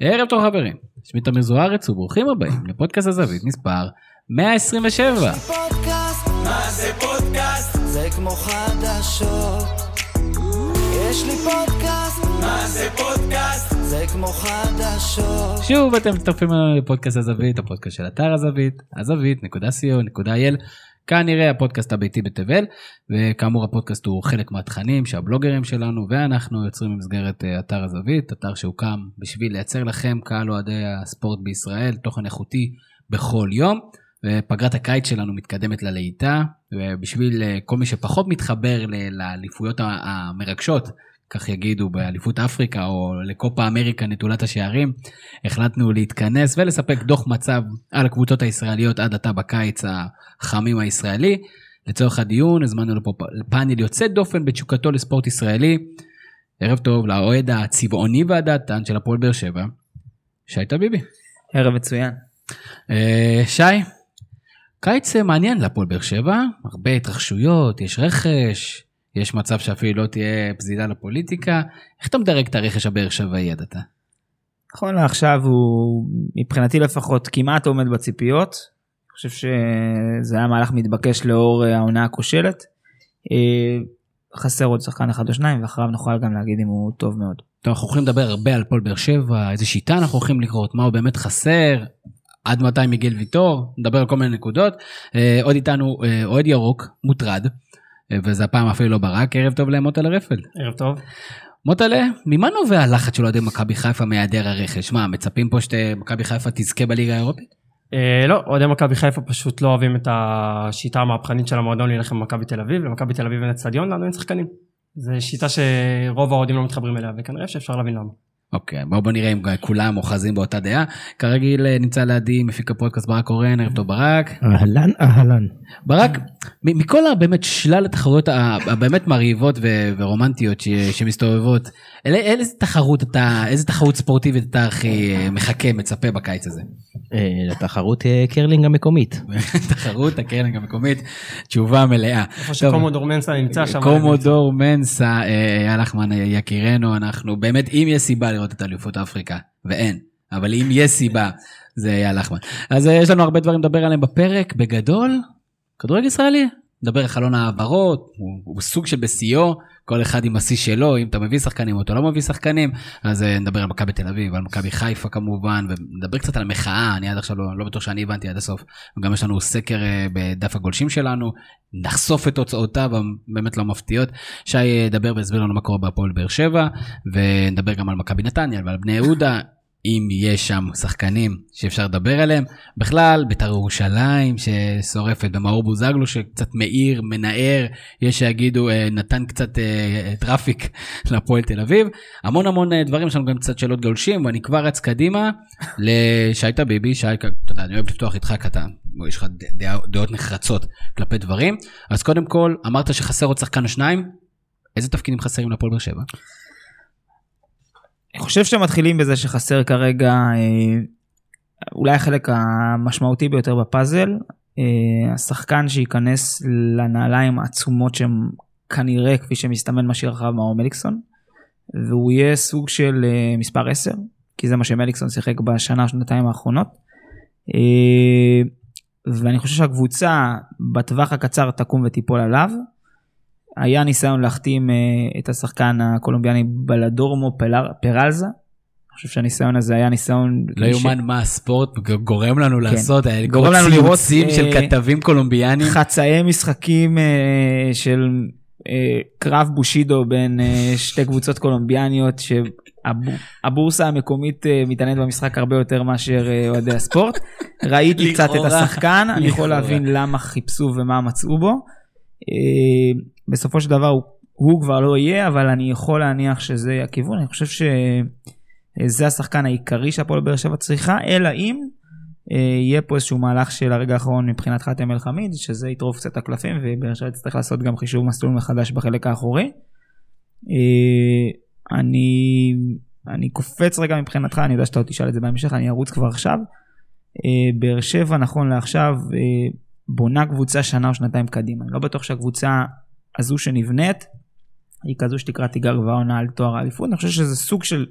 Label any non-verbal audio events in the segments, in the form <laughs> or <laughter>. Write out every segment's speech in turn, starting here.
ערב טוב חברים, שמי תמיר זוארץ וברוכים הבאים לפודקאסט הזווית מספר 127. פודקאסט, מה זה פודקאסט? זה כמו חדשות. יש לי פודקאסט, מה זה פודקאסט? זה כמו חדשות. שוב אתם מצטרפים אלינו לפודקאסט הזווית, הפודקאסט של אתר הזווית, הזווית.co.il. כנראה הפודקאסט הביתי בתבל, וכאמור הפודקאסט הוא חלק מהתכנים שהבלוגרים שלנו ואנחנו יוצרים במסגרת אה, אתר הזווית, אתר שהוקם בשביל לייצר לכם קהל אוהדי הספורט בישראל, תוכן איכותי בכל יום. ופגרת הקיץ שלנו מתקדמת ללהיטה, ובשביל אה, כל מי שפחות מתחבר לאליפויות המרגשות, כך יגידו באליפות אפריקה או לקופה אמריקה נטולת השערים, החלטנו להתכנס ולספק דוח מצב על הקבוצות הישראליות עד עתה בקיץ החמים הישראלי. לצורך הדיון הזמנו לפה פאנל יוצא דופן בתשוקתו לספורט ישראלי. ערב טוב לאוהד הצבעוני והדעתן של הפועל באר שבע, שי טביבי. ערב מצוין. אה, שי, קיץ מעניין להפועל באר שבע, הרבה התרחשויות, יש רכש, יש מצב שאפילו לא תהיה פזילה לפוליטיקה. איך אתה מדרג את הרכש הבאר שבעי עד עתה? נכון לעכשיו הוא מבחינתי לפחות כמעט עומד בציפיות. אני חושב שזה היה מהלך מתבקש לאור העונה הכושלת. אה, חסר עוד שחקן אחד או שניים ואחריו נוכל גם להגיד אם הוא טוב מאוד. טוב, אנחנו הולכים לדבר הרבה על הפועל באר שבע, איזה שיטה אנחנו הולכים לקרות, מה הוא באמת חסר, עד מתי מיגל ויטור, נדבר על כל מיני נקודות. אה, עוד איתנו אה, אוהד ירוק, מוטרד, וזה הפעם אפילו לא ברק, ערב טוב למוטלה רפל. ערב טוב. מוטלה, ממה נובע הלחץ של אוהדי מכבי חיפה מהיעדר הרכש? מה, מצפים פה שמכבי חיפה תזכה בליגה האירופית? אה, לא, אוהדי מכבי חיפה פשוט לא אוהבים את השיטה המהפכנית של המועדון להילחם במכבי תל אביב, למכבי תל אביב אין אצטדיון, לנו אין שחקנים. זו שיטה שרוב האוהדים לא מתחברים אליה, וכנראה שאפשר להבין למה. אוקיי, בואו בוא נראה אם כולם אוחזים באותה דעה. כרגיל אה, נמצא לידי מפיק הפודקאסט ברק קורן, ערב טוב ברק. אהלן אהלן. ברק, מכל הבאמת שלל התחרויות הבאמת מרהיבות ורומנטיות ש- שמסתובבות, אל- איזה תחרות אתה, איזה תחרות ספורטיבית אתה הכי אה, מחכה, מצפה בקיץ הזה? אה, לתחרות קרלינג המקומית. <laughs> תחרות הקרלינג המקומית, תשובה מלאה. איפה. שקומודור מנסה נמצא שם. קומודור מנסה, לחמן אה, יקירנו, אנחנו באמת, אם יש סיבה לראות את אליפות אפריקה, ואין, אבל אם יש סיבה, זה אייל לחמן. אז אה, יש לנו הרבה דברים לדבר עליהם בפרק, בגדול, כדורגל ישראלי, נדבר על חלון העברות, הוא, הוא סוג של בשיאו, כל אחד עם השיא שלו, אם אתה מביא שחקנים או אתה לא מביא שחקנים, אז אה, נדבר על מכבי תל אביב, על מכבי חיפה כמובן, ונדבר קצת על המחאה, אני עד עכשיו לא, לא בטוח שאני הבנתי עד הסוף. וגם יש לנו סקר אה, בדף הגולשים שלנו, נחשוף את תוצאותיו הבאמת לא מפתיעות. שי ידבר ויסביר לנו מה קורה בהפועל באר שבע, ונדבר גם על מכבי נתניה ועל בני יהודה. אם יש שם שחקנים שאפשר לדבר עליהם, בכלל בית"ר ירושלים ששורפת במאור בוזגלו שקצת מאיר, מנער, יש שיגידו אה, נתן קצת אה, טראפיק <laughs> להפועל תל אביב, המון המון אה, דברים, יש לנו גם קצת שאלות גולשים ואני כבר רץ קדימה לשי טביבי, שי, אתה יודע, אני אוהב לפתוח איתך קטן, יש לך דעות נחרצות כלפי דברים, אז קודם כל אמרת שחסר עוד שחקן או שניים, איזה תפקידים חסרים להפועל באר שבע? אני חושב שמתחילים בזה שחסר כרגע אה, אולי החלק המשמעותי ביותר בפאזל, אה, השחקן שייכנס לנעליים העצומות שהם כנראה כפי שמסתמן משאיר אחריו מאור מליקסון, והוא יהיה סוג של אה, מספר 10, כי זה מה שמליקסון שיחק בשנה שנתיים האחרונות. ואני חושב שהקבוצה בטווח הקצר תקום ותיפול עליו. היה ניסיון להחתים אה, את השחקן הקולומביאני בלדורמו פלר- פרלזה. אני חושב שהניסיון הזה היה ניסיון... לא יאומן מה הספורט גורם לנו לעשות, אה, כן. גורם לנו לראות, ציוצים של אה, כתבים קולומביאנים. חצאי משחקים אה, של אה, קרב בושידו בין אה, שתי קבוצות קולומביאניות שהבורסה המקומית אה, מתעניינת במשחק הרבה יותר מאשר אוהדי הספורט. ראיתי קצת את השחקן, אני יכול. להבין למה חיפשו ומה מצאו בו. בסופו של דבר הוא, הוא כבר לא יהיה, אבל אני יכול להניח שזה הכיוון. אני חושב שזה השחקן העיקרי שהפועל באר שבע צריכה, אלא אם אה, יהיה פה איזשהו מהלך של הרגע האחרון מבחינת חאתם אל חמיד, שזה יטרוף קצת הקלפים, ובאר שבע תצטרך לעשות גם חישוב מסלול מחדש בחלק האחורי. אה, אני, אני קופץ רגע מבחינתך, אני יודע שאתה עוד תשאל את זה בהמשך, אני ארוץ כבר עכשיו. אה, באר שבע נכון לעכשיו בונה קבוצה שנה או שנתיים קדימה. אני לא בטוח שהקבוצה הזו שנבנית היא כזו שתקרא תיגר והעונה על תואר האליפות. אני חושב שזה סוג של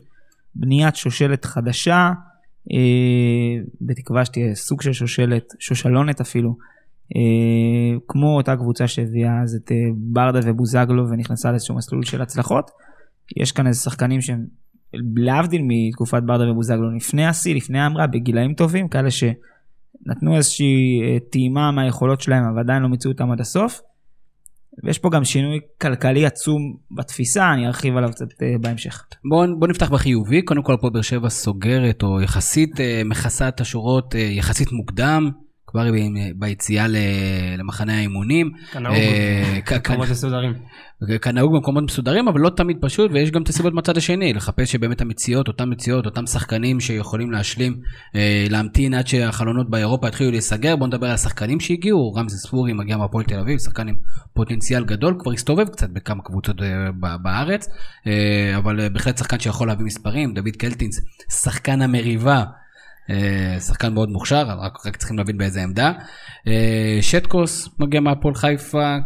בניית שושלת חדשה, אה, בתקווה שתהיה סוג של שושלת, שושלונת אפילו, אה, כמו אותה קבוצה שהביאה אז את אה, ברדה ובוזגלו ונכנסה לאיזשהו מסלול של הצלחות. יש כאן איזה שחקנים שהם להבדיל מתקופת ברדה ובוזגלו לפני השיא, לפני האמרה, בגילאים טובים, כאלה שנתנו איזושהי אה, טעימה מהיכולות שלהם, אבל עדיין לא מיצו אותם עד הסוף. ויש פה גם שינוי כלכלי עצום בתפיסה, אני ארחיב עליו קצת אה, בהמשך. בואו בוא נפתח בחיובי, קודם כל פה באר שבע סוגרת, או יחסית אה, מכסה את השורות אה, יחסית מוקדם, כבר ב- ביציאה למחנה האימונים. כנהוג אה, <laughs> מסודרים. כנהוג במקומות מסודרים, אבל לא תמיד פשוט, ויש גם את הסיבות מהצד השני, לחפש שבאמת המציאות, אותן מציאות, אותם שחקנים שיכולים להשלים, אה, להמתין עד שהחלונות באירופה יתחילו להיסגר. בואו נדבר על השחקנים שהגיעו, רמזי ספורי מגיע מהפועל תל אביב, שחקן עם פוטנציאל גדול, כבר הסתובב קצת בכמה קבוצות אה, בארץ, אה, אבל אה, בהחלט שחקן שיכול להביא מספרים, דוד קלטינס, שחקן המריבה. אה, שחקן מאוד מוכשר, רק, רק צריכים להבין באיזה עמדה. אה, שטקוס מגיע מהפועל חיפה,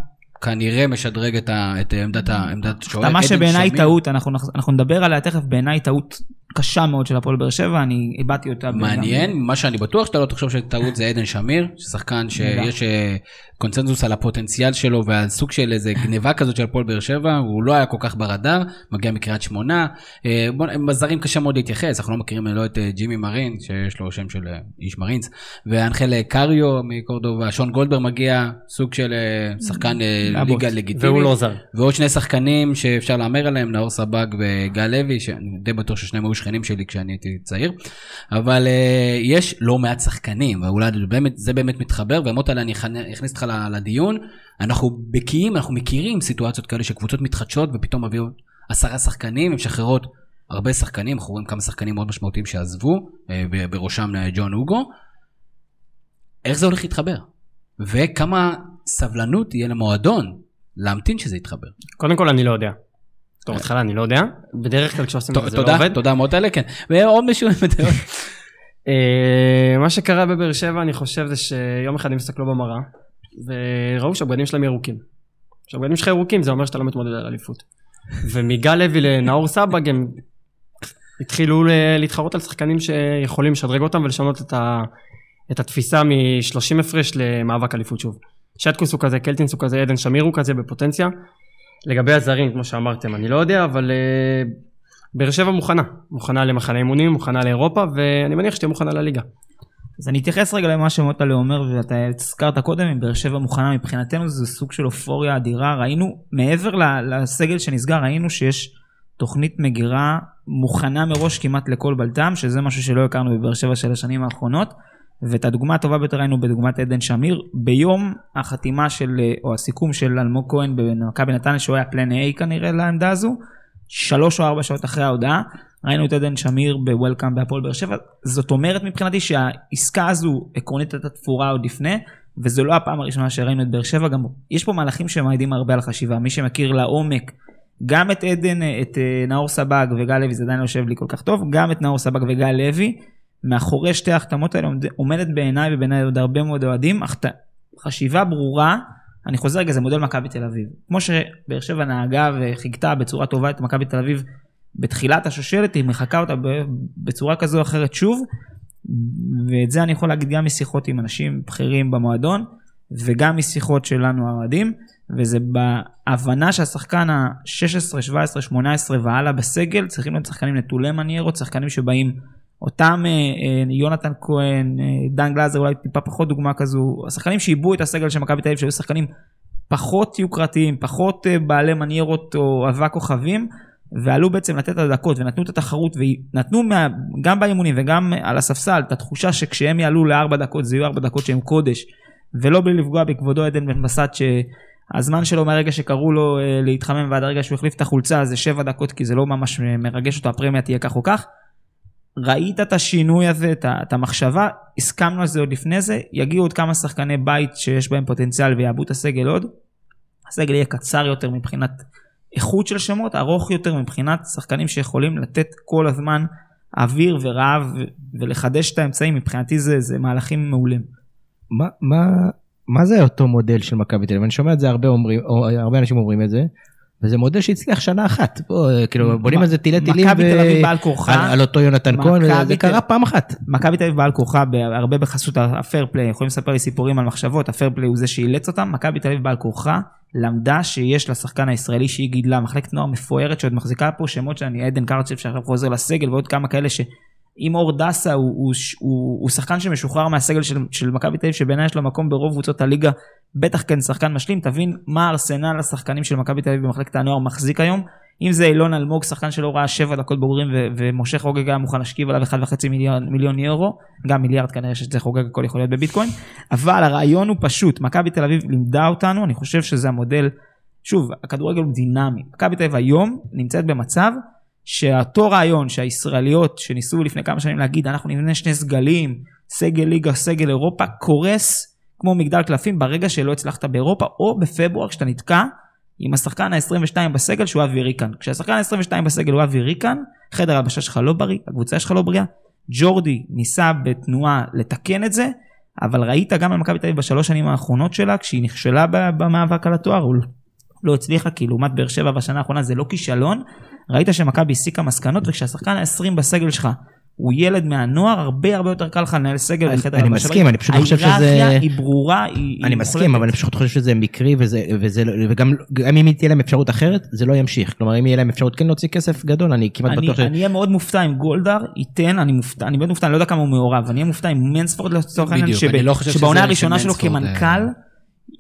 כנראה משדרג את, ה, את עמדת, עמדת שוער. מה שבעיניי. טעות, אנחנו, אנחנו נדבר עליה תכף, בעיניי טעות קשה מאוד של הפועל באר שבע, אני הבעתי אותה. מעניין, מה שאני בטוח שאתה לא תחשוב שטעות זה עדן שמיר, שחקן שיש אה, קונצנזוס על הפוטנציאל שלו ועל סוג של איזה גניבה כזאת של הפועל באר שבע, הוא לא היה כל כך ברדאר, מגיע מקריית שמונה. אה, עם הזרים קשה מאוד להתייחס, אנחנו לא מכירים לא את אה, ג'ימי מרין, שיש לו שם של אה, איש מרינס, ואנחל אה, קריו מקורדובה, שון גולדברג מגיע, סוג של אה, שחקן אה. ליגה לגיטימית. והוא לא זר. ועוד שני שחקנים שאפשר להמר עליהם, נאור סבג וגל לוי, שאני די בטוח ששניהם היו שכנים שלי כשאני הייתי צעיר. אבל uh, יש לא מעט שחקנים, ואולי באמת, זה באמת מתחבר, ומוטלה אני אכנ- אכניס אותך לדיון. אנחנו בקיאים, אנחנו מכירים סיטואציות כאלה שקבוצות מתחדשות ופתאום מביאות עשרה שחקנים, משחררות הרבה שחקנים, אנחנו רואים כמה שחקנים מאוד משמעותיים שעזבו, ב- בראשם אה, ג'ון אוגו. איך זה הולך להתחבר? וכמה סבלנות תהיה למועדון להמתין שזה יתחבר. קודם כל אני לא יודע. טוב, בהתחלה אני לא יודע. בדרך כלל כשעושים את זה לא תודה, עובד. תודה מוטלה, כן. ועוד מישהו, <laughs> אה, מה שקרה בבאר שבע אני חושב זה שיום אחד הם הסתכלו במראה וראו שהבגדים שלהם ירוקים. כשהבגדים שלך ירוקים זה אומר שאתה לא מתמודד על אליפות. ומגל לוי לנאור סבג הם התחילו להתחרות על שחקנים שיכולים לשדרג אותם ולשנות את, ה, את התפיסה מ-30 הפרש למאבק אליפות שוב. שטקוס הוא כזה, קלטינס הוא כזה, עדן שמיר הוא כזה בפוטנציה. לגבי הזרים, כמו שאמרתם, אני לא יודע, אבל uh, באר שבע מוכנה. מוכנה למחנה אימונים, מוכנה לאירופה, ואני מניח שתהיה מוכנה לליגה. אז אני אתייחס רגע למה שמוטלה אומר, ואתה הזכרת קודם, אם באר שבע מוכנה מבחינתנו, זה סוג של אופוריה אדירה. ראינו, מעבר לסגל שנסגר, ראינו שיש תוכנית מגירה מוכנה מראש כמעט לכל בלטם, שזה משהו שלא הכרנו בבאר שבע של השנים האחרונות. ואת הדוגמה הטובה ביותר ראינו בדוגמת עדן שמיר. ביום החתימה של, או הסיכום של אלמוג כהן במכבי נתניה, שהוא היה פלן A כנראה לעמדה הזו, שלוש או ארבע שעות אחרי ההודעה, ראינו את עדן שמיר בוולקאם בהפועל באר שבע. זאת אומרת מבחינתי שהעסקה הזו עקרונית הייתה תפורה עוד לפני, וזו לא הפעם הראשונה שראינו את באר שבע, גם יש פה מהלכים שמעידים הרבה על חשיבה. מי שמכיר לעומק גם את עדן, את אה, נאור סבג וגל לוי, זה עדיין לא יושב לי כל כך טוב, גם את נאור סבג וגל לוי, מאחורי שתי ההחתמות האלה עומד- עומדת בעיניי ובעיניי עוד הרבה מאוד אוהדים, החת... חשיבה ברורה, אני חוזר רגע, זה מודל מכבי תל אביב. כמו שבאר שבע נהגה וחיכתה בצורה טובה את מכבי תל אביב בתחילת השושלת, היא מחקה אותה בצורה כזו או אחרת שוב, ואת זה אני יכול להגיד גם משיחות עם אנשים בכירים במועדון, וגם משיחות שלנו האוהדים, וזה בהבנה שהשחקן ה-16, 17, 18 והלאה בסגל צריכים להיות שחקנים נטולי מניירות, שחקנים שבאים אותם אה, אה, יונתן כהן, אה, דן גלאזר אולי טיפה פחות דוגמה כזו, השחקנים שעיבו את הסגל של מכבי תל אביב שהיו שחקנים פחות יוקרתיים, פחות בעלי מניירות או אבק כוכבים, ועלו בעצם לתת את הדקות ונתנו את התחרות ונתנו מה, גם באימונים וגם על הספסל את התחושה שכשהם יעלו לארבע דקות זה יהיו ארבע דקות שהם קודש ולא בלי לפגוע בכבודו עדן בן בסט שהזמן שלו מהרגע שקראו לו להתחמם ועד הרגע שהוא החליף את החולצה זה שבע דקות כי זה לא ממש מרגש אותו הפרמיה תהיה כך או כך. ראית את השינוי הזה, את, את המחשבה, הסכמנו על זה עוד לפני זה, יגיעו עוד כמה שחקני בית שיש בהם פוטנציאל ויעבו את הסגל עוד. הסגל יהיה קצר יותר מבחינת איכות של שמות, ארוך יותר מבחינת שחקנים שיכולים לתת כל הזמן אוויר ורעב ולחדש את האמצעים, מבחינתי זה, זה מהלכים מעולים. מה, מה, מה זה אותו מודל של מכבי תל אביב? אני שומע את זה הרבה אומרים, או הרבה אנשים אומרים את זה, וזה מודל שהצליח שנה אחת. בוא, כאילו, בונים על זה טילי טילים. מכבי תל אביב בעל כורחה. על- אותו יונתן כהן, זה קרה פעם אחת. מכבי תל אביב בעל כורחה, הרבה בחסות הפייר פליי, יכולים לספר לי סיפורים על מחשבות, הפייר פליי הוא זה שאילץ אותם, מכבי תל אביב בעל כורחה למדה שיש לשחקן הישראלי שהיא גידלה, מחלקת נוער מפוארת שעוד מחזיקה פה שמות שאני, עדן קרצ'ב שעכשיו חוזר לסגל ועוד כמה כאלה שאם אור דסה הוא, הוא, הוא, הוא שחקן שמשוחרר מהסגל של, של מכבי תל אביב שבעיניי יש לו מקום ברוב קבוצות הליגה, בטח כן שחקן משלים, תבין מה ארסנל השחקנים של מכבי תל אביב במחלקת הנוער מחזיק היום. אם זה אילון אלמוג, שחקן שלא ראה שבע דקות בוגרים ו- ומשה חוגג היה מוכן להשכיב עליו 1.5 מיליון, מיליון יורו, גם מיליארד כנראה שזה חוגג הכל יכול להיות בביטקוין, אבל הרעיון הוא פשוט, מכבי תל אביב לימדה אותנו, אני חושב שזה המודל, שוב, הכדורגל הוא דינמי, מכבי תל אביב היום נמצאת במצב שאותו רעיון שהישראליות שניסו לפני כמה שנים להגיד אנחנו נבנה שני סגלים, סגל ליגה, סגל אירופה, קורס כמו מגדל קלפים ברגע שלא הצלחת באירופה, או בפברואר כשאתה נתקע עם השחקן ה-22 בסגל שהוא אבי ריקן. כשהשחקן ה-22 בסגל הוא אבי ריקן, חדר ההלבשה שלך לא בריא, הקבוצה שלך לא בריאה. ג'ורדי ניסה בתנועה לתקן את זה, אבל ראית גם על מכבי תל אביב בשלוש שנים האחרונות שלה, כשהיא נכשלה במאבק על התואר, הוא לא הצליחה, כי לעומת באר שבע בשנה האחרונה זה לא כישלון. ראית שמכבי הסיקה מסקנות, וכשהשחקן ה-20 בסגל שלך הוא ילד מהנוער, הרבה הרבה יותר קל לך לנהל סגל אני- אני. מסכים, אני פשוט לא חושב שזה- ההיררכיה היא ברורה, היא... היא אני מוחלטת. מסכים, אבל אני פשוט חושב שזה מקרי וזה, וזה, לא- וגם גם אם תהיה להם אפשרות אחרת, זה לא ימשיך. כלומר, אם יהיה להם אפשרות כן להוציא כסף גדול, אני כמעט אני בטוח ש... אני אהיה מאוד מופתע אם גולדהר ייתן, אני מופתע, אני באמת מופתע, אני לא יודע כמה הוא מעורב, אני אהיה מופתע אם מנספורד לצורך העניין, לא שבעונה הראשונה שלו כמנכ"ל, אה,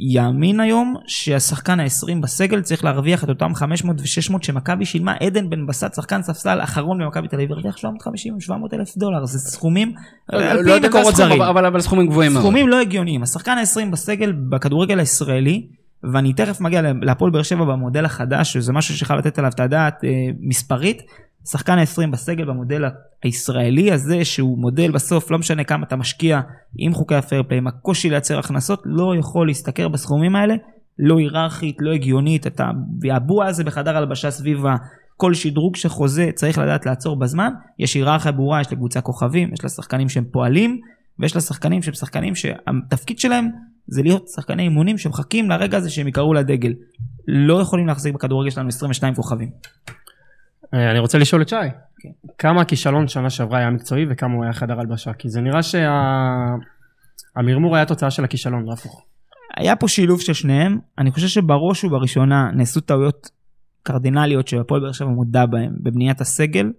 יאמין היום שהשחקן ה-20 בסגל צריך להרוויח את אותם 500 ו-600 שמכבי שילמה, עדן בן בסט, שחקן ספסל אחרון במכבי תל אביב, הרוויח 750-700 אלף דולר, זה סכומים, לא על יודע פי מקורות זרים. אבל- אבל סכומים גבוהים מאוד. סכומים לא הגיוניים. השחקן ה-20 בסגל בכדורגל הישראלי, ואני תכף מגיע להפועל באר שבע במודל החדש, שזה משהו שחייב לתת עליו את הדעת אה, מספרית. שחקן ה-20 בסגל במודל הישראלי הזה, שהוא מודל בסוף, לא משנה כמה אתה משקיע עם חוקי הפייר עם הקושי לייצר הכנסות, לא יכול להשתכר בסכומים האלה, לא היררכית, לא הגיונית, אתה, והבוע הזה בחדר הלבשה סביב. כל שדרוג שחוזה צריך לדעת לעצור בזמן, יש היררכיה ברורה, יש לקבוצה כוכבים, יש לה שחקנים שהם פועלים, ויש לה שחקנים שהם שחקנים שהתפקיד שלהם זה להיות שחקני אימונים שמחכים לרגע הזה שהם יקראו לדגל. לא יכולים להחזיק בכדורגל שלנו 22 כוכבים. אה, אני רוצה לשאול את שי, כן. כמה הכישלון שנה שעברה היה מקצועי וכמה הוא היה חדר הלבשה? כי זה נראה שהמרמור היה תוצאה של הכישלון, לא הפוך. היה פה שילוב של שניהם, אני חושב שבראש ובראשונה נעשו טעויות קרדינליות שהפועל באר שבע מודע בהן בבניית הסגל,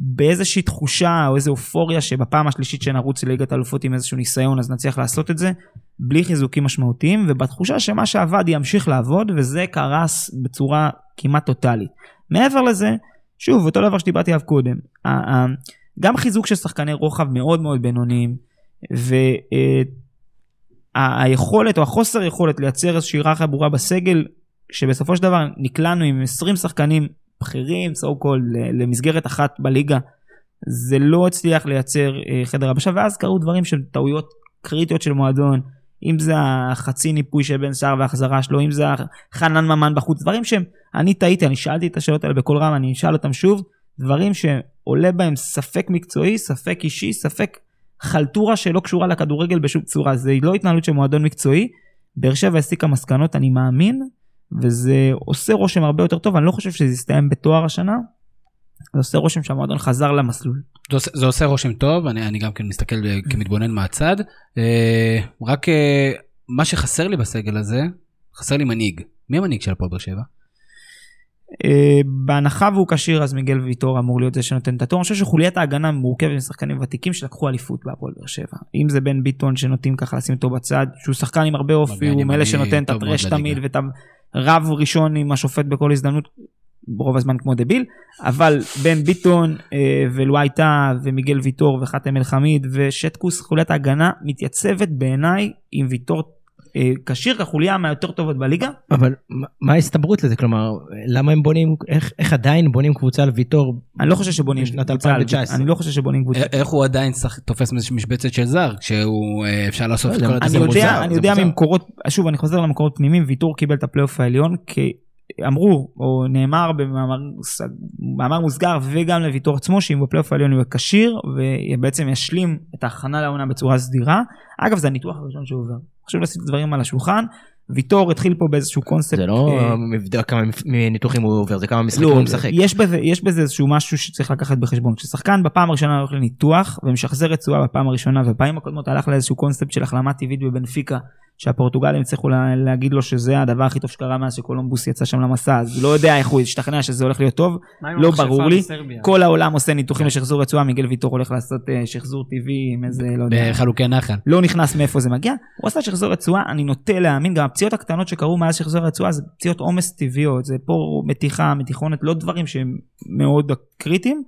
באיזושהי תחושה או איזו אופוריה שבפעם השלישית שנרוץ לליגת האלופות עם איזשהו ניסיון אז נצליח לעשות את זה, בלי חיזוקים משמעותיים, ובתחושה שמה שעבד ימשיך לעבוד, וזה קרס בצורה כמעט טוטאלית. מעבר לזה, שוב, אותו דבר שדיברתי עליו קודם, גם חיזוק של שחקני רוחב מאוד מאוד בינוניים, ו... אה, או החוסר יכולת לייצר איזושהי היררכיה ברורה בסגל, שבסופו של דבר נקלענו עם 20 שחקנים בכירים, so called, למסגרת אחת בליגה, זה לא הצליח לייצר אה, חדר הבשה, ואז קרו דברים שהם טעויות קריטיות של מועדון, אם זה החצי ניפוי של בן סער והחזרה שלו, אם זה חנן ממן בחוץ, דברים שהם, אני טעיתי, אני שאלתי את השאלות האלה בקול רם, אני אשאל אותם שוב, דברים שעולה בהם ספק מקצועי, ספק אישי, ספק חלטורה שלא קשורה לכדורגל בשום צורה, זה לא התנהלות של מועדון מקצועי. באר שבע הסיקה מסקנות, אני מאמין, וזה עושה רושם הרבה יותר טוב, אני לא חושב שזה יסתיים בתואר השנה, זה עושה רושם שהמועדון חזר למסלול. זה עושה, זה עושה רושם טוב, אני, אני גם כן מסתכל אה, כמתבונן מהצד. אה, רק אה, מה שחסר לי בסגל הזה, חסר לי מנהיג. מי המנהיג של הפועל באר שבע? בהנחה והוא כשיר אז מיגל ויטור אמור להיות זה שנותן את התור. אני חושב שחוליית ההגנה מורכבת משחקנים ותיקים שלקחו אליפות בהפועל באר שבע. אם זה בן ביטון שנוטים ככה לשים אותו בצד, שהוא שחקן עם הרבה אופי, הוא מאלה שנותן את הטרש תמיד. ואת הרב ראשון עם השופט בכל הזדמנות. ברוב הזמן כמו דביל, אבל בן ביטון אה, ולואי טאה ומיגל ויטור וחאתם אל חמיד ושטקוס חוליית ההגנה מתייצבת בעיניי עם ויטור כשיר כחוליה מהיותר טובות בליגה. אבל מה- ההסתברות לזה? כלומר, למה הם בונים, איך איך עדיין בונים קבוצה על ויטור? אני לא חושב שבונים בשנת קבוצה על- 2019. אני לא חושב שבונים קבוצה. א- איך הוא עדיין שח- תופס מש- משבצת של זר, כשהוא אה, אפשר לעשות לא את יודע, כל הדברים. מוזר, אני יודע. ממקורות, שוב אני חוזר למקורות פנימיים, ויטור קיבל את הפלייאוף העליון, כי אמרו, או נאמר במאמר מוס- מאמר מוסגר וגם לוויטור עצמו, שאם בפלייאוף העליון הוא כשיר, ובעצם ישלים את ההכנה לעונה בצורה סדירה. אגב, זה הניתוח הראשון שהוא עובר. חשוב לשים את הדברים על השולחן. ויטור התחיל פה באיזשהו קונספט. זה לא אה, מבדק כמה ניתוחים הוא עובר, זה כמה משחקים לא, הוא משחק. יש בזה, יש בזה איזשהו משהו שצריך לקחת בחשבון. כששחקן בפעם הראשונה הולך לניתוח ומשחזר רצועה בפעם הראשונה ובפעמים הקודמות הלך לאיזשהו קונספט של החלמה טבעית בבנפיקה, שהפורטוגלים הצליחו לה, להגיד לו שזה הדבר הכי טוב שקרה מאז שקולומבוס יצא שם למסע, אז לא יודע איך הוא השתכנע שזה הולך להיות טוב, לא ברור לי. בסרביה? כל העולם עושה ניתוחים לשחזור רצועה, מיגל ויטור הולך לעשות אה, שחזור טבעי עם איזה, לא יודע. בחלוקי נחל. לא נכנס מאיפה זה מגיע, הוא עשה שחזור רצועה, אני נוטה להאמין, גם הפציעות הקטנות שקרו מאז שחזור רצועה זה פציעות עומס טבעיות, זה פה מתיחה, מתיחונת, לא דברים שהם מאוד קריטיים.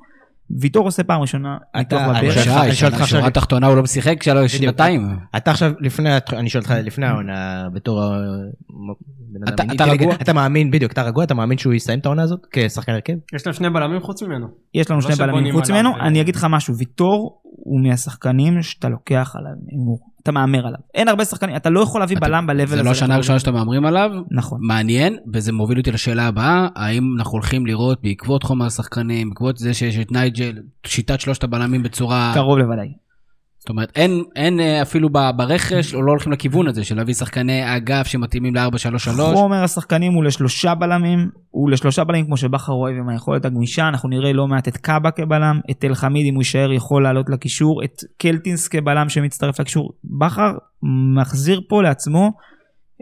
ויטור עושה פעם ראשונה ניתוח שי, אני שואל אותך שורה עכשיו- תחתונה הוא לא משחק כשלא שנתיים. אתה עכשיו לפני, אני שואל אותך לפני העונה בתור אתה- אינטליגנט, רגוע? אתה מאמין, בדיוק, אתה רגוע, אתה מאמין שהוא יסיים את העונה הזאת כשחקן הרכב? יש להם שני בלמים חוץ ממנו. יש לנו לא שני בלמים חוץ ממנו. אני אגיד לך משהו, ויטור הוא מהשחקנים שאתה לוקח עליו הימור, אתה מהמר עליו. אין הרבה שחקנים, אתה לא יכול להביא אתה- בלם ב-level הזה. זה לא השנה הראשונה שאתם מהמרים עליו. נכון. מעניין, וזה מוביל אותי לשאלה הבאה, האם אנחנו הולכים לראות בעקבות חומר השחקנים, בעקבות זה שיש את נייג'ל, שיטת שלושת הבלמים בצורה... קרוב לוודאי. זאת אומרת, אין, אין אה, אפילו ברכש, או לא הולכים לכיוון הזה של להביא שחקני אגף שמתאימים ל-4-3-3. חומר השחקנים הוא לשלושה בלמים, הוא לשלושה בלמים כמו שבכר אוהב עם היכולת הגמישה, אנחנו נראה לא מעט את קאבה כבלם, את תל חמיד אם הוא יישאר יכול לעלות לקישור, את קלטינס כבלם שמצטרף לקישור. בכר מחזיר פה לעצמו,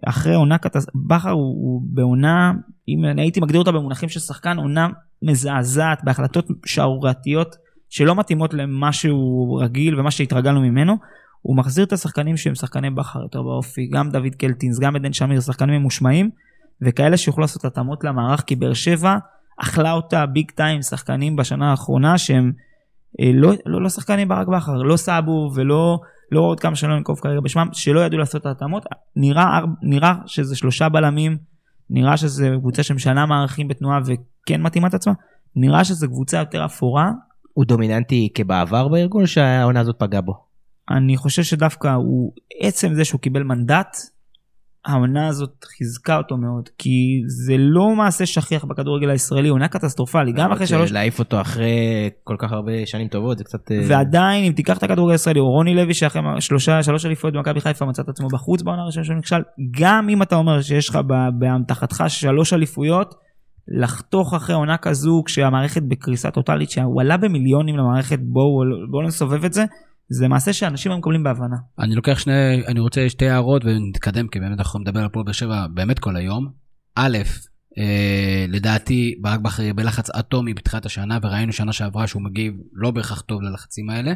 אחרי עונה קטס... בכר הוא, הוא בעונה, אם אני הייתי מגדיר אותה במונחים של שחקן, עונה מזעזעת, בהחלטות שערורייתיות שלא מתאימות למה שהוא רגיל ומה שהתרגלנו ממנו. הוא מחזיר את השחקנים שהם שחקני בכר יותר באופי, גם דוד קלטינס, גם עדן שמיר, שחקנים ממושמעים, וכאלה שיוכלו לעשות התאמות למערך, כי באר שבע אכלה אותה ביג טיים שחקנים בשנה האחרונה שהם אה, לא, לא, לא שחקנים ברק בכר, לא סאבו ולא לא עוד כמה שלא ננקוב כרגע בשמם, שלא ידעו לעשות את ההתאמות, נראה, נראה שזה שלושה בלמים, נראה שזה קבוצה שמשנה מערכים בתנועה וכן מתאימה את עצמה, נראה שזו קבוצה יותר אפורה, הוא דומיננטי כבעבר בארגון, שהעונה הזאת פגעה בו? אני חושב שדווקא הוא, עצם זה שהוא קיבל מנדט, העונה הזאת חיזקה אותו מאוד, כי זה לא מעשה שכיח בכדורגל הישראלי, עונה קטסטרופלי, גם אחרי שלוש, להעיף אותו אחרי כל כך הרבה שנים טובות, זה קצת... אה, ועדיין אם תיקח את הכדורגל הישראלי, או רוני לוי שאחרי שלושה, שלוש אליפויות במכבי חיפה מצא את עצמו בחוץ בעונה הראשונה שהוא נכשל, גם אם אתה אומר שיש לך באמתחתך שלוש אליפויות, לחתוך אחרי עונה כזו כשהמערכת בקריסה טוטאלית, שהוא עלה במיליונים למערכת, בואו לא נסובב את זה, זה מעשה שאנשים מקבלים בהבנה. אני לוקח שני, אני רוצה שתי הערות ונתקדם, כי באמת אנחנו נדבר על הפועל באר שבע באמת כל היום. א', אה, לדעתי ברק בכר יהיה בלחץ אטומי בתחילת השנה, וראינו שנה שעברה שהוא מגיב לא בהכרח טוב ללחצים האלה.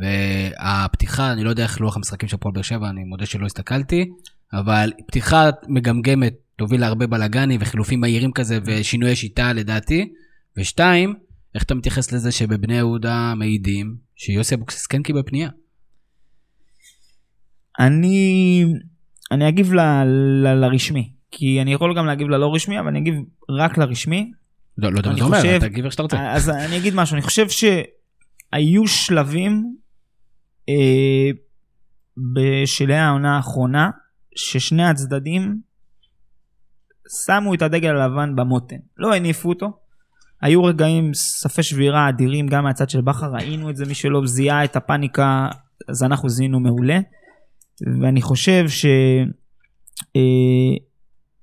והפתיחה, אני לא יודע איך לוח המשחקים של הפועל באר שבע, אני מודה שלא הסתכלתי, אבל פתיחה מגמגמת תוביל להרבה בלאגנים וחילופים מהירים כזה ושינויי שיטה לדעתי. ושתיים, איך אתה מתייחס לזה שבבני יהודה מעידים שיוסי אבוקסיס כן קיבל פנייה? אני, אני אגיב ל, ל, לרשמי, כי אני יכול גם להגיב ללא רשמי, אבל אני אגיב רק לרשמי. לא, לא יודע מה אני זה אומר, חושב- תגיב איך שאתה רוצה. אז אני אגיד משהו, אני חושב שהיו שלבים אה, בשלהי העונה האחרונה, ששני הצדדים שמו את הדגל הלבן במותן, לא הניפו אותו. היו רגעים ספי שבירה אדירים גם מהצד של בכר, ראינו את זה, מי שלא זיהה את הפאניקה, אז אנחנו זיהינו מעולה. ואני חושב ש... אה,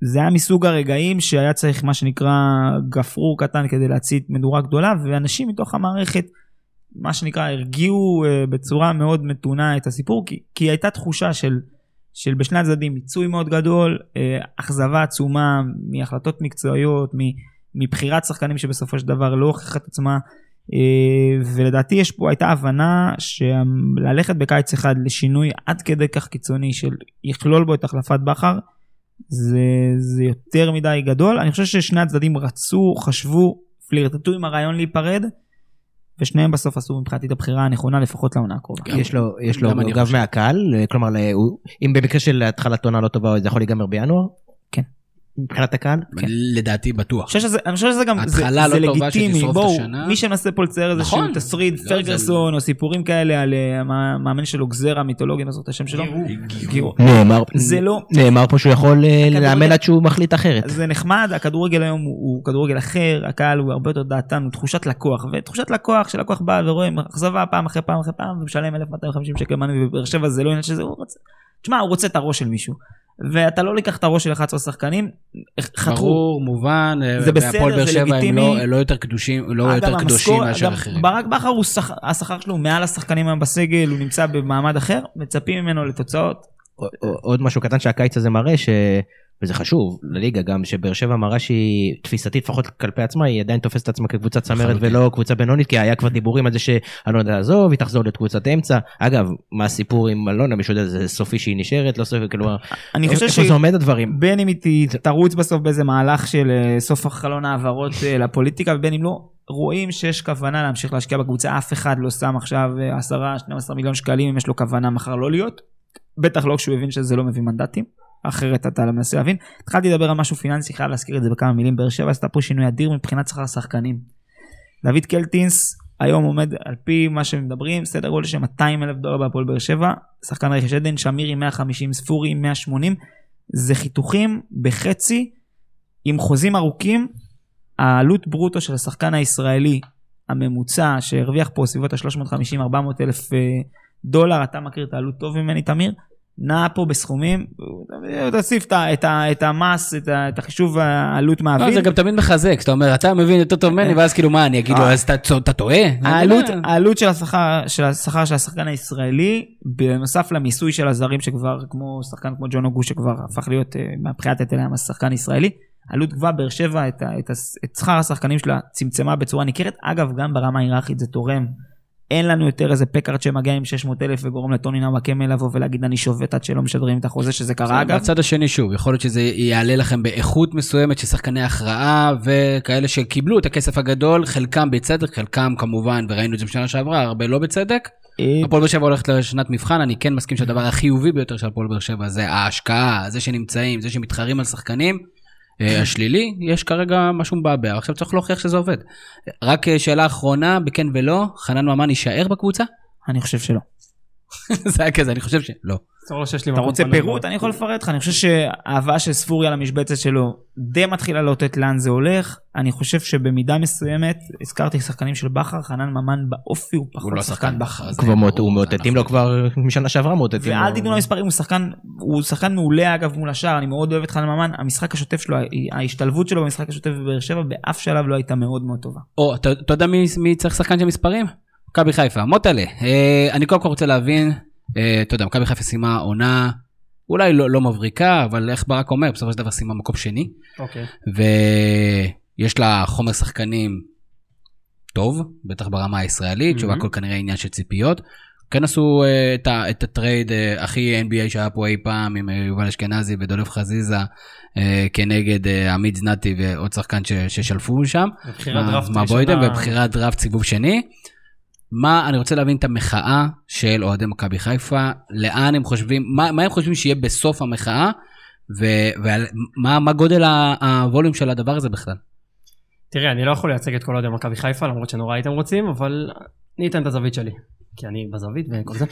זה היה מסוג הרגעים שהיה צריך מה שנקרא גפרור קטן כדי להצית מדורה גדולה ואנשים מתוך המערכת מה שנקרא הרגיעו אה, בצורה מאוד מתונה את הסיפור כי, כי הייתה תחושה של, של בשני הצדדים מיצוי מאוד גדול, אה, אכזבה עצומה מהחלטות מקצועיות, מבחירת שחקנים שבסופו של דבר לא הוכיחה את עצמה אה, ולדעתי יש פה הייתה הבנה שללכת בקיץ אחד לשינוי עד כדי כך קיצוני של יכלול בו את החלפת בכר זה, זה יותר מדי גדול. אני חושב ששני הצדדים רצו, חשבו, פלירטטו עם הרעיון להיפרד, ושניהם בסוף עשו מבחינתי את הבחירה הנכונה לפחות לעונה הקרובה. יש לו, יש לו גב. מהקהל, כלומר, אם במקרה של התחלת עונה לא טובה, זה יכול להיגמר בינואר? כן. מבחינת הקהל? לדעתי אני בטוח. שזה, אני חושב שזה גם, זה, זה לא טובה לגיטימי, בואו. מי שמנסה פה לצייר איזשהו נכון. תסריט, לא, פרגרסון או סיפורים כאלה על אה, המאמן שלו, גזרה מיתולוגי, לא זוכר את השם שלו, גירו. נאמר, זה לא, נאמר פה שהוא יכול אה, לאמן עד שהוא מחליט אחרת. זה נחמד, הכדורגל היום הוא, כדורגל אחר, הקהל הוא הרבה יותר דעתן, הוא תחושת לקוח, ותחושת לקוח, שלקוח בא ורואה אכזבה פעם אחרי פעם אחרי פעם, ומשלם 1250 שקל מאני בבאר שבע, זה לא עניין שזה, הוא רוצה, תשמע, הוא רוצה את הראש של מישהו. ואתה לא לקח את הראש של 11 שחקנים, חתכו. ברור, מובן, זה בסדר, והפועל באר זה שבע הם לגיטימי. לא- לא יותר קדושים, לא יותר אגב, קדושים מאשר אחרים. ברק בכר, הוא שח- השכר שלו מעל השחקנים היום בסגל, הוא נמצא במעמד אחר, מצפים ממנו לתוצאות. עוד משהו קטן שהקיץ הזה מראה ש... וזה חשוב לליגה גם שבאר שבע מראה שהיא תפיסתית לפחות כלפי עצמה היא עדיין תופסת את עצמה כקבוצת צמרת. ולא קבוצה בינונית כי היה כבר דיבורים על זה שאלונה תעזוב היא תחזור להיות קבוצת אמצע אגב מה הסיפור עם אלונה? מישהו יודע זה סופי שהיא נשארת? לא סופי כלומר אני חושב איפה זה עומד הדברים? בין אם היא תרוץ בסוף באיזה מהלך של אה, סוף חלון העברות אה, לפוליטיקה ובין אם לא, רואים שיש כוונה להמשיך להשקיע בקבוצה, אף אחד לא שם עכשיו אה, 10-12 מיליון שקלים אם יש לו כוונה מחר לא להיות. בטח לא כשהוא הבין שזה לא מביא מנדטים, אחרת אתה לא מנסה להבין. התחלתי לדבר על משהו פיננסי, חייב להזכיר את זה בכמה מילים, באר שבע עשתה פה שינוי אדיר מבחינת שכר השחקנים. דוד קלטינס היום עומד על פי מה שמדברים, סדר גודל של 200 אלף דולר בהפועל באר שבע, שחקן רכש עדן, שמירי 150, ספורי 180, זה חיתוכים בחצי עם חוזים ארוכים. העלות ברוטו של השחקן הישראלי הממוצע שהרוויח פה סביבות ה-350-400 אלף אה, דולר, אתה מכיר את העלות טוב ממני תמיר, נע פה בסכומים, תוסיף את, המס, את, החישוב העלות לא, מעביד. זה גם תמיד מחזק, שאתה אומר, אתה מבין יותר טוב ממני, ואז כאילו מה, אני אגיד לו, אז אתה- טועה? העלות, לא- העלות של השכר, של השחקן הישראלי, בנוסף למיסוי של הזרים שכבר, כמו שחקן כמו ג'ון אוגו שכבר הפך להיות אה, מבחינת היטלי המס שחקן ישראלי, עלות גבוהה, באר שבע את שכר השחקנים שלה צמצמה בצורה ניכרת, אגב גם ברמה ההיררכית זה תורם. אין לנו יותר איזה פקארט שמגיע עם 600 אלף וגורם לטוני נאוואקמה לבוא ולהגיד אני שובת עד שלא משדרים את החוזה שזה קרה אגב. בצד השני שוב, יכול להיות שזה יעלה לכם באיכות מסוימת של שחקני הכרעה וכאלה שקיבלו את הכסף הגדול, חלקם בצדק, חלקם כמובן, וראינו את זה בשנה שעברה, הרבה לא בצדק. אה, הפועל באר שבע הולכת לשנת מבחן, אני כן מסכים שהדבר החיובי ביותר של הפועל באר שבע זה ההשקעה, זה שנמצאים, זה שמתחרים על שחקנים. אה, השלילי, יש כרגע משהו מבעבע, עכשיו צריך להוכיח שזה עובד. רק אה, שאלה אחרונה, בכן ולא, חנן ממן יישאר בקבוצה? אני חושב שלא. <laughs> זה היה כזה, אני חושב שלא. לו אתה רוצה פירוט? אני יכול לפרט לך. אני חושב שהאהבה של ספוריה למשבצת שלו די מתחילה לאותת לאן זה הולך. אני חושב שבמידה מסוימת, הזכרתי שחקנים של בכר, חנן ממן באופי הוא פחות לא שחקן בכר. מאות- הוא מאותתים לו. כבר משנה שעברה מאותתים לו. ואל תיתנו למספרים, הוא שחקן, הוא שחקן מעולה אגב מול השאר, אני מאוד אוהב את חנן ממן, המשחק השוטף שלו, ההשתלבות שלו במשחק השוטף בבאר שבע באף שלב לא הייתה מאוד מאוד טובה. או, אתה יודע מי מי צריך שחקן של מספרים? מכבי חיפה, מוטלה. אה, אני קודם כל רוצה להבין, אה, אתה יודע, מכבי חיפה סיימה עונה, אולי לא לא מבריקה, אבל איך ברק אומר, בסופו של דבר סיימה מקום שני, אוקיי. ויש לה חומר שחקנים טוב, בטח ברמה הישראלית, שהוא Mhm. הכל כנראה עניין של ציפיות. כן עשו אה, את, ה- את ה trade אה, הכי NBA שהיה פה אי פעם עם אה, יובל אשכנזי ודולב חזיזה כנגד עמית זנתי ועוד שחקן ש, ששלפו שם. בבחירת דראפט ראשונה- בבחירת דראפט סיבוב שני. מה אני רוצה להבין את המחאה של אוהדי מכבי חיפה לאן הם חושבים מה, מה הם חושבים שיהיה בסוף המחאה ומה מה גודל ה volume של הדבר הזה בכלל. תראה, אני לא יכול לייצג את כל אוהדי מכבי חיפה, למרות שנורא הייתם רוצים, אבל אני אתן את הזווית שלי. כי אני בזווית וכל זה.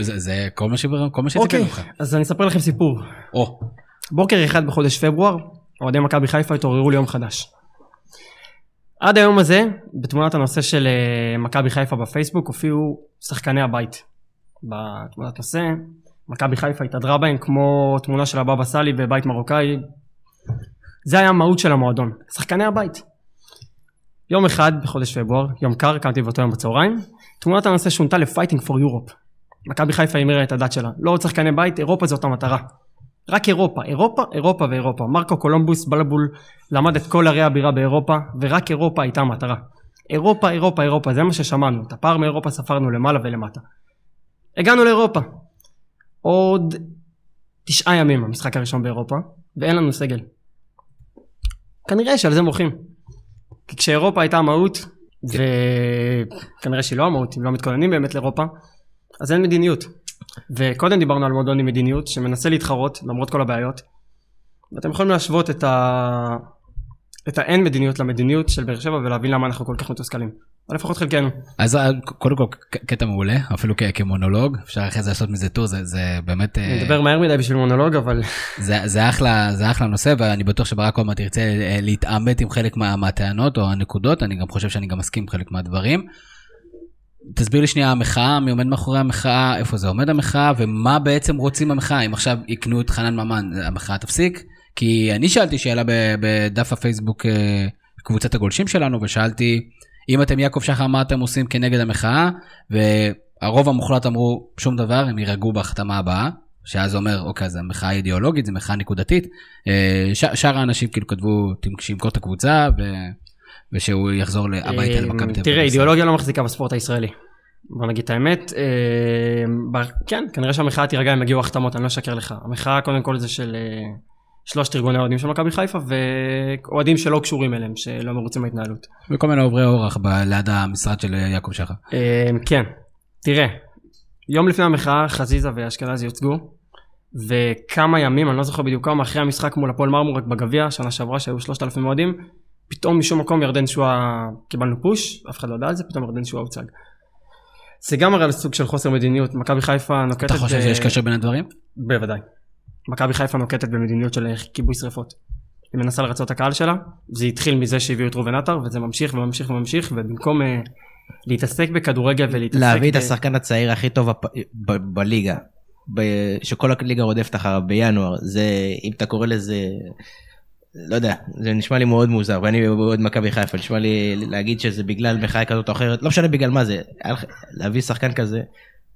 <laughs> זה, זה כל מה שציפינו אוקיי, אוקיי. לך. אז אני אספר לכם סיפור. או, בוקר אחד בחודש פברואר, אוהדי מכבי חיפה התעוררו ליום חדש. עד היום הזה, בתמונת הנושא של אה, מכבי חיפה בפייסבוק, הופיעו שחקני הבית. בתמונת נושא, מכבי חיפה התהדרה בהם כמו תמונה של הבבא סאלי בבית מרוקאי. זה היה המהות של המועדון, שחקני הבית. יום אחד בחודש פברואר, יום קר, קמתי באותו יום בצהריים, תמונת הנושא שונתה ל-Fighting for Europe. מכבי חיפה המירה את הדת שלה, לא עוד שחקני בית, אירופה זאת המטרה. רק אירופה, אירופה, אירופה ואירופה. מרקו קולומבוס בלבול למד את כל ערי הבירה באירופה, ורק אירופה הייתה המטרה. אירופה, אירופה, אירופה, זה מה ששמענו. את הפער מאירופה ספרנו למעלה ולמטה. הגענו לאירופה. עוד תשעה ימים המשחק הראשון באירופה, ואין לנו סגל. כנראה שעל זה מוחים. כי כשאירופה הייתה המהות, וכנראה שהיא לא המהות, אם לא מתכוננים באמת לאירופה, אז אין מדיניות. וקודם דיברנו על מועדון עם מדיניות שמנסה להתחרות למרות כל הבעיות. ואתם יכולים להשוות את, ה... את האין מדיניות למדיניות של באר שבע ולהבין למה אנחנו כל כך מתוסכלים. או לפחות חלקנו. אז אה, קודם כל קטע מעולה, אפילו כמונולוג, אפשר אחרי זה לעשות מזה טור, זה, זה באמת, אה, אני מדבר מהר מדי בשביל מונולוג אבל זה, זה אחלה, זה אחלה נושא, ואני בטוח שברק עוד מעט ירצה אה, להתעמת עם חלק מה, מהטענות או הנקודות, אני גם חושב שאני גם מסכים עם חלק מהדברים. תסביר לי שנייה המחאה, מי עומד מאחורי המחאה, איפה זה עומד המחאה, ומה בעצם רוצים המחאה, אם עכשיו יקנו את חנן ממן, המחאה תפסיק? כי אני שאלתי שאלה בדף הפייסבוק, אה, קבוצת הגולשים שלנו, ושאלתי, אם אתם יעקב שחר, מה אתם עושים כנגד המחאה? והרוב המוחלט אמרו, שום דבר, הם יירגעו בהחתמה הבאה. שאז אומר, אוקיי, זו מחאה אידיאולוגית, זו מחאה נקודתית. אה, ש- שאר האנשים כאילו כתבו, שימכור את הקבוצה, ו... ושהוא יחזור הביתה למכבי תל אביב. אה, תראה, אידיאולוגיה לא מחזיקה בספורט הישראלי. בוא נגיד את האמת. אה, ב- כן, כנראה שהמחאה תירגע אם יגיעו החתמות, אני לא אשקר לך. המחאה קודם כל זה של אה, שלושת ארגוני האוהדים של מכבי חיפה, ואוהדים שלא קשורים אליהם, שלא מרוצים מההתנהלות. וכל מיני עוברי אורח ליד המשרד של יעקב שחר. אה, כן, תראה, יום לפני המחאה חזיזה ואשכנזי יוצגו, וכמה ימים, אני לא זוכר בדיוק כמה, אחרי המשחק מול הפועל מרמורק בגביע, שנה שעברה שהיו 3,000 אוהדים, פתאום משום מקום ירדן שואה, קיבלנו פוש, אף אחד לא ידע על זה, פתאום ירדן שואה הוצג. זה גם הרי סוג של חוסר מדיניות, מכבי חיפה נוקטת... אתה חושב ב- שיש קשר בין הדברים? בוודאי. מכבי חיפה נוקטת במדיניות של כיבוי שרפות. היא מנסה לרצות את הקהל שלה, זה התחיל מזה שהביאו את ראובן עטר, וזה ממשיך וממשיך וממשיך, ובמקום אה, להתעסק בכדורגל ולהתעסק... להביא את ב- השחקן הצעיר הכי טוב בפ- ב- בליגה, ב- שכל הליגה רודפת אחריו בינואר, זה, אם אתה קורא לזה, לא יודע, זה נשמע לי מאוד מוזר, ואני אוהד מכבי חיפה, נשמע לי להגיד שזה בגלל מחאה כזאת או אחרת, לא משנה בגלל מה זה, להביא שחקן כזה,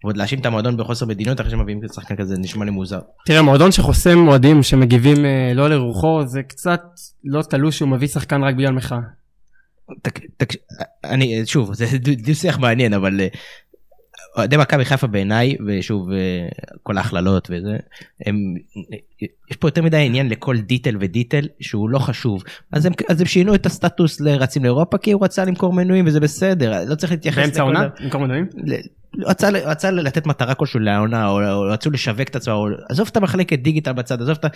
ועוד להאשים את המועדון בחוסר מדיניות אחרי שמביאים שחקן כזה, נשמע לי מוזר. תראה, מועדון שחוסם אוהדים שמגיבים אה, לא לרוחו, זה קצת לא תלוש שהוא מביא שחקן רק בגלל מחאה. תק- תק- אני שוב זה דו דו שיח מעניין אבל אה, אוהדי מכבי חיפה בעיניי ושוב אה, כל ההכללות וזה הם יש פה יותר מדי עניין לכל דיטל ודיטל שהוא לא חשוב אז הם אז הם שינו את הסטטוס לרצים לאירופה כי הוא רצה למכור מנויים וזה בסדר לא צריך להתייחס באמצע העונה? כל מנויים? ל- רצה רצה לתת מטרה כלשהו לעונה או, או רצו לשווק את עצמם או עזוב את המחלקת דיגיטל בצד עזוב את ה...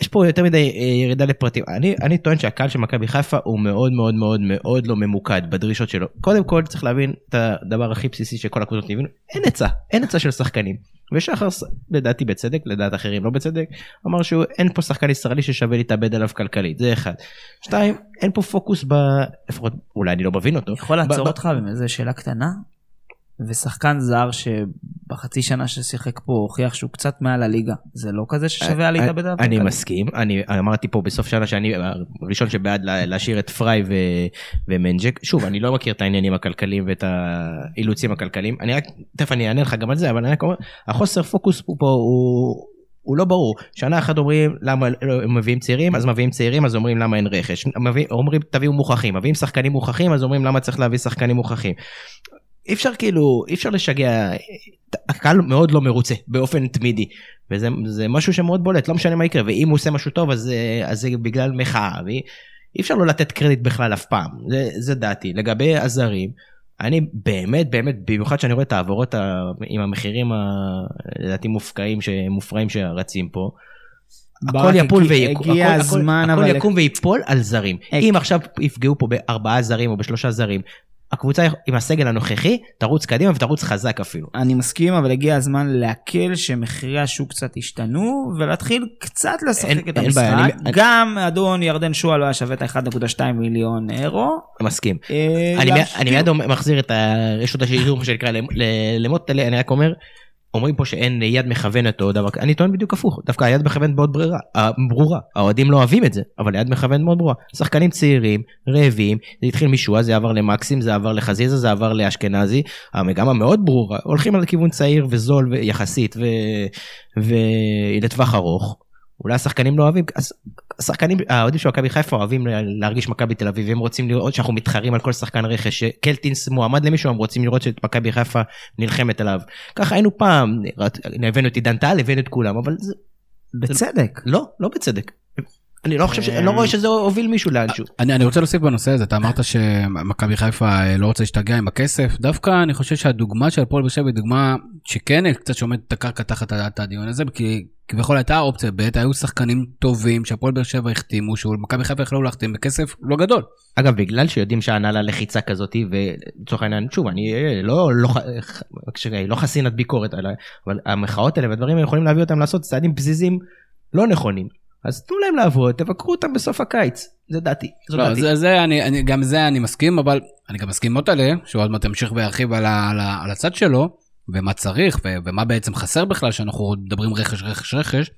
יש פה יותר מדי אה, ירידה לפרטים אני אני טוען שהקהל של מכבי חיפה הוא מאוד מאוד מאוד מאוד לא ממוקד בדרישות שלו קודם כל צריך להבין את הדבר הכי בסיסי שכל הקבוצות הבינו אין היצע אין היצע של שחקנים ושחר לדעתי בצדק לדעת אחרים לא בצדק אמר שהוא אין פה שחקן ישראלי ששווה להתאבד עליו כלכלית זה אחד. שתיים אין פה פוקוס ב... לפחות אולי אני לא מבין אותו. יכול לעצור ב- אותך עם איזה שאלה קטנה? ושחקן זר שבחצי שנה ששיחק פה הוכיח שהוא קצת מעל הליגה, זה לא כזה ששווה היה להתאבד עליו? אני כלכלית? מסכים, אני אמרתי פה בסוף שנה שאני הראשון שבעד לה- להשאיר את פריי ומנג'ק. שוב, אני לא מכיר את העניינים הכלכליים ואת האילוצים הכלכליים. אני רק, תכף אני אענה לך גם על זה, אבל אני רק אומר, החוסר פוקוס פה הוא... הוא לא ברור, שנה אחת אומרים למה הם מביאים צעירים אז מביאים צעירים אז אומרים למה אין רכש, מביא, אומרים תביאו מוכחים, מביאים שחקנים מוכחים אז אומרים למה צריך להביא שחקנים מוכחים. אי אפשר כאילו, אי אפשר לשגע, הקהל מאוד לא מרוצה באופן תמידי. וזה זה משהו שמאוד בולט, לא משנה מה יקרה, ואם הוא עושה משהו טוב אז, אז זה בגלל מחאה, ואי אי אפשר לא לתת קרדיט בכלל אף פעם, זה, זה דעתי. לגבי הזרים, אני באמת באמת, במיוחד שאני רואה את העברות ה, עם המחירים ה- לדעתי מופקעים, מופרעים שרצים פה, הכל יפול ויקום, הגיע הכל, הזמן, הכל, אבל- הכל יקום ויפול על זרים. אם עכשיו יפגעו פה בארבעה זרים או בשלושה זרים, הקבוצה עם הסגל הנוכחי תרוץ קדימה ותרוץ חזק אפילו. אני מסכים, אבל הגיע הזמן להקל שמחירי השוק קצת השתנו, ולהתחיל קצת לשחק אין- את אין בעיה, המשחק. אני- גם אדון ירדן שועה לא היה שווה את ה-1.2 מיליון אירו. מסכים. אה, אני מיד- אני מחזיר את הרשות השידור <laughs> שנקרא למוטלה, אני רק אומר, אומרים פה שאין יד מכוונת או דבר כזה, אני טוען בדיוק הפוך, דווקא היד מכוונת מאוד ברירה, אה, ברורה, האוהדים לא אוהבים את זה, אבל היד מכוונת מאוד ברורה. שחקנים צעירים, רעבים, זה התחיל משואה, זה עבר למקסים, זה עבר לחזיזה, זה עבר לאשכנזי, המגמה מאוד ברורה, הולכים על כיוון צעיר וזול יחסית ולטווח ארוך. אולי השחקנים לא אוהבים, השחקנים, האוהדים של מכבי חיפה אוהבים להרגיש מכבי תל אביב, הם רוצים לראות שאנחנו מתחרים על כל שחקן רכש, שקלטינס מועמד למישהו, הם רוצים לראות שאת מכבי חיפה נלחמת עליו. ככה היינו פעם, הבאנו את עידן טל, הבאנו את כולם, אבל זה בצדק. לא, לא בצדק. אני לא חושב, ש- אני לא רואה שזה הוביל מישהו לאנשהו. אני, אני רוצה להוסיף בנושא הזה, אתה אמרת שמכבי חיפה אה, לא רוצה להשתגע עם הכסף, דווקא אני חושב שהדוגמה של הפועל באר שבע היא דוגמה שכן קצת שומעת את הקרקע תחת הדיון הזה, כי כביכול הייתה אופציה ב', היו שחקנים טובים שהפועל באר שבע החתימו, שמכבי חיפה יכלו להחתים בכסף לא גדול. אגב, בגלל שיודעים שהנהלה לחיצה כזאת, ולצורך העניין, שוב, אני אה, לא, לא, לא חסינת ביקורת עליי, אבל המחאות האלה והדברים האלה יכולים להביא אותם לעשות צעדים פזיזים לא נכונים. אז תנו להם לעבוד, תבקרו אותם בסוף הקיץ. זה דעתי. זו לא, דעתי. זה, זה אני, אני, גם זה אני מסכים, אבל אני גם מסכים עם מוטלה, שהוא עוד מעט ימשיך וירחיב על, על, על הצד שלו, ומה צריך, ו, ומה בעצם חסר בכלל, שאנחנו מדברים רכש, רכש, רכש.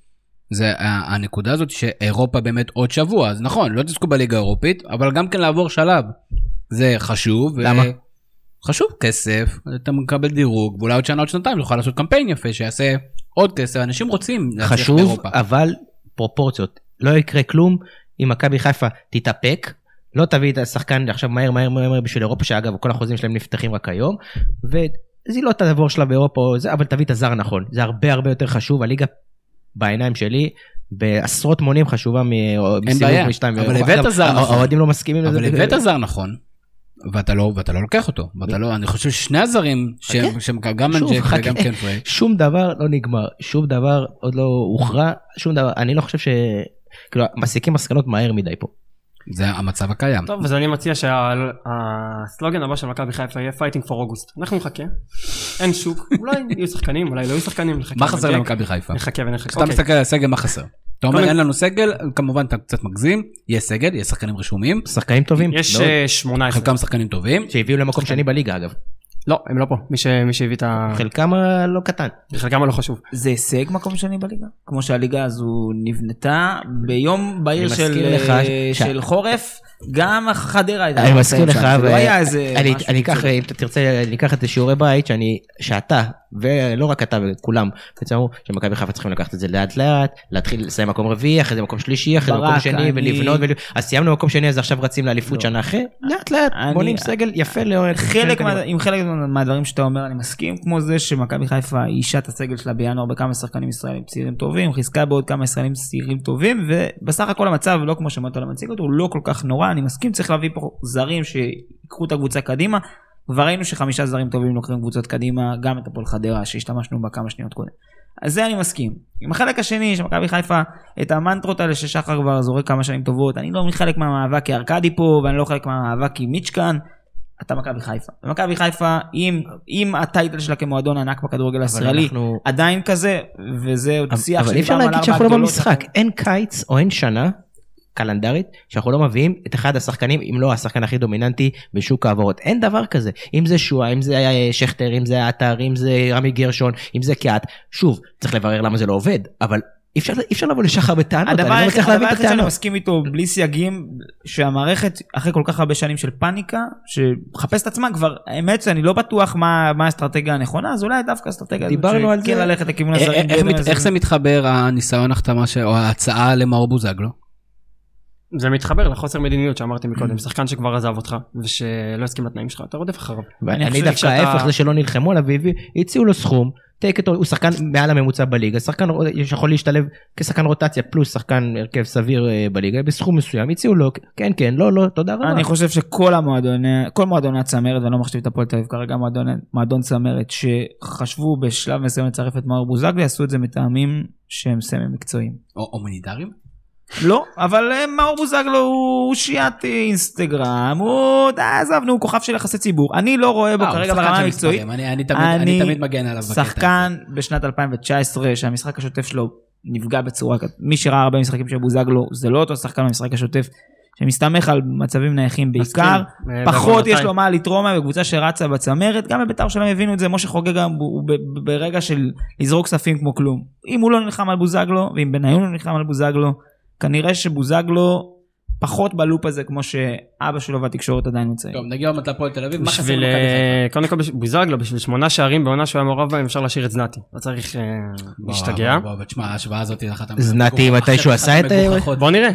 זה הנקודה הזאת שאירופה באמת עוד שבוע, אז נכון, לא תזכו בליגה האירופית, אבל גם כן לעבור שלב. זה חשוב. ו- למה? חשוב כסף, אתה מקבל דירוג, ואולי עוד שנה, עוד שנתיים, תוכל לעשות קמפיין יפה שיעשה עוד כסף, אנשים רוצים להצליח חשוב, באירופה. אבל פרופורציות. לא יקרה כלום אם מכבי חיפה תתאפק, לא תביא את השחקן עכשיו מהר מהר מהר מהר בשביל אירופה, שאגב כל החוזים שלהם נפתחים רק היום, ואז היא לא תעבור שלב באירופה, או זה, אבל תביא את הזר הנכון. זה הרבה הרבה יותר חשוב, הליגה בעיניים שלי. בעשרות מונים חשובה מסיבוב בעיה, משתיים. אבל באירופה. הבאת גם זר נכון. האוהדים לא מסכימים לזה. אבל הבאת זר נכון, ואתה לא, ואתה לא לוקח אותו, ואתה לא, אני חושב ששני הזרים, שהם, שהם גם מנג'ק. וגם קנפרי, שום דבר לא נגמר, שום דבר עוד לא הוכרע, שום דבר, אני לא חושב ש... כאילו, מסיקים מסקנות מהר מדי פה. זה המצב הקיים. טוב, אז אני מציע שהסלוגן הבא של מכבי חיפה יהיה fighting for August. אנחנו נחכה, אין שוק, <laughs> אולי יהיו שחקנים, אולי לא יהיו שחקנים. נחכה מה חסר. למכבי חיפה? נחכה ונחכה. כשאתה אוקיי. מסתכל על הסגל, מה חסר? אתה אומר אין לנו סגל, כמובן אתה קצת מגזים, יש סגל, יש שחקנים רשומים, שחקנים טובים, יש מאוד. אה, 18. חלקם שחקנים טובים, שהביאו למקום שני בליגה אגב, לא, הם לא פה. מי ש- מי שהביא את ה... חלקם אה, לא קטן. חלקם לא חשוב. זה הישג מקום שני בליגה? כמו שהליגה הזו נבנתה ביום בהיר של, לך אה, ש- של חורף, גם חדרה הייתה אני מזכיר לך, זה ו- לא היה איזה אני- אקח. אם אתה תרצה, אני אקח את זה שיעורי בית, שאני, שאתה, ולא רק אתה וכולם, בעצם אמרו שמכבי חיפה צריכים לקחת את זה לאט לאט, להתחיל לסיים מקום רביעי, אחרי זה מקום שלישי, אחרי זה מקום שני, אני- ולבנות, ול- אז סיימנו מקום שני, אז עכשיו רצים לאליפות לא. שנה אחרי, לאט לאט, אני- בונים סגל יפה לאוהד. חלק מה, עם חלק מהדברים שאתה אומר אני מסכים כמו זה שמכבי חיפה אישה את הסגל שלה בינואר בכמה שחקנים ישראלים צעירים טובים חיזקה בעוד כמה ישראלים צעירים טובים ובסך הכל המצב לא כמו שמטולה מציג אותו הוא לא כל כך נורא אני מסכים צריך להביא פה זרים שיקחו את הקבוצה קדימה. כבר ראינו שחמישה זרים טובים לוקחים קבוצות קדימה גם את הפועל חדרה שהשתמשנו בה כמה שניות קודם. אז זה אני מסכים. עם החלק השני שמכבי חיפה את המנטרות האלה ששחר כבר זורק כמה שנים טובות אני לא חלק מהמאבק כי ארכדי פה ואני לא חלק מהמאבק כי מיץ' כאן. אתה מכבי חיפה. ומכבי חיפה עם, עם הטייטל שלה כמועדון ענק בכדורגל הישראלי אנחנו- עדיין כזה וזה עוד שיח אבל אי אפשר להגיד שאנחנו לא. במשחק, אין קיץ או אין שנה קלנדרית שאנחנו לא מביאים את אחד השחקנים אם לא השחקן הכי דומיננטי בשוק ההעברות אין דבר כזה אם זה שועה אם זה היה שכטר אם זה עטר אם זה רמי גרשון אם זה קיאט שוב צריך לברר למה זה לא עובד אבל אי אפשר, אי אפשר לבוא לשחר בטענות הדבר אני לא היחיד מצליח הדבר להבין את היחיד שאני הטענות. מסכים איתו בלי סייגים שהמערכת אחרי כל כך הרבה שנים של פאניקה שמחפשת עצמה כבר האמת שאני לא בטוח מה, מה האסטרטגיה הנכונה אז אולי דווקא האסטרטגיה הזאת דיברנו על זה. ללכת לכיוון איך- הזרים. איך ויותר מת- הזרים. איך זה מתחבר הניסיון החתמה של- או ההצעה למאור בוזגלו? זה מתחבר לחוסר מדיניות שאמרתי Mm. מקודם, שחקן שכבר עזב אותך ושלא הסכים לתנאים שלך, אתה רודף אחריו. אני חושב דווקא ההפך זה שלא נלחמו עליו והביא- הציעו לו סכום. take it, הוא שחקן מעל הממוצע בליגה, שחקן שיכול להשתלב כשחקן רוטציה פלוס שחקן הרכב סביר אה, בליגה בסכום מסוים, הציעו לו, כן כן, לא לא, תודה רבה. אני חושב שכל המועדוני, כל מועדוני הצמרת, ואני לא מחשיב את הפועל תל אביב כרגע, מועדון, מועדון צמרת, שחשבו בשלב מסוים לצרף את מאור בוזגלי, עשו את זה מטעמים שהם סמי מקצועיים. או הומניטריים? לא, אבל אה, מאור בוזגלו הוא שיעת אה, אינסטגרם, הוא, די, עזוב, נו, הוא כוכב של יחסי ציבור. אני לא רואה בו אה, כרגע ברמה המקצועית. אני- תמיד- מגן עליו. בקטע. שחקן בשנת 2019 שהמשחק השוטף שלו נפגע בצורה כזאת. מי שראה הרבה משחקים של בוזגלו זה לא אותו שחקן במשחק השוטף שמסתמך על מצבים נייחים בעיקר. אה, פחות. יש לו מה לתרום מהם בקבוצה שרצה בצמרת גם בביתר שלהם הבינו את זה משה חוגג גם הוא ברגע של לזרוק כספים כמו כלום אם הוא לא נלחם על בוזגלו ואם בניון לא נלחם על בוזגלו כנראה שבוזגלו פחות בלופ הזה כמו שאבא שלו והתקשורת עדיין נמצאים. טוב, נגיע עוד מעט להפועל תל אביב, מה חסר בשביל, למכבי אה, חיפה? קודם כל בוזגלו, בשביל שמונה שערים בעונה שהוא היה מעורב בהם אפשר להשאיר את זנתי. לא צריך אה, בוא, להשתגע. בוא, בוא, תשמע, ההשוואה הזאת היא אחת זנתי המגוחכות- מתישהו אחת עשה את ה-. בוא נראה,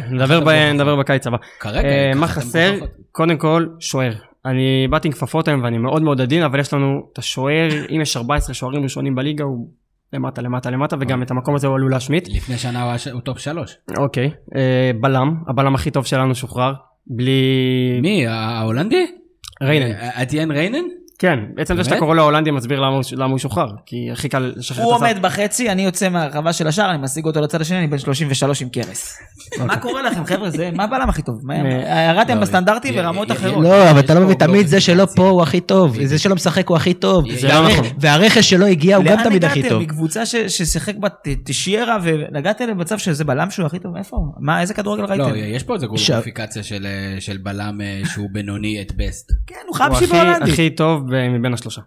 נדבר בקיץ הבא. כרגע, אה, מה חסר? קודם כל, שוער. אני באתי עם כפפות היום ואני מאוד מאוד עדין, אבל יש לנו את השוער, אם יש 14 שוערים ראשונים בליגה, הוא למטה, למטה, למטה, וגם את המקום הזה הוא עלול להשמיט. לפני שנה הוא היה top שלוש. אוקיי, אה, בלם, הבלם הכי טוב שלנו שוחרר, בלי... מי, ההולנדי? ריינן. אה, אתיאן ריינן? כן, עצם זה שאתה? קורא לו הולנדי מסביר למה הוא- למה הוא שוחרר, כי הכי קל לשחרר הוא את הזר. עומד בחצי, אני יוצא מהרחבה של השער, אני משיג אותו לצד השני, אני בן 33 עם קרס. מה קורה לכם חבר'ה? זה מה הבלם הכי טוב? מה- אה, ירדתם לא, בסטנדרטים ברמות י- אחרות. לא, אבל אתה לא מבין, תמיד זה שלא. פה הוא הכי טוב, זה שלא משחק הוא הכי טוב. לא נכון. והרכש שלא הגיע הוא גם תמיד הכי לאן טוב. הגעתם מקבוצה ש- ששיחק בטשיירה ונגעתם למצב שזה בלם שהוא הכי טוב? איפה? מה, איזה כדורגל לא, ראיתם? יש פה איזה גלוריפיקציה של אה, של בלם אה, שהוא בינוני את בסט. כן, הוא הוא חבשי הכי- בהולנדי. הכי טוב ב- מבין השלושה.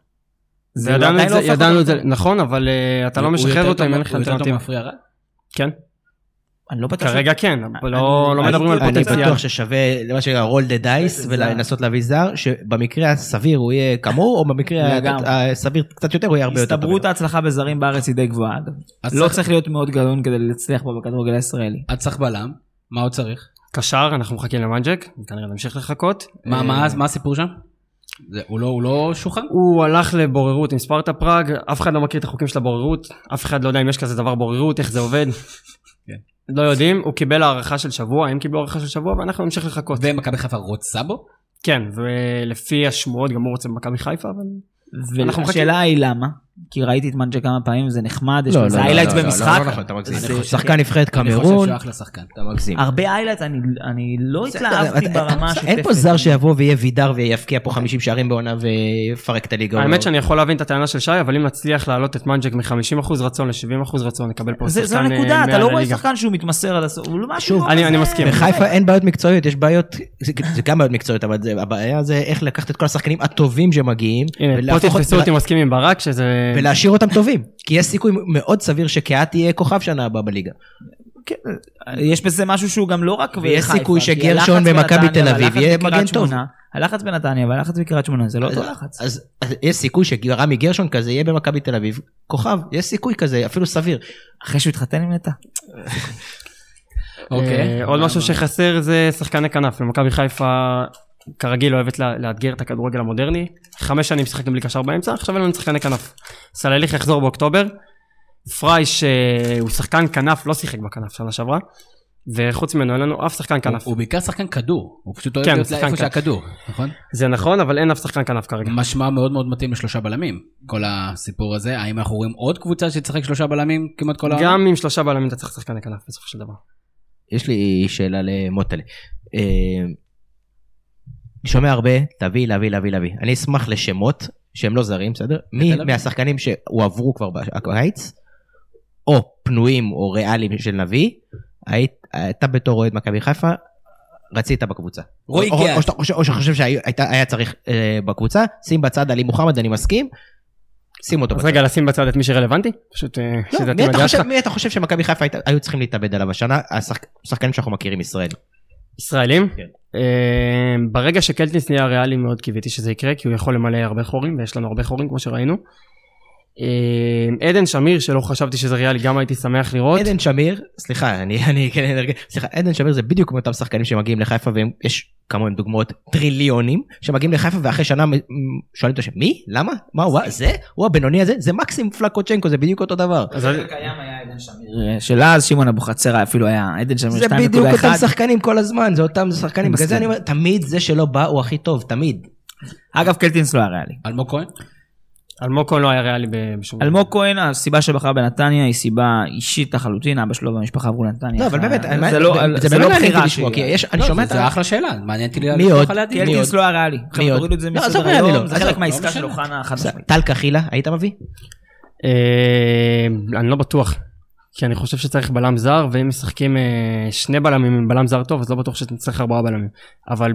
זה ידענו עדיין את לא זה, הופך ידענו אותו את זה. נכון, אבל אה, אתה לא משחרר אותו אם אין לך הוא יותר טוב אלטרנטיבה. מפריע רע? כן, אני לא בטוח. כרגע כן, אבל לא לא אני- מדברים על אני פוטנציאל. בטוח ששווה למה שנקרא roll the dice ולנסות להביא זר שבמקרה הסביר הוא יהיה כמוהו או במקרה. הסביר קצת יותר הוא יהיה הרבה יותר טוב. הסתברות ההצלחה בזרים בארץ היא די גבוהה אגב. לא צריך- צריך להיות מאוד גאון כדי להצליח פה בכדורגל הישראלי. אז צריך בלם, מה עוד צריך? קשר, אנחנו מחכים למאנג'ק, וכנראה נמשיך לחכות. מה אה, מה מה הסיפור שם? זה- הוא לא- הוא לא שוחרר? הוא הלך לבוררות עם ספרטה פראג, אף אחד לא מכיר את החוקים של הבוררות, אף אחד לא יודע אם יש כזה דבר בוררות, איך זה עובד. <laughs> כן. לא יודעים, הוא קיבל הארכה של שבוע, הם קיבלו הארכה של שבוע ואנחנו נמשיך לחכות. ומכבי חיפה רוצה בו? כן, ולפי השמועות גם הוא רוצה במכבי חיפה, אבל... והשאלה היא למה? כי ראיתי את מנג'ה כמה פעמים, זה נחמד, יש לא, לזה לא, לא, highlights לא, לא, במשחק. לא נכון, אתה מגזים. שחקן נבחרת אני חושב קמרון, שהוא אחלה שחקן. אתה מגזים. הרבה highlights, אני- אני לא התלהבתי אתה- ברמה השוטפת. אין פה זר שיבוא ויהיה וידר ויפקיע פה 50 שערים בעונה ויפרק את הליגה. האמת שאני יכול להבין את הטענה של שי, אבל אם נצליח להעלות את מנג'ק מ-50% רצון ל-70% רצון, נקבל פה זה- זו שחקן הנקודה, אה, אתה לא רואה. שחקן שהוא מתמסר עד הסוף, הוא משהו. אני- מסכים. בחיפה אין בעיות מקצועיות, יש בעיות, זה זה גם בעיות מקצועיות, אבל זה- הבעיה זה איך לקחת את כל השחקנים הטובים שמגיעים, הנה, פה ולהפוך תתפסו ות- אותי מסכים עם ברק, שזה... ולהשאיר אותם טובים, כי יש סיכוי מאוד סביר שקהת תהיה כוכב שנה הבאה בליגה. כן, יש בזה משהו שהוא גם לא רק ויש בחיפה, סיכוי כי שגרשון במכבי בנתניה תל אביב יהיה מגן טוב. הלחץ בנתניה והלחץ בקריית שמונה זה לא אותו לחץ. אז יש סיכוי שרמי גרשון כזה יהיה במכבי תל אביב, כוכב, יש סיכוי כזה, אפילו סביר. אחרי שהוא התחתן עם נטע. אוקיי. אה, עוד משהו שחסר זה שחקני כנף, ומכבי חיפה כרגיל אוהבת לה- לאתגר את הכדורגל המודרני. חמש שנים שיחקנו בלי קשר באמצע, עכשיו אין לנו שחקני כנף. סלליך יחזור באוקטובר. פריי שהוא שחקן כנף, לא שיחק בכנף שנה שעברה. וחוץ ממנו אין לנו אף שחקן כנף. הוא בעיקר שחקן כדור, הוא פשוט אוהב כן, להיות שחקן איפה כדור. שהכדור, נכון? זה נכון, אבל אין אף שחקן כנף כרגע. משמע מאוד מאוד מתאים לשלושה בלמים, כל הסיפור הזה. האם אנחנו רואים עוד קבוצה שתשחק שלושה בלמים כמעט כל העונה? גם עם שלושה בלמים אתה צריך שחקני כנף בסופו של דבר. יש לי שאלה למוטלה. אני שומע הרבה, תביא, להביא, להביא, להביא. אני אשמח לשמות שהם לא זרים, בסדר? מי. מהשחקנים שהועברו כבר בקיץ, או פנויים או ריאליים של נביא, היית, אתה בתור אוהד מכבי חיפה, רצית בקבוצה. רועי או- קיאט. או שאתה חושב- שהיה צריך אה, בקבוצה, שים בצד עלי מוחמד, אני מסכים, שים אותו אז בצד. רגע, לשים בצד את מי שרלוונטי? פשוט אה, לא, שזה חושב- שלך. מי אתה חושב שמכבי חיפה היו צריכים להתאבד עליו השנה? השחק- השחקנים שאנחנו מכירים ישראלים. ישראלים? כן. אה, ברגע שקלטינס נהיה ריאלי מאוד קיוויתי שזה יקרה, כי הוא יכול למלא הרבה חורים, ויש לנו הרבה חורים כמו שראינו. אה, עדן שמיר, שלא חשבתי שזה ריאלי, גם הייתי שמח לראות. עדן שמיר, סליחה, אני, <laughs> אני כן אנרגיה, סליחה, עדן שמיר זה בדיוק כמו אותם שחקנים שמגיעים לחיפה ויש כמוהם דוגמאות טריליונים שמגיעים לחיפה ואחרי שנה שואלים את השם, מי? למה? מה הוא? זה? הוא הבינוני הזה? זה מקסים פלקוצ'נקו, זה בדיוק אותו דבר. אז אני- קיים היה עדן שמיר. של אז שמעון אבוחצירא אפילו היה עדן שמיר זה בדיוק 2.1. אותם שחקנים כל הזמן, זה אותם שחקנים, בגלל זה. אני אומר, תמיד זה שלא בא הוא הכי טוב, תמיד. אגב קלטינס לא היה ריאלי. אלמוג כהן? אלמוג כהן לא היה ריאלי ב- בשום... אלמוג כהן הסיבה שבחר בנתניה היא סיבה אישית לחלוטין אבא שלו והמשפחה עברו לנתניה. לא, אבל באמת, זה לא זה זה לא מעניין בחירה לשמוע, כי יש, אני לא, שומע את זה ה... אחלה שאלה, מעניין אותי מי עוד? דיון. קלטינס לא היה ריאלי. חבר'ה, עוד? זה לא, עזוב ריאלי, לא. זה חלק לא מהעסקה. של אוחנה חד משמעית. טל קחילה, היית מביא? אה, אני לא בטוח. כי אני חושב שצריך בלם זר, ואם משחקים אה, שני בלמים עם בלם זר טוב, אז לא בטוח שצריך ארבעה בלמים. אבל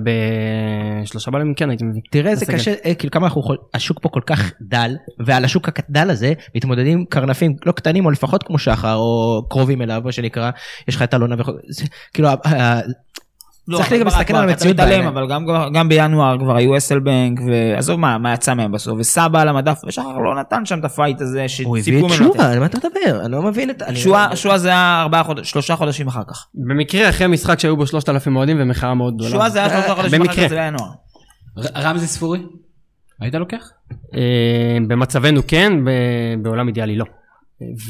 בשלושה בלמים כן הייתי מביא. תראה איזה. קשה, אה, כאילו כמה אנחנו, השוק פה כל כך דל, ועל השוק הדל הזה מתמודדים קרנפים לא קטנים או לפחות כמו שחר או קרובים אליו מה שנקרא, יש לך את אלונה זה, כאילו, לא, צריך גם להסתכל על המציאות בעיניים. אבל גם- גם בינואר כבר היו אסלבנק, ועזוב מה מה יצא מהם בסוף, וסבא על המדף, ושחר לא נתן שם את הפייט הזה הוא הביא שציפו את ממנו. שועה, על מה אתה מדבר? אני לא מבין את... שועה שועה זה היה ארבעה חודשים, שלושה חודשים אחר כך. במקרה אחרי משחק שהיו בו 3,000 אוהדים ומחאה מאוד גדולה. שועה זה היה שלושה חודשים אחר. כך, זה היה נוער. ר- רמזי ספורי? היית לוקח? אה, במצבנו כן, ב- בעולם אידיאלי לא.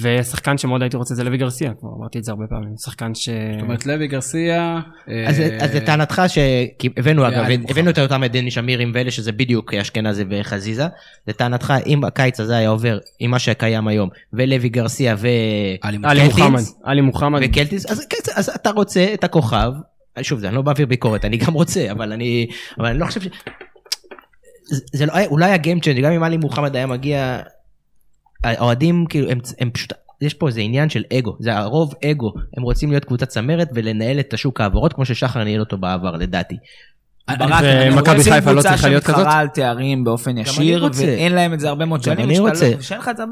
ושחקן שמאוד הייתי רוצה זה לוי גרסיה, כבר אמרתי את זה הרבה פעמים, שחקן ש... זאת אומרת, לוי גרסיה... אז אה, אז לטענתך שהבאנו אגב. הבאנו את אותם את דני שמירים ואלה שזה בדיוק אשכנזי וחזיזה, לטענתך אם הקיץ הזה היה עובר עם מה שקיים היום ולוי גרסיה ו... עלי? מוחמד, עלי מוחמד, וקלטיס, אז, כן, אז אתה רוצה את הכוכב, שוב זה אני לא מעביר ביקורת, אני גם רוצה, אבל אני, אבל אני לא חושב ש... זה, לא היה, אולי ה game change גם אם עלי מוחמד היה מגיע, האוהדים כאילו הם, הם פשוט, יש פה איזה עניין של אגו, זה הרוב אגו, הם רוצים להיות קבוצת צמרת ולנהל את השוק העברות כמו ששחר ניהל אותו בעבר לדעתי. ומכבי חיפה לא צריכה להיות שמתחרה כזאת? על תארים באופן ישיר, רוצה. ואין להם את זה הרבה מאוד גם שנים. אני רוצה. לא-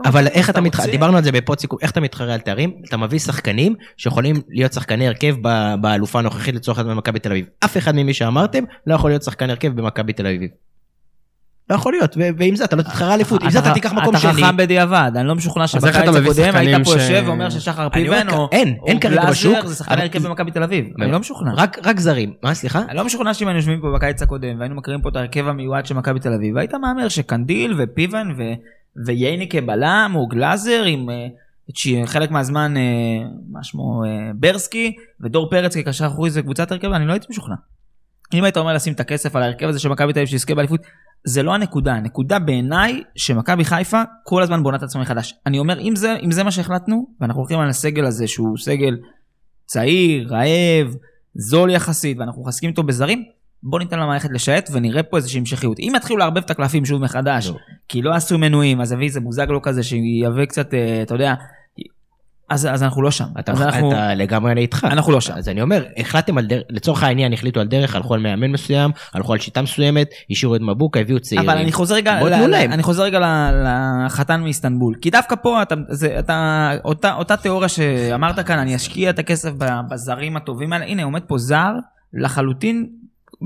אבל איך אתה מתחרה. דיברנו על זה בפוד סיכום, איך אתה מתחרה על תארים? אתה מביא שחקנים שיכולים להיות שחקני הרכב ב- באלופה הנוכחית לצורך העניין במכבי תל אביב. אף אחד ממי שאמרתם לא יכול להיות שחקן הרכב במכבי תל אביב. לא יכול להיות, ו- ועם זה אתה לא תתחרה אליפות, עם זה אתה תיקח מקום אתה שני. חכם בדיעבד, אני לא משוכנע שבקיץ אתה הקודם היית פה יושב ואומר ששחר פיבן או אין, אין כרגע בשוק, גלאזר זה שחקן הרכב במכבי תל אביב, אני לא משוכנע. רק זרים, מה סליחה? אני לא משוכנע שאם היינו יושבים פה בקיץ הקודם והיינו מקריאים פה את ההרכב המיועד של מכבי תל אביב, היית מהמר שקנדיל ופיבן וייני כבלם או גלאזר עם אה, חלק מהזמן אה, מה שמו אה, ברסקי ודור פרץ כקשר אחורי זה קבוצת הרכב אני לא הייתי משוכנע. אם היית אומר לשים את הכסף על ההרכב הזה של מכבי תל אביב שיזכה באליפות זה לא הנקודה הנקודה בעיניי שמכבי חיפה כל הזמן בונה את עצמה מחדש אני אומר אם זה אם זה מה שהחלטנו ואנחנו הולכים על הסגל הזה שהוא סגל צעיר רעב זול יחסית ואנחנו מחזקים אותו בזרים בוא ניתן למערכת לשייט ונראה פה איזושהי המשכיות אם יתחילו לערבב את הקלפים שוב מחדש לא. כי לא עשו מנויים אז אביא איזה בוזגלו כזה שיהווה קצת אה, אתה יודע אז, אז אנחנו לא שם אתה, אז אנחנו, אתה לגמרי אני איתך. אנחנו לא שם. אז אני אומר, החלטתם על דרך, לצורך העניין החליטו על דרך, הלכו על מאמן מסוים, הלכו על שיטה מסוימת, השאירו את מבוקה, הביאו צעירים. אבל אני חוזר רגע, ל- ל-. אני חוזר רגע ל- לחתן מאיסטנבול, כי דווקא פה אתה, זה, אתה, אותה, אותה תיאוריה שאמרת כאן, אני אשקיע את הכסף בזרים הטובים האלה, הנה עומד פה זר לחלוטין,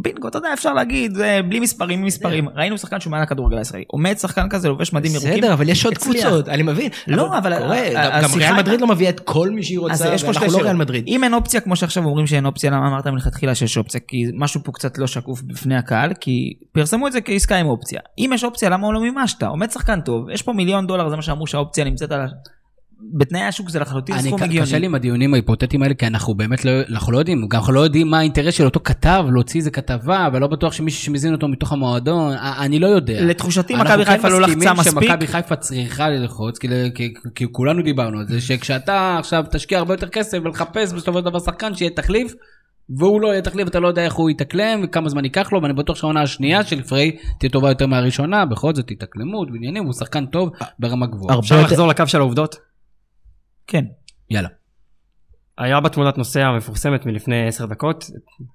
בינגו, אתה יודע, אפשר להגיד, בלי מספרים, מספרים, ראינו שחקן שהוא מעל הכדורגל הישראלי, עומד שחקן כזה, לובש מדים ירוקים, בסדר, אבל יש עוד. קבוצות, אני מבין. לא, אבל גם- ריאל מדריד לא מביאה את כל מי שהיא רוצה, ואנחנו לא ריאל. מדריד. אם אין אופציה, כמו שעכשיו אומרים שאין אופציה, למה אמרת מלכתחילה שיש אופציה? כי משהו פה קצת לא שקוף בפני הקהל, כי פרסמו את זה כעסקה עם אופציה. אם יש אופציה, למה לא מימשת? עומד שחקן טוב, יש פה מיליון דולר, זה מה שאמרו שהאופציה נמצאת על. בתנאי השוק זה לחלוטין אני סכום הגיוני. קשה לי עם הדיונים ההיפותטיים האלה, כי אנחנו באמת לא, אנחנו לא יודעים, גם אנחנו לא יודעים מה האינטרס של אותו כתב להוציא איזה כתבה, ולא בטוח שמישהו שמזין אותו מתוך המועדון, אני לא יודע. לתחושתי אנחנו מכבי כן חיפה לא לחצה מסכימים מספיק. שמכבי חיפה צריכה ללחוץ, כי, כי, כי כולנו דיברנו על זה, שכשאתה עכשיו תשקיע הרבה יותר כסף ולחפש בסופו של דבר שחקן שיהיה תחליף, והוא לא יהיה תחליף, אתה לא יודע איך הוא יתאקלם וכמה זמן ייקח לו, ואני בטוח שהעונה השנייה של פריי תהיה טובה יותר מהראשונה, בכל זאת התאקלמות ועניינים, הוא שחקן טוב ברמה גבוהה. אפשר לחזור לקו של העובדות? כן. יאללה. היה בתמונת נוסע המפורסמת מלפני עשר דקות,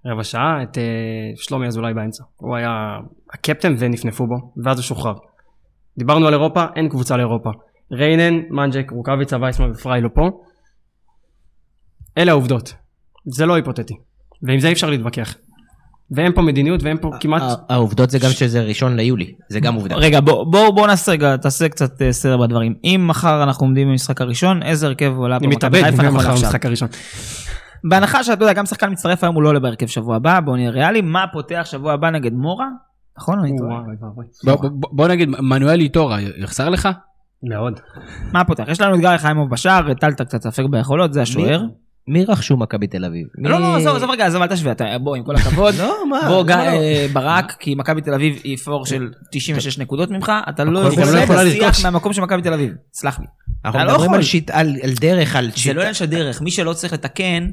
רבע שעה, את אה, שלומי אזולאי באמצע. הוא היה הקפטן ונפנפו בו, ואז הוא שוחרר. דיברנו על אירופה, אין קבוצה לאירופה. ריינן, מנג'ק, רוקאביצה, וייסמן ופריי לא פה. אלה העובדות. זה לא היפותטי. ועם זה אי אפשר להתווכח. ואין פה מדיניות ואין פה כמעט... העובדות זה גם שזה ראשון ליולי, זה גם עובדה. רגע, בוא בוא- בוא נעשה רגע, תעשה קצת אה, סדר בדברים. אם מחר אנחנו עומדים במשחק הראשון, איזה הרכב עולה אני פה מתאבד מכבי חיפה נכון מחר? במשחק הראשון. בהנחה שאתה יודע, גם שחקן מצטרף היום הוא לא עולה בהרכב שבוע הבא, בוא נהיה ריאלי, מה פותח שבוע הבא נגד מורה? נכון או אני טועה? בוא, נגיד, מנואל איטורה יחסר לך? מאוד. מה פותח? יש לנו את גיא חיימוב בשער, טלטה קצת ספק ביכולות, זה השוער. מי רכשו מכבי תל אביב? לא, לא, עזוב, עזוב רגע, עזוב, אל תשווה, אתה- בוא, עם כל הכבוד. <laughs> לא, מה? בוא, גיא, למה לא? אה, ברק, כי מכבי תל אביב היא פור של 96 נקודות ממך, אתה לא לא יכול להשיח. מהמקום של מכבי תל אביב, סלח לי. אנחנו לא מדברים. על שיט- דרך, על זה שיטה. לא עניין של דרך, מי שלא צריך לתקן,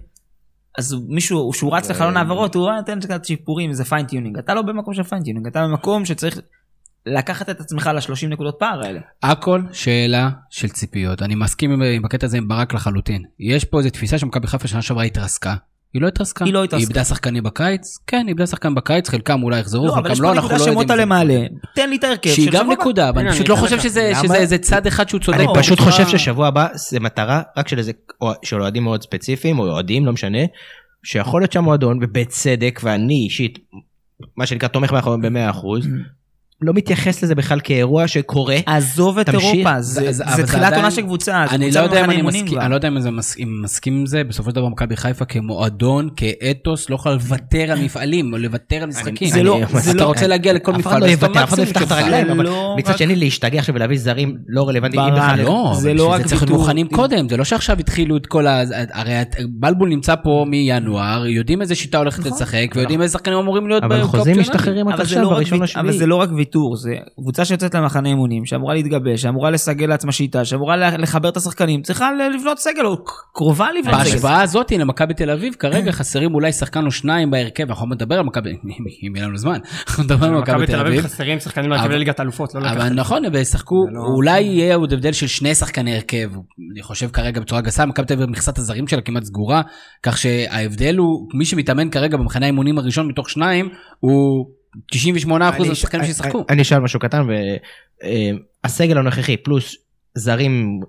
אז מישהו, שהוא רץ לחלון העברות, הוא נותן קצת שיפורים, זה fine tuning. אתה לא במקום של fine tuning, אתה במקום שצריך לקחת את עצמך ל-30 נקודות פער האלה. הכל שאלה של ציפיות. אני מסכים עם, עם הקטע הזה עם ברק לחלוטין. יש פה איזו תפיסה שמכבי חיפה שנה שעברה התרסקה. היא לא התרסקה. היא לא התרסקה. היא איבדה שחקנים בקיץ? כן, היא איבדה שחקן בקיץ, חלקם אולי יחזרו, לא, אבל יש חלקם פה לא, אנחנו נקודה לא יודעים. שמוטה אם זה- למעלה, תן לי את ההרכב שהיא גם. נקודה, אבל אני פשוט לא חושב. שזה איזה צד אחד שהוא צודק. אני לא, פשוט בצורה- חושב ששבוע הבא זה מטרה רק של איזה, או- של אוהדים מאוד ספציפיים, או אוהדים, לא משנה, שיכול להיות שם מועדון, ובצדק, ואני אישית, מה שנקרא תומך מאחוריהם במאה אחוז, לא מתייחס לזה בכלל כאירוע שקורה. עזוב את תמשיך. אירופה, זה זה- זה תחילת עונה של קבוצה, זה אני קבוצה לא יודע אם במחנה אני אימונים מסכים, כבר. אני לא יודע אם מסכים עם זה, בסופו של דבר מכבי חיפה כמועדון, כאתוס, לא יכולה לוותר על מפעלים, או לוותר על משחקים. זה לא- זה אתה לא- רוצה להגיע לכל אף אחד מפעל, לא אז אתה יוותר, אף אחד לא יפתח את. הרגליים, אבל לא מצד שני להשתגע עכשיו ולהביא זרים לא רלוונטיים. בכלל- לא, זה לא רק זה צריך להיות מוכנים קודם, זה לא שעכשיו התחילו את כל ה... הרי בלבול נמצא פה מינואר, יודעים איזה שיטה הולכת לשחק, ויודעים איזה שחקנים אמורים להיות אבל חוזים. משתחררים עכשיו, לא בראשון לשביעי. ויתור, זה קבוצה שיוצאת למחנה אימונים, שאמורה להתגבש, שאמורה לסגל לעצמה שיטה, שאמורה לחבר את השחקנים, צריכה לבנות סגל, או קרובה לבנות סגל. בהשוואה הזאת למכבי תל אביב, כרגע חסרים אולי שחקן או שניים בהרכב, אנחנו נדבר על מכבי, אם יהיה לנו זמן, אנחנו נדבר על מכבי מכבי תל אביב. חסרים שחקנים להרכב לליגת האלופות, לא לקחת. אבל נכון, וישחקו, זה לא- אולי יהיה עוד הבדל של שני שחקני הרכב, אני חושב כרגע בצורה גסה, מכבי תל אביב מכסת הזרים שלה כמעט סגורה, כך שההבדל הוא, מי שמתאמן כרגע במחנה האימונים הראשון מתוך שניים, הוא 98% אני- מהשחקנים אני- שישחקו. אני אשאל משהו קטן, והסגל הנוכחי פלוס זרים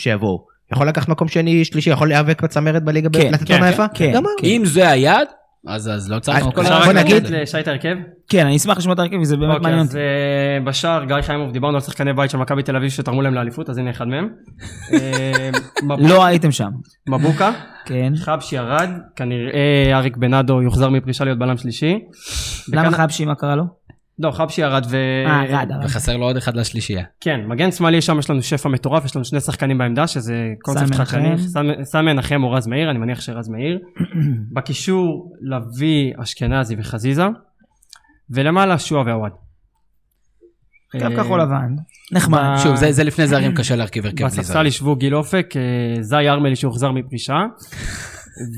שיבואו, יכול לקחת מקום שני, שלישי, יכול להיאבק בצמרת בליגה, כן, לתת כן, עונה כן, יפה? כן, גמר. כן. אם זה היעד, אז אז לא צריך אז- אז אפשר בוא רק נגיד- לשי את ההרכב? כן, אני אשמח לשמוע את הרכב, כי זה באמת אוקיי, מעניין אז אותי. אה, בשער גיא חיימוב, דיברנו על שחקני בית של מכבי תל אביב שתרמו להם לאליפות, אז הנה אחד מהם. אה, <laughs> לא הייתם שם. מבוקה, כן. חבשי ירד, כנראה אריק בנאדו יוחזר מפרישה להיות בלם שלישי. למה חבשי, מה קרה לו? לא, חבשי ירד ו... אה, ירד. וחסר לו עוד אחד לשלישייה. כן, מגן שמאלי שם יש לנו שפע מטורף, יש לנו שני שחקנים בעמדה, שזה קונספט חדשני. סמי מנחם או רז מאיר, אני מניח שרז מאיר. <clears throat> בקישור, לביא, אשכנזי וחזיזה. ולמעלה, שועה ועווד. קו אה, כחול לבן. נחמד. שוב, זה זה לפני זרים קשה להרכיב הרכב בלי זרים. בספסל ישבו גיל אופק, אה, זי ארמלי שהוחזר מפרישה,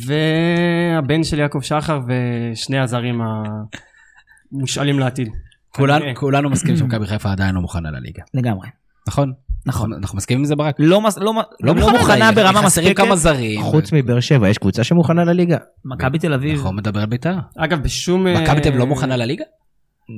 והבן של יעקב שחר ושני הזרים המושאלים לעתיד. כולנו- מסכימים שמכבי חיפה עדיין לא מוכנה לליגה. לגמרי. נכון? נכון. אנחנו מסכימים עם זה ברק? לא מס- לא מ- לא מוכנה ברמה מספקת. כמה זרים. חוץ מבאר שבע, יש קבוצה שמוכנה לליגה? מכבי תל אביב. אנחנו מדבר על בית"ר. אגב, בשום... אה, מכבי תל אביב לא מוכנה לליגה?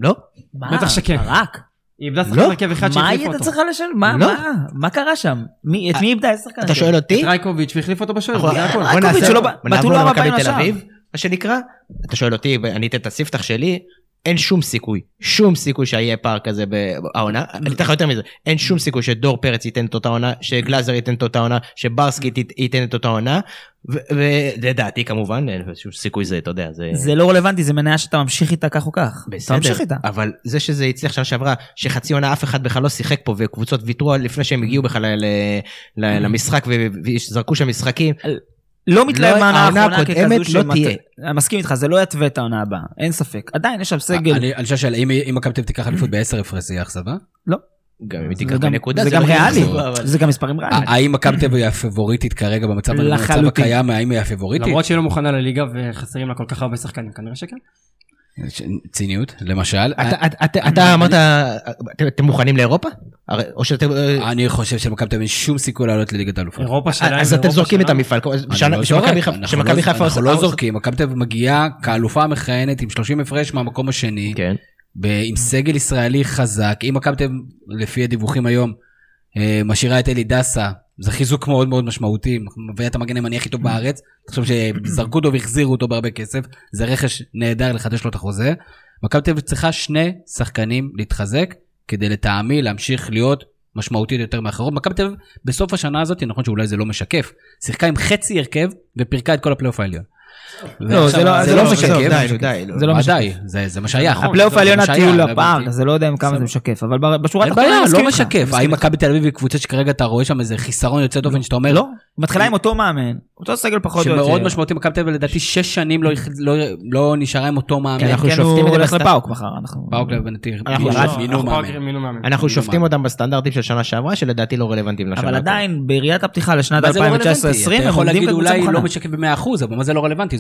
לא. מה? בטח שכן. ברק. היא איבדה שחקן לא. הרכב אחד מה שהחליף אותו. צריכה לשאול? מה? לא. מה? מה קרה שם? מי- את מי איבדה? איזה שחקן? אתה שואל אותי? את רייקוביץ' והחליף אותו בשוער, אנחנו- זה הכל. בוא רייקוביץ' נעשה- שלא נעבור למכבי תל. אביב, מה שנקרא. אתה שואל אותי, ואני אתן את הספתח שלי, אין שום סיכוי, שום סיכוי שיהיה פער כזה בעונה. אני אתן לך יותר מזה, אין שום סיכוי שדור פרץ ייתן את אותה עונה, שגלאזר ייתן את אותה עונה, שברסקי ית- ייתן את אותה עונה. ולדעתי כמובן, אין שום סיכוי זה, אתה יודע, זה... זה לא רלוונטי, זה מניה שאתה ממשיך איתה כך או כך. בסדר. אבל זה שזה הצליח שנה שעברה, שחצי עונה אף אחד בכלל לא שיחק פה וקבוצות ויתרו לפני שהם הגיעו בכלל למשחק וזרקו שם משחקים, לא מתלהב לא, מהעונה העונה האחרונה ככזו לא תהיה. אני מסכים איתך, זה לא יתווה את העונה הבאה, אין ספק. עדיין יש שם סגל. אני חושב שאם אם מכבי תל תיקח אליפות בעשר הפרש זה יהיה אכזבה? לא. גם אם היא זה תיקח גם- בנקודה, זה גם לא ריאלי, זה גם מספרים ריאליים. האם מכבי תל היא הפיבוריטית כרגע במצב. הקיים, האם היא הפיבוריטית? למרות שהיא לא מוכנה לליגה וחסרים לה כל כך הרבה שחקנים, כנראה שכן. ציניות, למשל. אתה- אתה- אתה- אתה אמרת, אתם- מוכנים לאירופה? או שאתם... אני חושב שלמכבי תל אביב אין שום סיכוי לעלות לליגת האלופות. אירופה שלהם. אז אתם זורקים את שלנו. המפעל. לא שמכבי חיפה- אנחנו לא- חיפה אנחנו. לא זורקים, מכבי תל אביב מגיעה כאלופה המכהנת עם 30 הפרש מהמקום השני, כן. עם סגל ישראלי חזק, אם מכבי תל אביב, לפי הדיווחים היום, אה, משאירה את אלי דסה, זה חיזוק מאוד מאוד משמעותי, מביא את המגן הימני הכי טוב בארץ, תחשוב שזרקו אותו והחזירו אותו בהרבה כסף, זה רכש נהדר לחדש לו את החוזה. מכבי תל אביב צריכה שני שחקנים להתחזק, כדי לטעמי להמשיך להיות משמעותית יותר מאחרות. מכבי תל אביב בסוף השנה הזאת, נכון שאולי זה לא משקף, שיחקה עם חצי הרכב ופירקה את כל הפלייאוף העליון. לא, זה לא- זה לא משקף. די. זה לא מה משקף. זה זה מה שהיה. הפלייאוף זה העליון הטיול לא לפארק, הבנתי. זה לא יודע עם כמה זה משקף, אבל ב- בשורה התחתונה בעיה, אני מסכים לא איתך, משקף. אני מסכים האם. מכבי תל אביב היא קבוצה שכרגע אתה רואה שם איזה חיסרון יוצא דופן שאתה אומר, לא, מתחילה עם אותו מאמן, אותו סגל פחות או יותר. שמאוד משמעותי מכבי תל אביב לדעתי שש שנים לא, לא, לא נשארה עם אותו מאמן. כן, אנחנו כן, שופטים את זה לפאוק מחר, אנחנו... פאוק להבנתי, אנחנו לא, שופטים. אותם בסטנדרטים של שנה שעברה, שלדעתי לא רלוונטיים לשנה. אבל. עדיין, בראיית הפתיחה לשנת מה זה לא 2019-2020, רלוונטי? אתה הם עומדים כקבוצה מוכנה.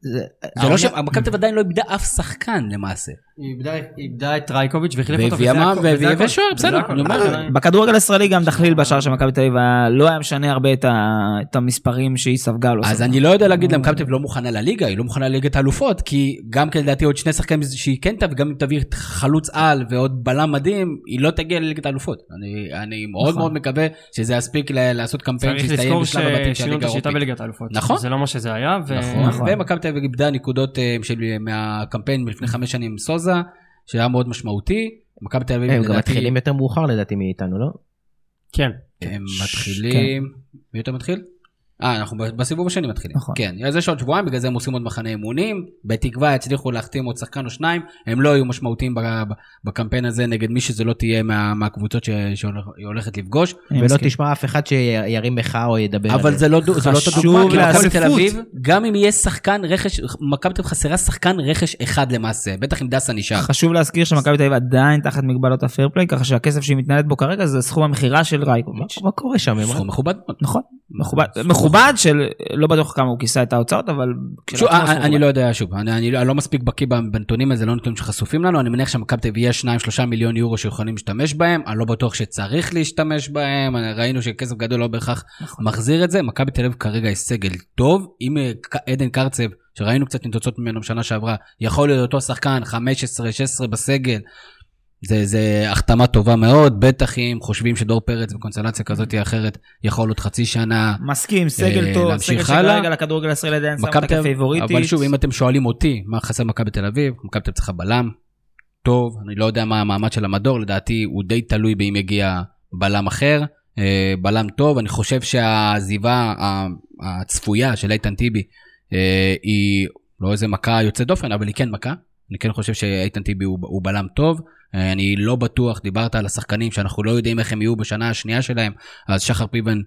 זה- לא ש... מכבי עדיין לא איבדה אף שחקן למעשה. היא איבדה- את רייקוביץ' והחליף אותו. והביאה זה בסדר. אה, בכדורגל הישראלי גם דחליל בשער של מכבי תל אביב היה- לא היה משנה הרבה את המספרים שהיא ספגה לו. אז אני לא יודע להגיד למכבי תל אביב לא מוכנה לליגה, היא לא מוכנה לליגת האלופות, כי גם כן לדעתי עוד שני שחקנים שהיא כן תביא, גם אם תביא חלוץ על ועוד בלם מדהים, היא לא תגיע לליגת האלופות. אני, אני מאוד נכון. מאוד מקווה שזה יספיק לעשות קמפיין צריך שיסתיים לזכור בשלב הבתים של ששינו הליגה את השיטה האירופית. בליגת האלופות. נכון. זה לא מה שזה היה. ו- נכון, ומכבי תל אביב איבדה נקודות אה, של, מהקמפיין מלפני חמש שנים עם סוזה, שהיה מאוד משמעותי. מכבי תל אביב הם גם מתחילים יותר מאוחר לדעתי מאיתנו, לא? כן. הם מתחילים, מי יותר מתחיל? אה, אנחנו בסיבוב השני מתחילים. נכון. כן, אז יש עוד שבועיים, בגלל זה הם עושים עוד מחנה אימונים. בתקווה יצליחו להחתים עוד שחקן או שניים. הם לא יהיו משמעותיים בקמפיין הזה נגד מי שזה לא תהיה מה- מהקבוצות ש- שהיא הולכת לפגוש. ולא מסכים. תשמע אף אחד שירים מחאה או ידבר על אבל זה לא, דו- זה לא אותו דוגמה, כי מכבי תל. אביב, גם אם יהיה שחקן רכש, מכבי תל אביב חסרה שחקן רכש אחד למעשה, בטח אם דסה נשאר. חשוב להזכיר שמכבי תל אביב עדיין תחת מגבלות הפייר פליי, ככה שהכסף שהיא מתנהלת בו כרגע זה סכום המכירה של רייקוביץ'. מה קורה שם? סכום מכובד מאוד. נכון, מכובד, מכובד של לא בטוח כמה הוא כיסה את ההוצאות, אבל... שוב, כשלעצמו אני, אני. לא יודע שוב, אני, אני, אני לא מספיק בקיא בנתונים האלה, לא נתונים שחשופים לנו, אני מניח שמכבי תל אביב יש 2-3 מיליון יורו שיכולים להשתמש בהם, אני לא בטוח שצריך להשתמש בהם, ראינו שכסף גדול לא בהכרח נכון. מחזיר את זה, מכבי תל אביב כרגע יש סגל טוב, אם אה, עדן קרצב, שראינו קצת ניצוצות ממנו בשנה שעברה, יכול להיות אותו שחקן 15-16 בסגל, זה, זה החתמה טובה מאוד, בטח אם חושבים שדור פרץ בקונסטלציה כזאת או אחרת יכול עוד חצי שנה. מסכים, סגל אה, טוב, סגל. שכרגע לכדורגל הישראלי עדיין שם אותה כפייבוריטית. אבל שוב, אם אתם שואלים אותי מה חסר מכבי תל אביב, מכבי תל אביב צריכה בלם טוב, אני לא יודע מה המעמד של המדור, לדעתי הוא די תלוי באם יגיע בלם אחר, אה, בלם טוב, אני חושב שהעזיבה הצפויה של איתן טיבי אה, היא לא איזה מכה יוצאת דופן, אבל היא כן מכה, אני כן חושב שאיתן טיבי הוא, הוא בלם טוב. אה, אני לא בטוח, דיברת על השחקנים שאנחנו לא יודעים איך הם יהיו בשנה השנייה שלהם, אז שחר פיבן,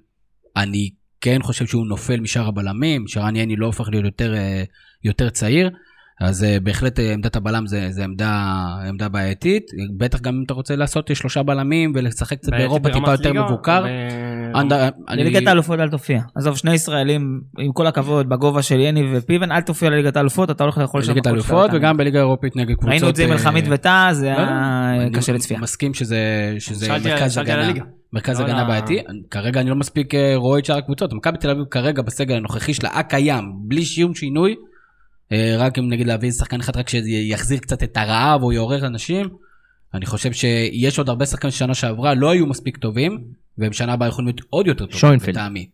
אני כן חושב שהוא נופל משאר הבלמים, שרן יני לא הופך להיות יותר, אה, יותר צעיר, אז אה, בהחלט אה, עמדת הבלם זה, זה עמדה, עמדה בעייתית, בטח גם אם אתה רוצה לעשות אה, שלושה בלמים ולשחק קצת באירופה טיפה יותר ליגה, מבוקר. לליגת האלופות אל תופיע. עזוב, שני ישראלים, עם כל הכבוד, בגובה של יני ופיבן, אל תופיע לליגת האלופות, אתה הולך לאכול שם ליגת הכל האלופות וגם בליגה האירופית נגד קבוצות. ראינו את זה עם אלחמיד וטאה, זה לא, היה אני קשה לצפייה. מסכים שזה, מרכז הגנה. מרכז לא הגנה בעייתי, כרגע אני לא מספיק אה, רואה את שאר הקבוצות, מכבי תל אביב כרגע בסגל הנוכחי שלה הקיים, בלי שום שינוי, רק אם נגיד להביא שחקן אחד רק שיחזיר קצת את הרעב או יעורר אנשים, אני חושב שיש עוד הרבה שחקנים ששנה שעברה לא היו מספיק טובים, והם שנה הבאה יכולים להיות עוד יותר טובים, שוינפלד. לטעמי.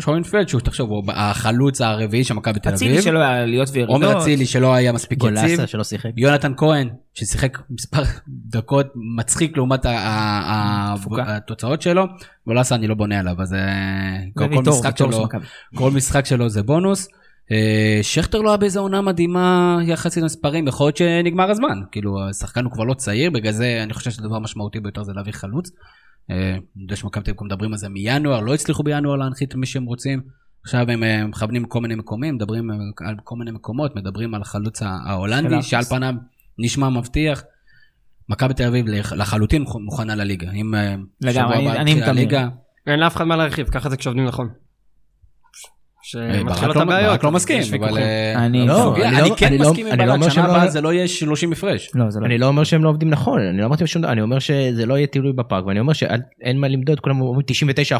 שוינפלד, שהוא תחשוב, הוא החלוץ הרביעי של מכבי תל אצילי אביב, שלא היה עליות וירידות. עומר אצילי שלא היה מספיק יציב, גולסה שלא שיחק. יונתן כהן, ששיחק מספר <laughs> דקות מצחיק לעומת ה- ה- ה- תפוקה. התוצאות שלו, גולסה אני לא בונה עליו, אז אה. כל משחק שלו זה בונוס. אה, שכטר לא היה באיזה עונה מדהימה יחסית למספרים, יכול להיות שנגמר הזמן. כאילו, השחקן הוא כבר לא צעיר, בגלל זה אני חושב שהדבר המשמעותי ביותר זה להביא חלוץ. אה, אני יודע שמכבי תל אביב מדברים על זה מינואר, לא הצליחו בינואר להנחית מי שהם רוצים. עכשיו הם אה, מכוונים כל מיני מקומים, מדברים על כל מיני מקומות, מדברים על החלוץ ההולנדי, שעל. פניו נשמע מבטיח. מכבי תל אביב לח- לחלוטין מוכנה לליגה. אם לגמרי, שבוע אני-. הליגה, אין לאף אחד מה להרחיב, ככה זה כשעובדים נכון. אה, שמתחילות לא- הבעיות. ברק לא מסכים, אבל... אה, אני- כן מסכים עם אני לא ברק, אומר שנה הבאה זה לא יהיה 30 הפרש. אני לא אומר שהם לא עובדים נכון, אני לא אמרתי שום דבר, אני אומר שזה לא יהיה תלוי בפארק, ואני אומר שאין מה למדוד, כולם אומרים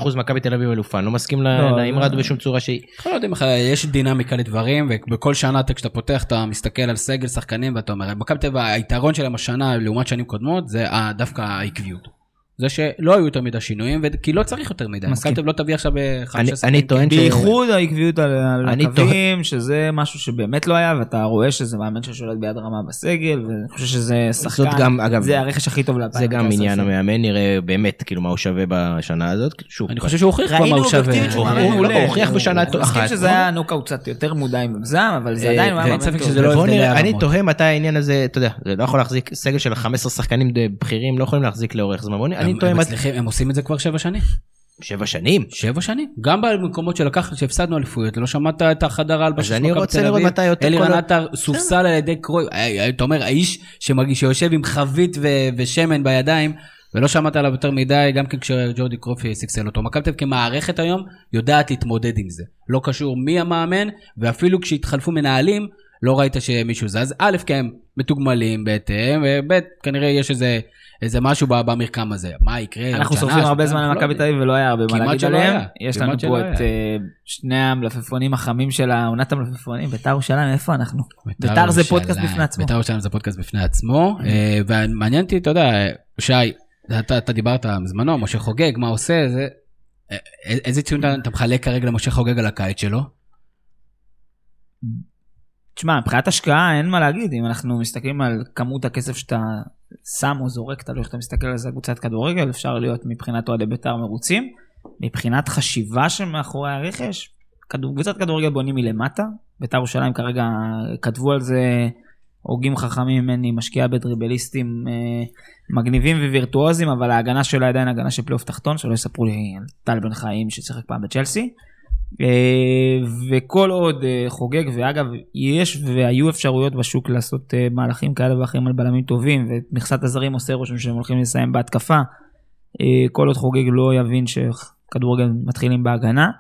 99% מכבי תל אביב אלופה, אני לא מסכים לא, לאמרה לא. הזו בשום צורה שהיא. לא יודעים איך, יש דינמיקה לדברים, ובכל שנה אתה- כשאתה פותח אתה מסתכל על סגל שחקנים ואתה אומר, מכבי תל אביב היתרון שלהם השנה לעומת שנים קודמות זה דווקא העקביות. זה שלא היו יותר מדי שינויים, כי לא צריך יותר מדי. מסכים. מכבי לא תביא עכשיו אה, חמישה אני-. אני טוען ש... בייחוד העקביות על, על אני הקווים, שזה משהו שבאמת לא היה, ואתה רואה שזה מאמן ששולט ביד רמה בסגל, ואני חושב שזה שחקן, זאת גם, אגב, זה הרכש הכי טוב ל-2019. זה גם עניין המאמן, נראה באמת כאילו מה הוא שווה בשנה הזאת. שוב, אני חושב שהוא הוכיח כבר מה הוא שווה. אובייקטיבית שהוא הוא- הוכיח בשנה הוא מסכים אחת. שזה היה נוקאוט קצת יותר מודע מוגזם, אבל זה אה, עדיין היה מאמן טוב. שזה לא אני. תוהה מתי העניין הזה, אתה יודע, זה לא יכול להחזיק, סגל של 15 שחקנים בכירים לא יכולים להחזיק לאורך זמן. אני הם- תוהה הם. מצליחים, הם עושים את זה כבר שבע שנים. שבע שנים. שבע שנים. גם במקומות שלקח, שהפסדנו אליפויות, לא שמעת את החדר ההלבשה אז של אני מכבי רוצה תל לראות אביב. מתי יותר אלי רנטה סופסל על ידי קרוי, אה, אה, אתה אומר, האיש שיושב עם חבית ושמן בידיים, ולא שמעת עליו יותר מדי, גם כן כשג'ורדי קרופי סקסל אותו. מכבי תל אביב כמערכת היום יודעת להתמודד עם זה. לא קשור מי המאמן, ואפילו כשהתחלפו מנהלים, לא ראית שמישהו זז. א', כי הם מתוגמלים בהתאם, וב', כנראה יש איזה... איזה משהו במרקם הזה, מה יקרה? אנחנו שורפים הרבה? זמן לא למכבי יודע. תל אביב ולא היה הרבה מה להגיד עליהם. יש לנו פה. את אה, שני המלפפונים החמים של העונת המלפפונים, בית"ר ירושלים, איפה אנחנו? בית"ר בית"ר זה. פודקאסט בפני עצמו. בית"ר ירושלים זה פודקאסט בפני עצמו, אה, ומעניין אותי, אתה יודע, שי, אתה, דיברת בזמנו, משה חוגג, מה עושה, זה... אה, איזה ציון אתה מחלק כרגע למשה חוגג על הקיץ שלו? תשמע, מבחינת השקעה אין מה להגיד, אם אנחנו מסתכלים על כמות הכסף שאתה שם או זורק, תלוי איך אתה מסתכל על זה קבוצת כדורגל, אפשר להיות מבחינת אוהדי בית"ר מרוצים. מבחינת חשיבה שמאחורי הרכש, קבוצת כדורגל בונים מלמטה, בית"ר ירושלים כרגע כתבו על זה הוגים חכמים ממני, משקיעה בדריבליסטים אה, מגניבים ווירטואוזים, אבל ההגנה שלה עדיין הגנה של פלייאוף תחתון, שלא יספרו לי על טל בן חיים ששיחק פעם בצ'לסי. אה, וכל עוד אה, חוגג, ואגב, יש והיו אפשרויות בשוק לעשות אה, מהלכים כאלה ואחרים על בלמים טובים, ומכסת הזרים עושה רושם שהם הולכים לסיים בהתקפה. כל עוד חוגג לא יבין שכדורגל מתחילים בהגנה,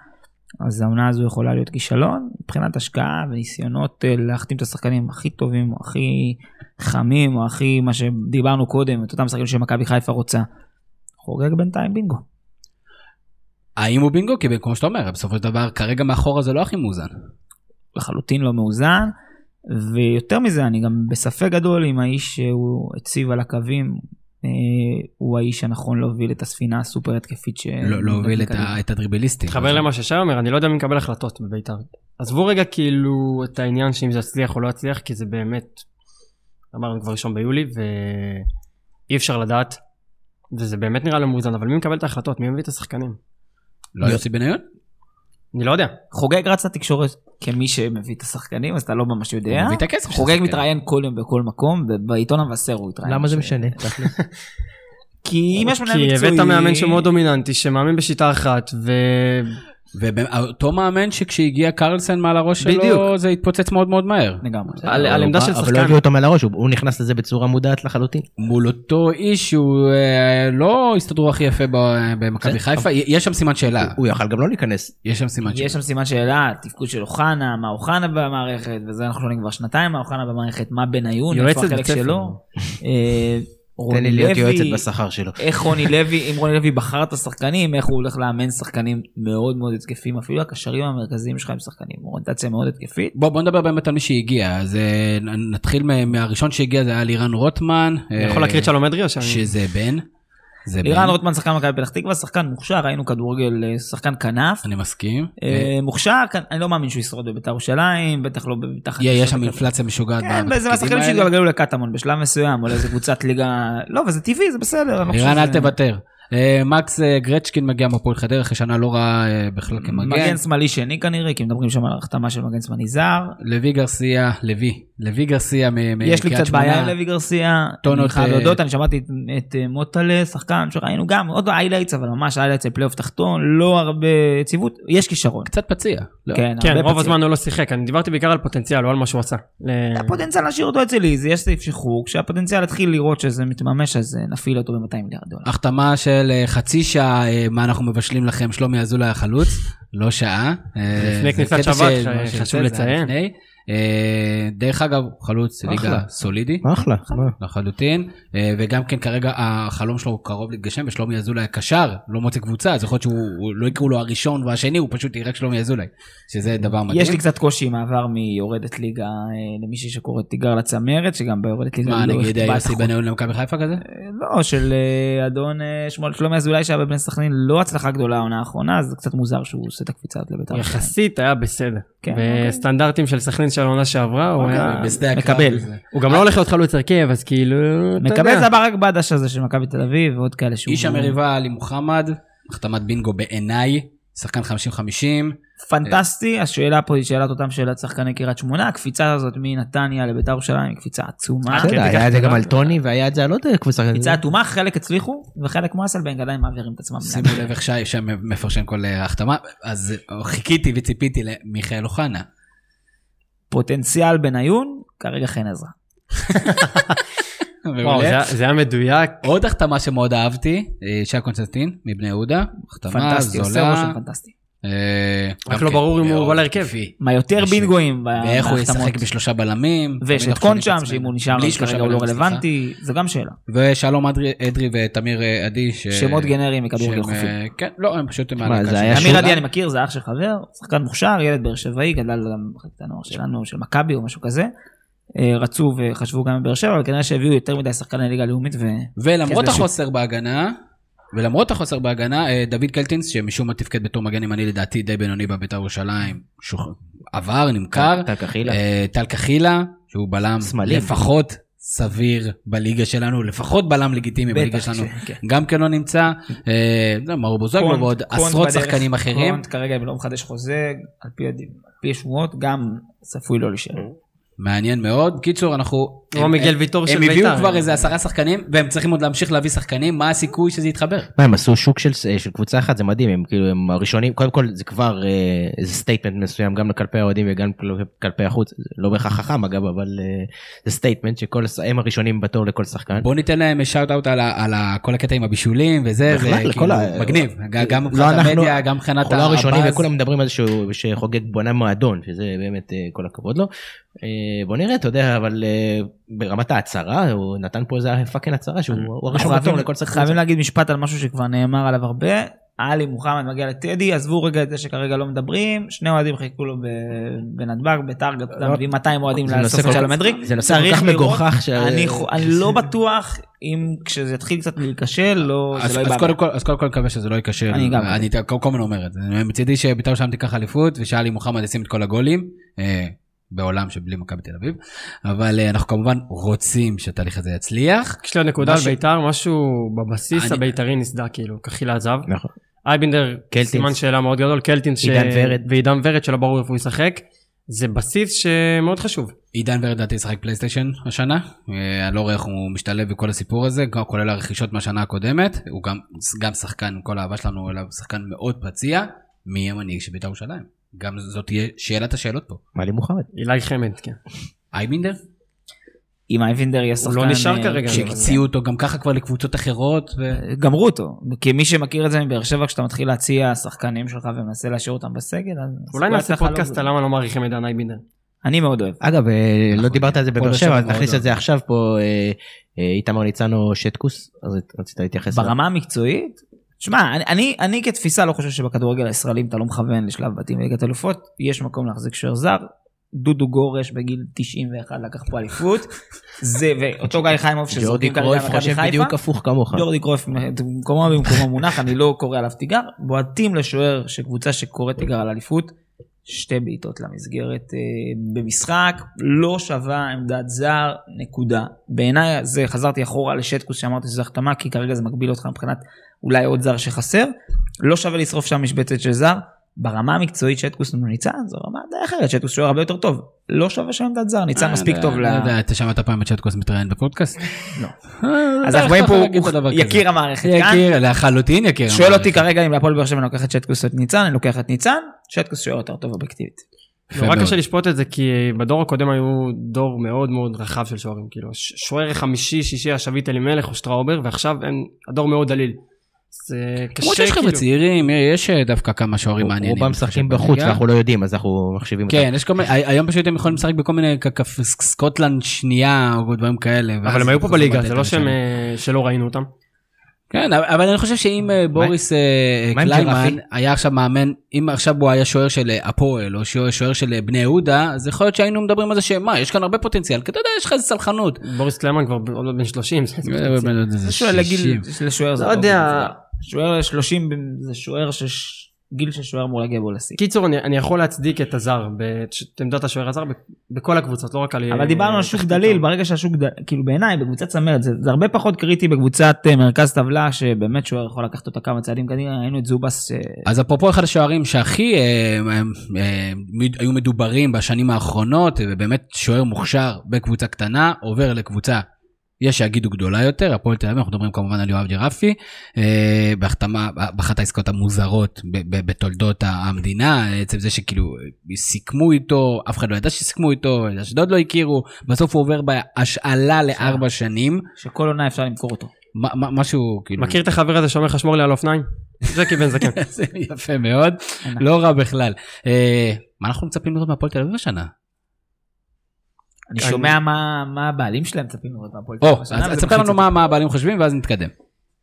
אז העונה הזו יכולה להיות כישלון. מבחינת השקעה וניסיונות להחתים את השחקנים הכי טובים, או הכי חמים, או הכי, מה שדיברנו קודם, את אותם שחקנים שמכבי חיפה רוצה. חוגג בינתיים בינגו. האם הוא בינגו? כי כמו שאתה אומר, בסופו של דבר, כרגע מאחורה זה לא הכי מאוזן. לחלוטין לא מאוזן, ויותר מזה, אני גם בספק גדול אם האיש שהוא הציב על הקווים, אה, הוא האיש הנכון להוביל את הספינה הסופר התקפית ש... לא להוביל את ה- את הדריבליסטים. מתחבר למה ששי אומר, אני לא יודע מי מקבל החלטות בבית"ר. עזבו רגע כאילו את העניין שאם זה יצליח או לא יצליח, כי זה באמת, אמרנו כבר ראשון ביולי, ואי אפשר לדעת, וזה באמת נראה לא מאוזן, אבל מי מקבל את ההחלטות? מי מביא את השחקנים? לא יוסי בניון? אני לא יודע. חוגג רץ לתקשורת כמי שמביא את השחקנים, אז אתה לא ממש יודע. הוא מביא את הכסף של חוגג. מתראיין כל יום בכל מקום, ובעיתון המבשר הוא התראיין. למה זה משנה? <laughs> כי אם יש מנהל כי מקצועי... הבאת מאמן שמאוד דומיננטי, שמאמין בשיטה אחת, ו... ואותו מאמן שכשהגיע קרלסן מעל הראש בדיוק. שלו, זה התפוצץ מאוד מאוד מהר. לגמרי. על- הוא עמדה של אבל לא שחקן. הביאו אותו מעל הראש, הוא- הוא נכנס לזה בצורה מודעת לחלוטין. מול אותו איש שהוא אה, לא הסתדרו הכי יפה במכבי. חיפה, יש שם סימן שאלה. הוא יכל גם לא להיכנס. יש שם סימן שאלה. יש שם סימן שאלה, תפקוד של אוחנה, מה אוחנה במערכת, וזה אנחנו שואלים כבר שנתיים מה אוחנה במערכת, מה בניון, איפה החלק. שלו. <laughs> אה, תן רוני לי להיות לוי, יועצת בשכר שלו. איך רוני לוי, אם רוני לוי בחר את השחקנים, איך הוא הולך לאמן שחקנים מאוד מאוד התקפים, אפילו הקשרים המרכזיים שלך הם שחקנים, אוריינטציה מאוד התקפית. בוא בוא נדבר באמת על מי שהגיע, אז אה, נתחיל מהראשון שהגיע זה היה לירן רוטמן. אני יכול להקריא את שלום אדרי או שאני... שזה בן. לירן. רוטמן שחקן מכבי פתח תקווה, שחקן מוכשר, ראינו כדורגל, אה, שחקן כנף. אני מסכים. אה, מוכשר, כאן- אני לא מאמין שהוא ישרוד בבית"ר ירושלים, בטח לא מתחת. יהיה- שם. אינפלציה משוגעת. כן, זה השחקנים האלה. שהתגלגלו לקטמון בשלב מסוים, או לאיזה קבוצת ליגה, לא, וזה טבעי, זה בסדר. לא לירן חושב אל תוותר. אה, מקס אה, גרצ'קין מגיע מהפועל חדרה אחרי שנה לא רעה אה, בכלל כמגן. מגן שמאלי שני כנראה, כי מדברים שם על החתמה של מגן שמאלי זר. לוי גרסיה, לוי, לוי גרסיה מקריית יש לי קצת שמונה. בעיה עם לוי גרסיה, טונות, אני חייב להודות, אני שמעתי את- מוטלה, שחקן שראינו גם, עוד highlights, אבל ממש highlights של פלייאוף תחתון, לא הרבה יציבות, יש כישרון. קצת פציע. לא? כן, כן, רוב. הזמן הוא לא שיחק, אני דיברתי בעיקר על פוטנציאל, לא על מה שהוא עשה. הפוטנציאל להשאיר אותו אצלי, זה יש סעיף שחרור, כשהפוטנציאל יתחיל לראות שזה מתממש, אז נפעיל אותו ב-200 מיליארד דולר. החתמה של אה, חצי שעה, אה, מה אנחנו מבשלים לכם, שלומי אזולאי החלוץ, לא שעה. אה, לפני כניסת שבת, חשוב לציין. אה, דרך אגב, חלוץ ליגה. סולידי. אחלה. לחלוטין, אה, וגם כן כרגע החלום שלו הוא קרוב להתגשם, ושלומי אזולאי הקשר לא מוצא קבוצה, אז יכול להיות שהוא הוא לא יקראו לו הראשון והשני, הוא פשוט יראה שלומי אזולאי, שזה דבר מדהים. יש לי קצת קושי עם מעבר מיורדת ליגה אה, למישהי שקוראת תיגר לצמרת, שגם ביורדת ליגה מה לא נגיד יוסי. בניון למכבי חיפה כזה? לא, של אדון שמואל שלומי אזולאי שהיה בבני סכנין, לא הצלחה גדולה העונה האחרונה, אז זה קצת מוזר שהוא עושה את הקפיצה הזאת לבית"ר. יחסית היה בסדר. כן, אוקיי. בסטנדרטים של סכנין של העונה שעברה, הוא אוקיי. היה... בשדה הקרב מקבל. וזה. הוא גם לא הולך להיות חלוץ הרכב, אז כאילו... מקבל. זה הברק בדש הזה של מכבי תל אביב ועוד כאלה שהוא... איש המריבה עלי מוחמד, החתמת בינגו בעיניי, שחקן 50-50, פנטסטי, השאלה פה היא שאלת אותם שאלת שחקני קריית שמונה, הקפיצה הזאת מנתניה לבית"ר ירושלים היא קפיצה עצומה. כן, בסדר, היה את זה גם על טוני והיה את זה על עוד קבוצה. קפיצה עצומה, חלק הצליחו וחלק כמו אסלבנג עדיין מעבירים את עצמם. שימו לב איך שי שם מפרשן כל אה, החתמה, אז אה, חיכיתי וציפיתי למיכאל אוחנה. פוטנציאל בניון, כרגע חן עזרא. וואו. זה היה- זה היה מדויק. עוד החתמה שמאוד אהבתי, אה, שי קונסטנטין מבני יהודה, החתמה פנטסטי, עושה זולה. רושם פנטסטי. אה, רק גם לא ברור אם הוא בא להרכב. מה יותר בינגואים ואיך הוא. ישחק בשלושה בלמים. ויש את קונצ'ם, שאם. הוא נשאר אז שלושה כרגע הוא לא. רלוונטי, זו גם שאלה. ושלום אדרי ותמיר אה, עדי. ש- שמות גנריים מכדורגל חופי. אה, כן, לא, הם פשוט... שוב- עדי אני מכיר, זה אח של חבר, שחקן מוכשר, ילד באר שבעי, גדל גם במחלקת הנוער שלנו, של מכבי או משהו כזה. רצו וחשבו גם בבאר שבע, אבל כנראה שהביאו יותר מדי שחקני ליגה לאומית ו... ולמרות כן, החוסר בהגנה, ולמרות החוסר בהגנה, אה, דוד קלטינס, שמשום מה תפקד בתור מגן ימני לדעתי די בינוני בבית"ר ירושלים, שוח- עבר, נמכר. טל קחילה. אה, טל קחילה, שהוא בלם. לפחות סביר בליגה שלנו, לפחות בלם לגיטימי בליגה שלנו, ש- כן. גם כן לא נמצא. אה, זה מאור בוזגלו ועוד עשרות שחקנים אחרים. קונט כרגע אם לא מחדש חוזה, על פי הדין- על פי השמועות, גם צפוי לא להישאר. מעניין מאוד. קיצור, אנחנו... כמו הם- מיגל ויטור של הם הביאו בית"ר. כבר איזה עשרה שחקנים, והם צריכים עוד להמשיך להביא שחקנים, מה הסיכוי שזה יתחבר? מה הם עשו שוק של, של קבוצה אחת זה מדהים הם כאילו הם הראשונים קודם כל זה כבר אה, איזה statement מסוים גם כלפי האוהדים וגם כל- כלפי החוץ לא בהכרח חכם אגב אבל אה, זה statement שכל הש- הם הראשונים בתור לכל שחקן. בוא ניתן להם shout out על, על כל הקטע עם הבישולים וזה, זה כאילו ה- מגניב, ג- גם לא מבחינת אנחנו- המדיה, גם מבחינת אנחנו לא הראשונים הבאז. וכולם מדברים על שהוא שחוגג בונה מועדון שזה באמת אה, כל הכבוד לו. בוא נראה אתה יודע אבל ברמת ההצהרה הוא נתן פה איזה fucking הצהרה שהוא הוא הראשון חייבים- לכל שחקן. חייבים להגיד משפט על משהו שכבר נאמר עליו הרבה. עלי מוחמד מגיע לטדי, עזבו רגע את זה שכרגע לא מדברים, שני אוהדים חיכו לו בנתב"ג, בטארגט, מביאים 200 אוהדים כל של המדריק. זה נושא כל כך. מגוחך אני <laughs> לא בטוח אם כשזה יתחיל קצת להיכשל, לא, אז, זה לא יבא. קודם כל, אז קודם כל מקווה שזה לא ייכשל. אני גם. אני כל כל הזמן אומר את זה. מצידי שבית"ר שם תיקח אליפות ושעלי מוחמד ישים את כל הגולים. בעולם שבלי מכבי תל אביב. אבל אה, אנחנו כמובן רוצים שהתהליך הזה יצליח. יש לי עוד נקודה על בית"ר, משהו בבסיס אני- הבית"רי נסדק כאילו, קחילה עזב. נכון. אייבינדר, קלטינס. סימן שאלה מאוד גדול, קלטינס, ש- עידן ורד. ועידן ורד שלא ברור איפה הוא ישחק. זה בסיס שמאוד חשוב. עידן ורד לדעתי ישחק פלייסטיישן השנה. אה, אני לא רואה איך הוא משתלב בכל הסיפור הזה, כולל הרכישות מהשנה הקודמת. הוא גם, גם שחקן, עם כל האהבה שלנו אליו, שחקן מאוד פציע. מי יהיה מנהיג של בית"ר ירושלים? גם זאת תהיה שאלת השאלות פה. מעלי מוחמד. אילי חמד, כן. אייבינדר? אם אייבינדר יהיה שחקן... לא נשאר אה, כרגע. שהציעו אותו גם ככה כבר לקבוצות אחרות. ו... גמרו אותו, כי מי שמכיר את זה מבאר שבע, כשאתה מתחיל להציע שחקנים שלך ומנסה להשאיר אותם בסגל, אז... אולי נעשה הסיטואציה פודקאסט לא- על למה לא מעריכים את דן אייבינדר. אני מאוד אוהב. אגב, אה, לא נכון. דיברת על זה בבאר שבע, אז נכניס. את זה עכשיו פה, אה, איתמר ניצנו שטקוס, אז רצית להתייחס. ברמה המקצועית, שמע, אני, אני, אני כתפיסה לא חושב שבכדורגל הישראלי, אם אתה לא מכוון לשלב בתים בליגת אלופות, יש מקום להחזיק שוער זר. דודו גורש בגיל 91 לקח פה אליפות. זה, ואותו גיא חיימוב ג'ורדי שזורקים כרגע קרויף למכבי חושב חיפה. בדיוק הפוך כמוך. ג'ורדי קרויף במקומו במקומו מונח, אני לא קורא עליו תיגר. בועטים לשוער של קבוצה שקוראת תיגר על אליפות. שתי בעיטות למסגרת אה, במשחק, לא שווה עמדת זר, נקודה. בעיניי זה, חזרתי אחורה לשטקוס שאמרתי שזו החתמה, כי כרגע זה מגביל אותך מבחינת אולי עוד זר שחסר. לא שווה לשרוף שם משבצת של זר. ברמה המקצועית שטקוס ניצן זו רמה די אחרת, שטקוס שוער הרבה יותר טוב. לא שווה שם עמדת זר, ניצן מספיק טוב ל... לא יודע, אתה שמעת פעם את צ'טקוס מתראיין בפודקאסט? <laughs> לא. אה, אז אנחנו רואים פה, הוא. יקיר המערכת כאן. יקיר, לחלוטין יקיר. שואל אותי המערכת. כרגע אם להפועל באר שבע אני לוקח את שטקוס או את ניצן, אני לוקח את ניצן, שטקוס שוער יותר טוב אובייקטיבית. נורא. קשה לשפוט את זה כי בדור הקודם היו דור מאוד מאוד רחב של שוערים כאילו שוער חמישי שישי היה שביט אלימלך או שטראובר ועכשיו הדור מאוד דליל. זה קשה למרות שיש חבר'ה כאילו. צעירים, יש דווקא כמה שוערים מעניינים. רובם משחקים בחוץ. ואנחנו לא יודעים אז אנחנו מחשיבים אותם. כן, יש כל מיני, היום פשוט הם יכולים לשחק בכל מיני סקוטלנד שנייה או דברים כאלה. אבל הם היו פה בליגה זה לא. אה, שלא ראינו אותם. כן, אבל- אני חושב שאם אה, בוריס אה, קליימן? היה עכשיו מאמן, אם עכשיו הוא היה שוער של אה, הפועל או שוער שוער של בני יהודה, אז יכול להיות שהיינו מדברים על זה שמה, יש כאן הרבה פוטנציאל, כי אתה יודע, יש לך איזה סלחנות. בוריס קליימן כבר עוד מעט בן 30. זה- אה, פוטנציאל. זה שוער לגיל, 60. לשוער זה לא יודע. שוער 30 זה שוער שגיל של שוער אמור להגיע בו לשיא. קיצור אני אני יכול להצדיק את הזר את עמדת השוער הזר בכל הקבוצות לא רק על אבל דיברנו על שוק דליל. ברגע שהשוק, ד- כאילו בעיניי, בקבוצת צמרת, זה, זה הרבה פחות קריטי בקבוצת אה, מרכז טבלה, שבאמת שוער יכול לקחת אותה כמה צעדים קדימה, היינו את זובס, אה, אז אפרופו אחד השוערים שהכי אה, אה, אה, היו מדוברים בשנים האחרונות, ובאמת שוער מוכשר בקבוצה קטנה, עובר לקבוצה, יש שיגידו גדולה יותר, הפועל תל אביב, אנחנו מדברים כמובן על יואב ג'רפי, אה, בהחתמה, באחת העסקאות המוזרות ב- ב- בתולדות המדינה, עצם זה שכאילו סיכמו איתו, אף אחד לא ידע שסיכמו איתו, אשדוד לא הכירו, בסוף הוא עובר בהשאלה לארבע שנים, שכל עונה אפשר למכור אותו. משהו כאילו... מכיר את החבר הזה שאומר לך שמור לי על אופניים? ז'קי בן זקן. <laughs> זה יפה מאוד, לא רע בכלל. אה, מה אנחנו מצפים לראות מהפועל תל אביב השנה? אני שומע מה מה הבעלים שלהם מצפים לראות מהפועל. תל אז אביב השנה, אז תספר לנו מה מה הבעלים חושבים ואז נתקדם.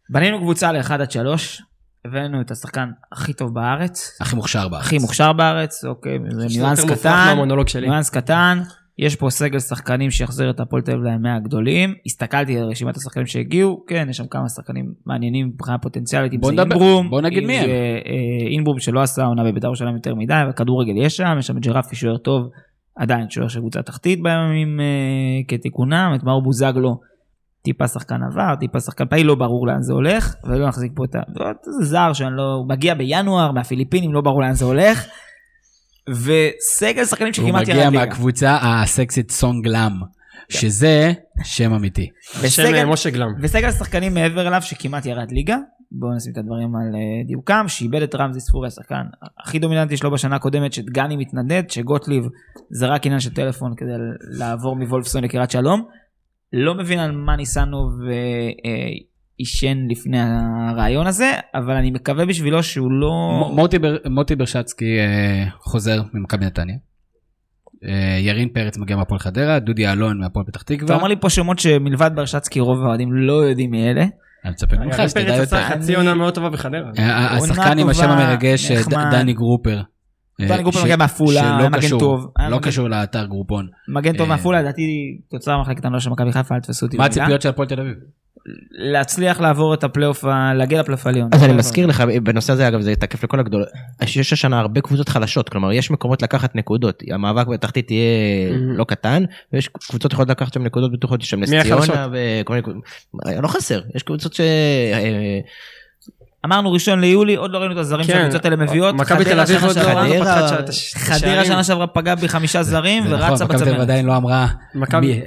בנינו קבוצה ל-1 עד 3, הבאנו את השחקן הכי טוב בארץ, הכי מוכשר בארץ. הכי מוכשר בארץ, אוקיי, זה ניואנס קטן. ניואנס קטן, יש פה סגל שחקנים שיחזיר את הפועל תל אביב לימי הגדולים. הסתכלתי על רשימת השחקנים שהגיעו, כן, יש שם כמה שחקנים מעניינים מבחינה פוטנציאלית, אם בוא זה נדבר, אינברום, בוא נגיד מי הם. זה אה, אינברום שלא עשה עונה בבית"ר ירושלים יותר מדי, אבל כדורגל יש שם, יש שם ג'רפי שוער טוב, עדיין שוער של קבוצה תחתית בימים אה, כתיקונם, את מאור בוזגלו, טיפה שחקן עבר, טיפה שחקן פעיל, לא ברור לאן זה הולך, ולא נחזיק פה את ה... זה זר שאני לא... הוא מגיע בינואר מהפיליפינים, לא ברור לאן זה הולך. וסגל שחקנים הוא שכמעט מגיע ירד ליגה. מהקבוצה הסקסית סונג לאם, שזה שם אמיתי. שם אה, משה גלם. וסגל שחקנים מעבר אליו שכמעט ירד ליגה, בואו נשים את הדברים על אה, דיוקם, שאיבד את רמזי ספורי השחקן הכי דומיננטי שלו בשנה הקודמת, שדגני מתנדד, שגוטליב זה רק עניין של טלפון כדי לעבור מוולפסון לקריית שלום. לא מבין על מה ניסנו ועישן לפני הרעיון הזה, אבל אני מקווה בשבילו שהוא לא... מוטי ברשצקי אה, חוזר ממכבי נתניה. אה, ירין פרץ מגיע מהפועל חדרה, דודי אלון מהפועל פתח אתה תקווה. אומר לי פה שמות שמלבד ברשצקי רוב האוהדים לא יודעים מי אלה. אני מצפה ממך ירין שתדע פרץ יותר. עשה חצי עונה מאוד טובה בחדרה. אה, עונה השחקן עם השם המרגש, אה. דני גרופר. אה, דני גרופר מגיע מעפולה, מגן טוב. לא קשור לאתר גרופון. מגן טוב אה, מעפולה, לדעתי תוצאה מחלקת הנוער של מכבי חיפה, אל תתפסו אותי מה. הציפיות של הפועל תל אביב? להצליח לעבור את הפלייאוף, להגיע לפלייאוף העליון. אז אני מזכיר לך בנושא הזה אגב זה תקף לכל הגדולות יש השנה הרבה קבוצות חלשות כלומר יש מקומות לקחת נקודות המאבק בתחתית יהיה Mhm. לא קטן ויש קבוצות יכולות לקחת שם נקודות בטוחות יש שם נס ציונה? וכל מיני. לא חסר יש קבוצות ש... אמרנו ראשון ליולי, עוד לא ראינו את הזרים כן. שהקבוצות האלה מביאות. מכבי תל אביב עוד לא לא פתחה את הש- את חדרה השערים. שנה שעברה פגעה בחמישה זרים זה נכון, ורצה מכבי תל אביב בצמרת. עדיין לא אמרה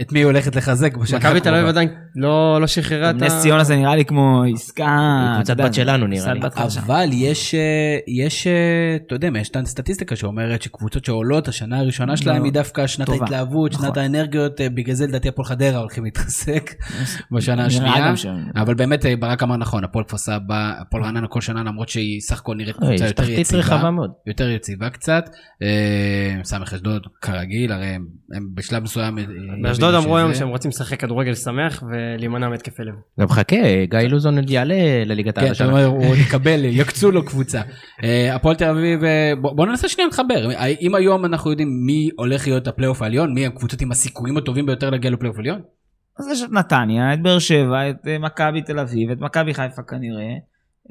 את מי היא הולכת לחזק מכבי תל אביב. עדיין לא לא שחררה את ה... נס ציונה זה נראה לי כמו עסקה. קבוצת אתה יודע, בת שלנו, נראה לי. אבל יש, אה, יש, אה, אתה יודע, יש את הסטטיסטיקה שאומרת שקבוצות שעולות, השנה הראשונה שלהם היא דווקא שנת. ההתלהבות, שנת נכון. האנרגיות, אה, בגלל זה לדעתי הפועל חדרה הולכים להתחזק <laughs> בשנה השנייה. אבל באמת ברק אמר נכון, הפועל כפר סבא, הפועל רעננה כל שנה, למרות שהיא סך הכל נראית אה, קבוצה יש יותר תחתית יציבה, רחבה מאוד. יותר יציבה קצת. אה, סמך אשדוד, כרגיל, הרי הם, הם בשלב מסוים... אה, באשדוד אמרו היום שהם רוצים לשחק כדורגל שמח ולהימנע מהתקפי לב. גם חכה גיא לוזון עוד יעלה לליגת כן, העל אתה השנה. אומר, הוא <laughs> יקבל, יקצו לו קבוצה. הפועל תל אביב, בוא ננסה שנייה לחבר. אם היום אנחנו יודעים מי הולך להיות הפלייאוף העליון, מי הקבוצות עם הסיכויים הטובים ביותר להגיע לפלייאוף העליון? אז יש את נתניה, את באר שבע, את מכבי תל אביב, את מכבי חיפה כנראה.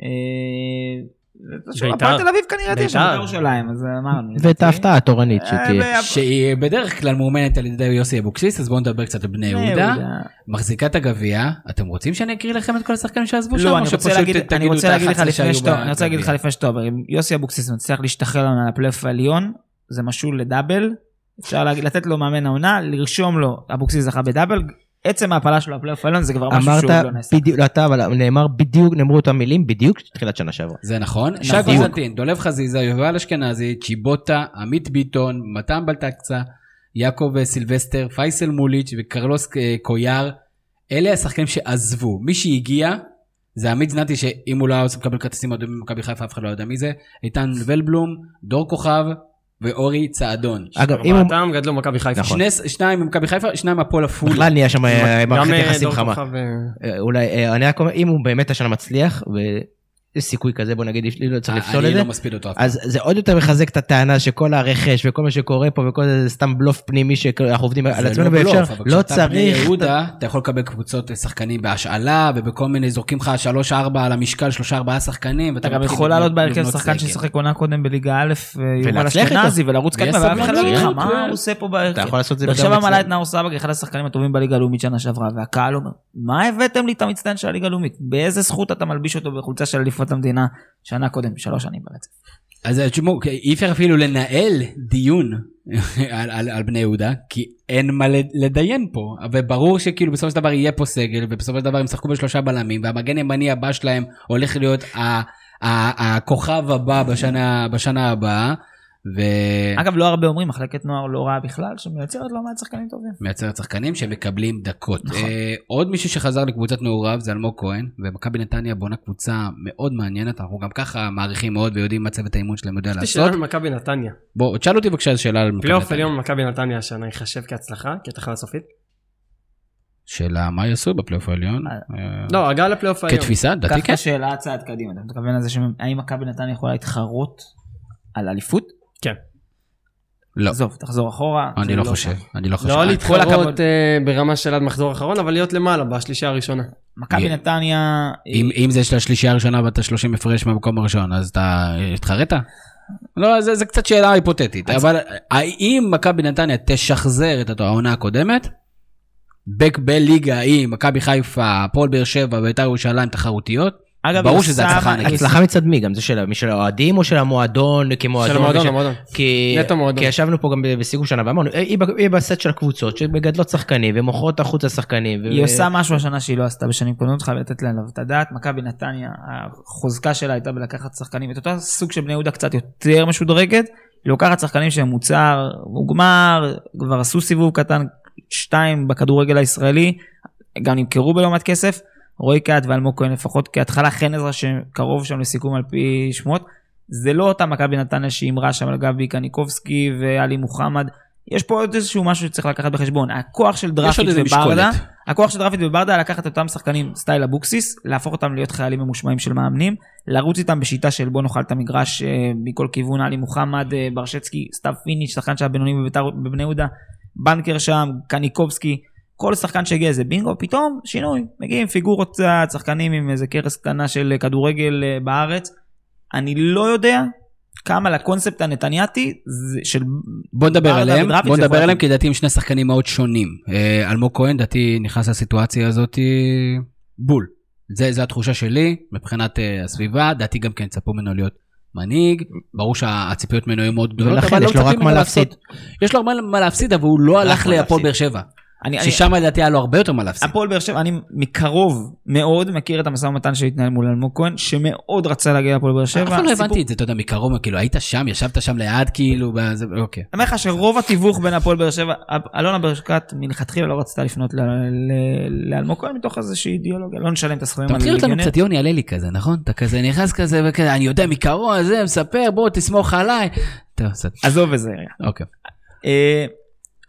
אה, בית"ר. הפועל תל אביב כנראה תהיה שם, בית"ר. בית"ר ירושלים, אז אמרנו. ואת ההפתעה התורנית אה, שתהיה. שהיא בדרך כלל מאומנת על ידי יוסי אבוקסיס, אז בואו נדבר קצת על בני יהודה. מחזיקה את הגביע, אתם רוצים שאני אקריא לכם את כל השחקנים שעזבו שם? לא, אני רוצה להגיד, אני תגידו רוצה את להגיד לך ה-11 לפני שאתה, עובר, אם יוסי אבוקסיס מצליח להשתחרר לנו על הפלייאוף העליון, זה משול לדאבל, אפשר לתת לו מאמן העונה, לרשום לו, אבוקסיס זכה בדאבל, עצם ההעפלה שלו לפלייאוף העליון זה כבר משהו אמרת שהוא לא נעשה. בדיוק, לא אתה, אבל נאמר בדיוק, נאמרו אותם מילים בדיוק תחילת שנה שעברה. זה נכון. שי. קוזנטין, דולב חזיזה, יובל אשכנזי, צ'יבוטה, עמית ביטון, מתן בלטקסה, יעקב סילבסטר, פייסל מוליץ' וקרלוס אה, קויאר. אלה השחקנים שעזבו. מי שהגיע זה עמית זנתי שאם הוא לא היה עושה לקבל כרטיסים אדומים במכבי חיפה אף אחד לא יודע מי זה. איתן ולבלום, דור כוכב ואורי צעדון. אגב, אם הוא... ארבעתם גדלו במכבי חיפה. נכון. שני, שניים ממכבי חיפה, שניים מהפועל עפולה. בכלל נהיה שם אה, מערכת אה, יחסים חמה. כוכב, אה, אולי, אני רק אומר, אם הוא באמת השנה מצליח, ויש סיכוי כזה, בוא נגיד, יש לי לא צריך לפסול את אני זה, לא מספיד אותו אף פעם. אז זה עוד יותר מחזק את הטענה שכל הרכש וכל מה שקורה פה וכל זה סתם בלוף פנימי שאנחנו עובדים על זה עצמנו לא ואפשר, לא כשאתה בני צריך, יהודה, אתה יכול לקבל קבוצות שחקנים בהשאלה, ובכל מיני, זורקים לך 3-4 על המשקל, 3-4 שחקנים, אתה גם יכול לעלות בהרכב שחקן. ששיחק עונה קודם בליגה א', אה, יובל. אשכנזי, ולרוץ קדימה, ואף אחד לא יגיד לך מה. הוא עושה פה אתה בהרכב. יכול לעשות את זה באר גם שבע אצלנו. מעלה את נאור סבג, אחד השחקנים הטובים בליגה הלאומית שנה שעברה, והקהל אומר, מה הבאתם לי את המצטיין של הליגה הלאומית? באיזה זכות אתה מלביש אותו בחולצה של אליפות המדינה שנה קודם, שלוש שנים ברצף? אז אה, תשמעו, אי אפשר אפילו לנהל דיון <laughs> על, על, על בני יהודה, כי אין מה לד- לדיין פה. וברור שכאילו בסופו של דבר יהיה פה סגל, ובסופו של דבר הם ישחקו בשלושה בלמים, והמגן הימני הבא שלהם הולך להיות ה, ה, הכוכב הבא בשנה, בשנה הבאה, אגב, לא הרבה אומרים, מחלקת נוער לא רעה בכלל, שמייצרת לא מעט שחקנים טובים. ומייצרת שחקנים שמקבלים דקות. נכון. אה, עוד מישהו שחזר לקבוצת נעוריו זה אלמוג כהן, ומכבי נתניה בונה קבוצה מאוד מעניינת, אנחנו גם ככה מעריכים מאוד ויודעים מה צוות האימון שלהם יודע יש לי לעשות. שאלה במכבי נתניה. בוא, תשאל אותי בבקשה שאלה על מכבי פלייאוף נתניה. עליון במכבי נתניה השנה ייחשב כהצלחה, כתחנה סופית? שאלה מה יעשו בפלייאוף העליון? אה, אה, לא, הגעה לפלייאוף העליון. כתפיסה, קח את כן. השאלה צעד קדימה, אתה מתכוון לזה שהאם מכבי נתניה יכולה להתחרות על אליפות? כן. לא, עזוב, תחזור אחורה. אני לא חושב, שם. אני לא חושב. לא כל להתחרות הכבוד. אה, ברמה של עד מחזור אחרון, אבל להיות למעלה בשלישייה הראשונה. מכבי נתניה, אם, אם זה של השלישייה הראשונה ואתה 30 הפרש מהמקום הראשון, אז אתה התחרט? לא, זה, זה קצת שאלה היפותטית, אבל האם מכבי נתניה תשחזר את העונה הקודמת, בק בליגה עם מכבי חיפה, הפועל באר שבע, בית"ר ירושלים תחרותיות, אגב, ברור שזה הצלחה ענקית. הצלחה מצד מי? גם זה של מי של האוהדים או של המועדון כמועדון? של המועדון, המועדון. כי, נטו מועדון. כי ישבנו פה גם בסיכום שנה ואמרנו, "אה, היא, בסט של הקבוצות שמגדלות שחקנים ומוכרות החוצה שחקנים. ו- היא עושה משהו השנה שהיא לא עשתה בשנים קודמות, חייב לתת להם את הדעת. מכבי נתניה, החוזקה שלה הייתה בלקחת שחקנים, את אותו סוג של בני יהודה קצת יותר משודרגת, היא לוקחת שחקנים שהם מוצר מוגמר, כבר עשו סיבוב קטן, שתיים בכדורגל הישראלי, גם נמכרו בלא מעט כסף. רועי קאט ואלמוג כהן לפחות כהתחלה, חן עזרא שקרוב שם לסיכום על פי שמות. זה לא אותה מכבי נתניה שהימרה שם על גבי קניקובסקי ואלי מוחמד. יש פה עוד איזשהו משהו שצריך לקחת בחשבון. הכוח של איזה וברדה. הכוח של דראפיץ' וברדה לקחת את אותם שחקנים סטייל אבוקסיס, להפוך אותם להיות חיילים ממושמעים של מאמנים, לרוץ איתם בשיטה של בוא נאכל את המגרש אה, מכל כיוון, עלי מוחמד, אה, ברשצקי, סתיו פיניש, שחקן שהיה בינוני בבית"ר- בבני יהודה, banker שם, קניקובסקי, כל שחקן שהגיע איזה בינגו, פתאום שינוי, מגיעים פיגורות קצת, שחקנים עם איזה קרס קטנה של כדורגל אה, בארץ. אני לא יודע כמה לקונספט הנתניאתי של... בוא נדבר עליהם, בוא נדבר עליהם. כי לדעתי הם שני שחקנים מאוד שונים. אה, אלמוג כהן דעתי נכנס לסיטואציה הזאת בול. זה, זה התחושה שלי מבחינת אה, הסביבה, דעתי גם כן צפו ממנו להיות מנהיג, ברור שהציפיות ממנו היו מאוד גדולות, אבל לא יש לו רק מצפים מה ממנו להפסיד. יש לו הרבה מה להפסיד, אבל הוא לא הלך מה להפועל. באר שבע, ששם לדעתי היה לו הרבה יותר מה להפסיד. הפועל באר שבע, אני מקרוב מאוד מכיר את המשא ומתן שהתנהל מול אלמוג כהן, שמאוד רצה להגיע לפועל באר שבע. אף פעם לא הבנתי את זה, אתה יודע, מקרוב, כאילו היית שם, ישבת שם ליד, כאילו, בזה- אוקיי. אני אומר לך שרוב התיווך בין הפועל באר שבע, אלונה ברקת מלכתחילה לא רצתה לפנות לאלמוג כהן מתוך איזושהי אידיאולוגיה, לא נשלם את הסכומים אתה מתחיל אותנו. קצת יוני הללי כזה, נכון? אתה כזה נכנס כזה וכזה, אני יודע מקרוב, זה, מספר, בוא תסמוך עליי. עזוב את זה. אוקיי.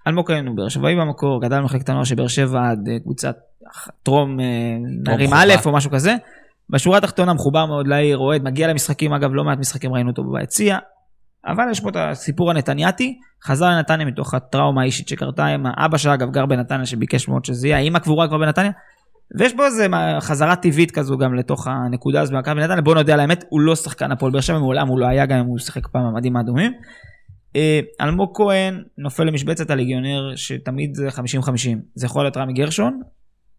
אלמוג כהן הוא באר שבעי במקור, גדל במחלקת הנוער של באר שבע עד אה, קבוצת טרום אה, נערים. א' או משהו כזה. בשורה התחתונה מחובר מאוד לעיר, אוהד, מגיע למשחקים, אגב לא מעט משחקים ראינו אותו ביציע. אבל יש פה את הסיפור הנתניאתי, חזר לנתניה מתוך הטראומה האישית שקרתה עם האבא שאגב גר בנתניה שביקש מאוד שזה יהיה, האמא קבורה כבר בנתניה. ויש פה איזה חזרה טבעית כזו גם לתוך הנקודה הזו במכבי נתניה, בוא נודה על האמת, הוא לא שחקן הפועל באר שבע, מעולם הוא לא היה, גם אם הוא שיחק פעם במדים האדומים. אה, אלמוג כהן נופל למשבצת הליגיונר שתמיד זה 50-50, זה יכול להיות רמי גרשון,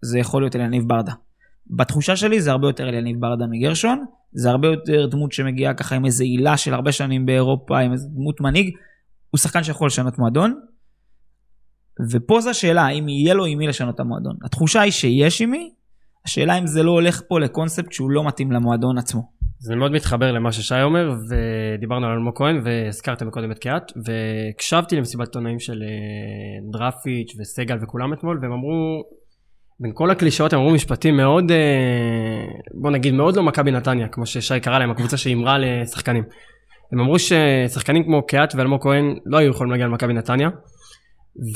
זה יכול להיות אליניב ברדה. בתחושה שלי זה הרבה יותר אליניב ברדה מגרשון, זה הרבה יותר דמות שמגיעה ככה עם איזה עילה של הרבה שנים באירופה, עם איזה דמות מנהיג, הוא שחקן שיכול לשנות מועדון. ופה זו השאלה, האם יהיה לו עם מי לשנות את המועדון. התחושה היא שיש עם מי, השאלה אם זה לא הולך פה לקונספט שהוא לא מתאים למועדון עצמו. זה מאוד מתחבר למה ששי אומר, ודיברנו על אלמוג כהן, והזכרתם מקודם את קיאט, והקשבתי למסיבת עיתונאים של אה, דרפיץ' וסגל וכולם אתמול, והם אמרו, בין כל הקלישאות הם אמרו משפטים מאוד, אה, בוא נגיד, מאוד לא מכבי נתניה, כמו ששי קרא להם, הקבוצה שהימרה לשחקנים. הם אמרו ששחקנים כמו קיאט ואלמוג כהן לא היו יכולים להגיע למכבי נתניה,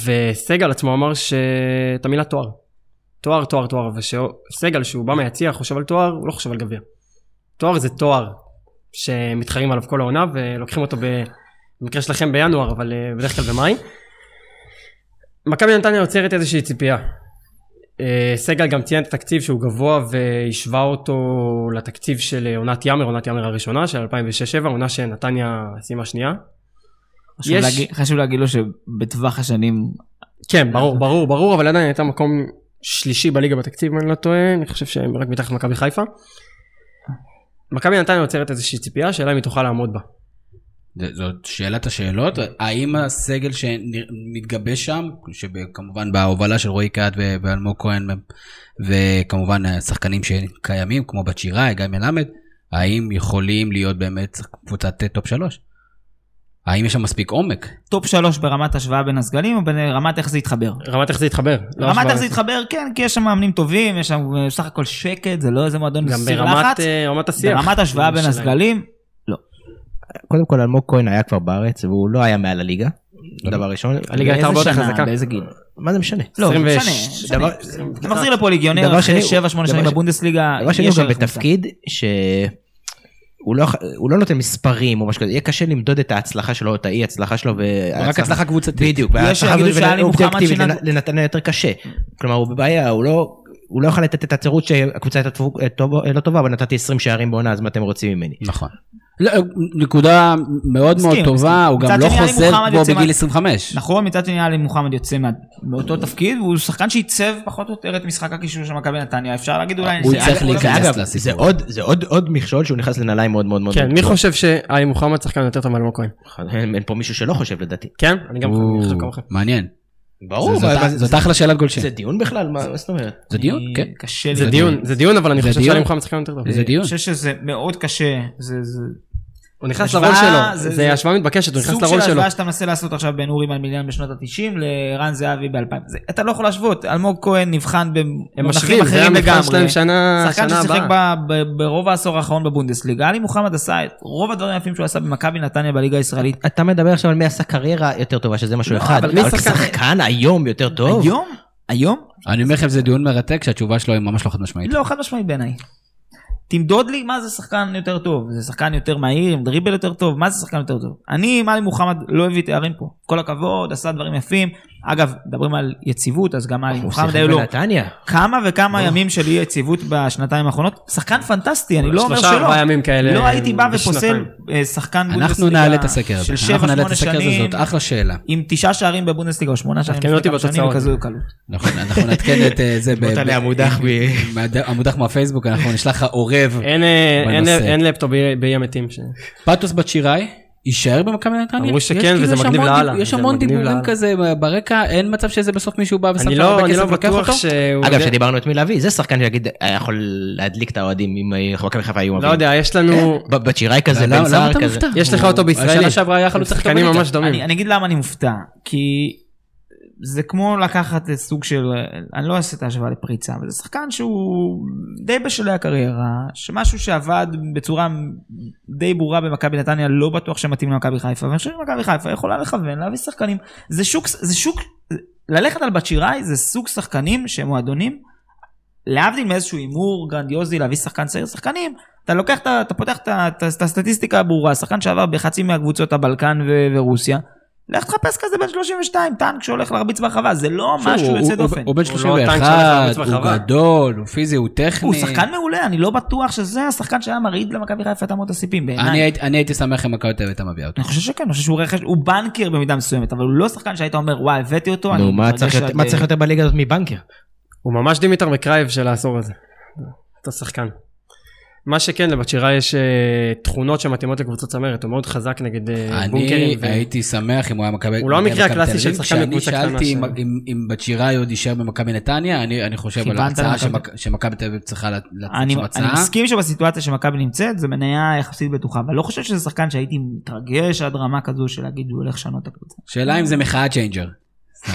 וסגל עצמו אמר שאת המילה תואר. תואר, תואר, תואר, ושסגל שהוא בא מהיציע חושב על תואר, הוא לא חושב על גביע. תואר זה תואר שמתחרים עליו כל העונה ולוקחים אותו במקרה שלכם בינואר אבל אה, בדרך כלל במאי. מכבי נתניה יוצרת איזושהי ציפייה. אה, סגל גם ציין את התקציב שהוא גבוה והשווה אותו לתקציב של אה, עונת יאמר, עונת יאמר הראשונה של 2006-2007, עונה שנתניה סיימה שנייה. חשוב, יש- להגיד, חשוב להגיד לו שבטווח השנים, כן, ברור, ברור, ברור, אבל עדיין הייתה מקום שלישי בליגה בתקציב, אם אני לא טועה, אני חושב שהם רק מתחת למכבי חיפה. מכבי נתניה יוצרת איזושהי ציפייה, שאלה אם היא תוכל לעמוד בה. זאת שאלת השאלות, האם הסגל שמתגבש שם, שכמובן בהובלה של רועי קהת ואלמוג כהן, וכמובן השחקנים שקיימים, כמו בצ'יראי, גיא מלמד, האם יכולים להיות באמת קבוצת טופ שלוש? האם יש שם מספיק עומק? טופ שלוש ברמת השוואה בין הסגלים, או ברמת איך זה יתחבר? רמת איך זה יתחבר. לא רמת. איך זה יתחבר, כן, כי יש שם מאמנים טובים, יש שם אה, בסך הכל שקט, זה לא איזה מועדון גם סיר ברמת לחץ. אה, רמת השיח. ברמת השוואה בין שלהם. הסגלים, קודם כל אלמוג כהן היה כבר בארץ והוא לא היה מעל הליגה. דבר ראשון. הליגה הייתה הרבה יותר חזקה. באיזה גיל? מה זה משנה? לא, 26, משנה. אתה מחזיר לפה ליגיונר דבר אחרי שני, 7-8 שנים בבונדסליגה, דבר שני הוא גם. בתפקיד ש... הוא לא, הוא לא נותן מספרים או משהו כזה, יהיה קשה למדוד את ההצלחה שלו, את האי הצלחה שלו. רק הצלחה קבוצתית. בדיוק, שיגידו שאלי מוחמד אובייקטיבית שינה- לנתניה יותר קשה. כלומר הוא בבעיה, הוא לא... הוא לא יכול לתת את התירוץ שהקבוצה הייתה לא טובה, אבל נתתי 20 שערים בעונה, אז מה אתם רוצים ממני? נכון. לא, נקודה מאוד מאוד מסכים, טובה, מסכים. הוא גם לא חוזר יוצא בגיל מה- 25. נכון, מצד שני עלי מוחמד יוצא מה- מאותו תפקיד, והוא שחקן שעיצב פחות או יותר את משחק הקישור של מכבי נתניה, אפשר להגיד אולי... הוא צריך זה- להיכנס לסיפור. זה עוד, זה עוד, עוד מכשול שהוא נכנס לנעליים מאוד מאוד מאוד. כן, מי. חושב שעלי מוחמד שחקן יותר טוב מאלמוג כהן? אין אין פה מישהו שלא חושב לדעתי. כן? אני גם חושב כמוכם. מעניין. ברור, זה- זאת- מה- זאת אחלה שאלת גולשים. זה דיון בכלל? מה מה זאת אומרת? זה דיון, אני- כן. קשה לי. זה דיון, זה דיון, אבל אני זה חושב דיון. שעלי מוחמד שחקן יותר טוב. זה דיון. אני חושב שזה מאוד קשה, זה זה הוא נכנס לרול שלו, זה- השוואה מתבקשת, הוא נכנס סוג של לרול שלו. השוואה שאתה מנסה לעשות עכשיו בין אורי מלמיליאן בשנות ה-90 לערן זהבי ב-2000. אתה לא יכול להשוות, אלמוג כהן נבחן הם במונחים אחרים המבחן לגמרי. שלהם שנה שחקן ששיחק ברוב העשור האחרון בבונדסליגה, עלי מוחמד עשה את רוב הדברים היפים שהוא עשה במכבי נתניה בליגה הישראלית. אתה מדבר עכשיו על מי עשה קריירה יותר טובה, שזה משהו לא, אחד. אבל שחקן- היום יותר טוב? היום? היום? אני אומר לכם זה דיון מרתק שהתשובה שלו היא ממש לא חד משמעית. לא, חד משמעית בעיניי. תמדוד לי מה זה שחקן יותר טוב, זה שחקן יותר מהיר, עם דריבל יותר טוב, מה זה שחקן יותר טוב? אני עלי מוחמד לא הביא תארים פה, כל הכבוד, עשה דברים יפים. אגב, מדברים על יציבות, אז גם הוא מוחמד היו לו. כמה וכמה ימים של אי יציבות בשנתיים האחרונות. שחקן פנטסטי, אני לא אומר שלושה שלא. ארבעה ימים כאלה לא הייתי בא ופוסל. אה, שחקן אנחנו בונדסליגה נעלה את הסקר הזה. של אנחנו נעלה את 7-8 הסקר הזה, זאת אחלה שאלה. עם תשעה שערים בבונדסליגה או שמונה שערים תעדכנו אותי בתוצאות. בכזו קלות. נכון, אנחנו נעדכן את אה, זה. <laughs> ב- תמות ב- עליה מודח ב- <laughs> מהד- המודח מהפייסבוק, אנחנו נשלח לך עורב. אין, אה, לפטופ באי המתים. פטוס בת שיראי, יישאר במכבי נתניה? אמרו שכן, כאילו, וזה יש מגניב לאללה, יש המון דיבורים. כזה ברקע, אין מצב שזה בסוף מישהו בא ושם לא הרבה אני לא כסף ולוקח בטוח אותו? אגב, יודע- שדיברנו את מי להביא, זה שחקן שיגיד, היה יכול להדליק את האוהדים אם אה, מכבי חיפה היו לא מביאים. יודע, יש לנו... ב- בצ'יראי כזה, בן סער אתה כזה. מופתע? יש לך אותו בישראלי. השנה שעברה היה חלוץ שחקנים. ממש דומים. אני, אני אגיד למה אני מופתע, כי זה כמו לקחת סוג של, אני לא אעשה את ההשוואה לפריצה, אבל זה שחקן שהוא די בשלהי הקריירה, שמשהו שעבד בצורה די ברורה במכבי נתניה לא בטוח שמתאים למכבי חיפה, ואני חושב שמכבי חיפה יכולה לכוון, להביא שחקנים, זה שוק, זה שוק, ללכת על בת שיראי זה סוג שחקנים שהם מועדונים, להבדיל מאיזשהו הימור גרנדיוזי להביא שחקן צעיר, שחקנים, אתה לוקח, את ה- אתה פותח את הסטטיסטיקה הברורה, שחקן שעבר בחצי מהקבוצות הבלקן ורוסיה, לך תחפש כזה בן 32, טנק שהולך להרביץ ברחבה, זה לא שוב, משהו הוא- יוצא הוא- דופן. הוא בן הוא לא טנק שהולך 31, להרביץ הוא ברחבה. גדול, הוא פיזי, הוא טכני. הוא שחקן מעולה, אני לא בטוח שזה השחקן שהיה מרעיד למכבי חיפה את אמות הסיפים אני בעיניי. הייתי- אני הייתי שמח אם מכבי תל אביב הייתה מביאה אותו. אני חושב שכן, אני חושב שהוא רכש, הוא banker במידה מסוימת, אבל הוא לא שחקן שהיית אומר וואי הבאתי אותו, אני נו, מה מה צריך יותר בליגה הזאת מ banker? הוא ממש דימיטר מקרייב של העשור הזה. אותו שחקן. מה שכן, לבצ'יראי יש אה, תכונות שמתאימות לקבוצות צמרת, הוא מאוד חזק נגד אה, אני בונקרים. ו- הייתי שמח אם הוא היה מכבי... הוא לא המקרה הקלאסי של. שחקן בקבוצה כשאני קטנה שאלתי ש- אם- בצ'יראי עוד יישאר במכבי נתניה, אני אני חושב על ההצעה שמכבי תל אביב צריכה לצאת אני, עם אני הצעה. מסכים שבסיטואציה שמכבי נמצאת זה מניה יחסית בטוחה, אבל לא חושב שזה שחקן שהייתי מתרגש עד רמה כזו של להגיד הוא הולך לשנות את הקבוצה. שאלה אם זה game changer. <laughs>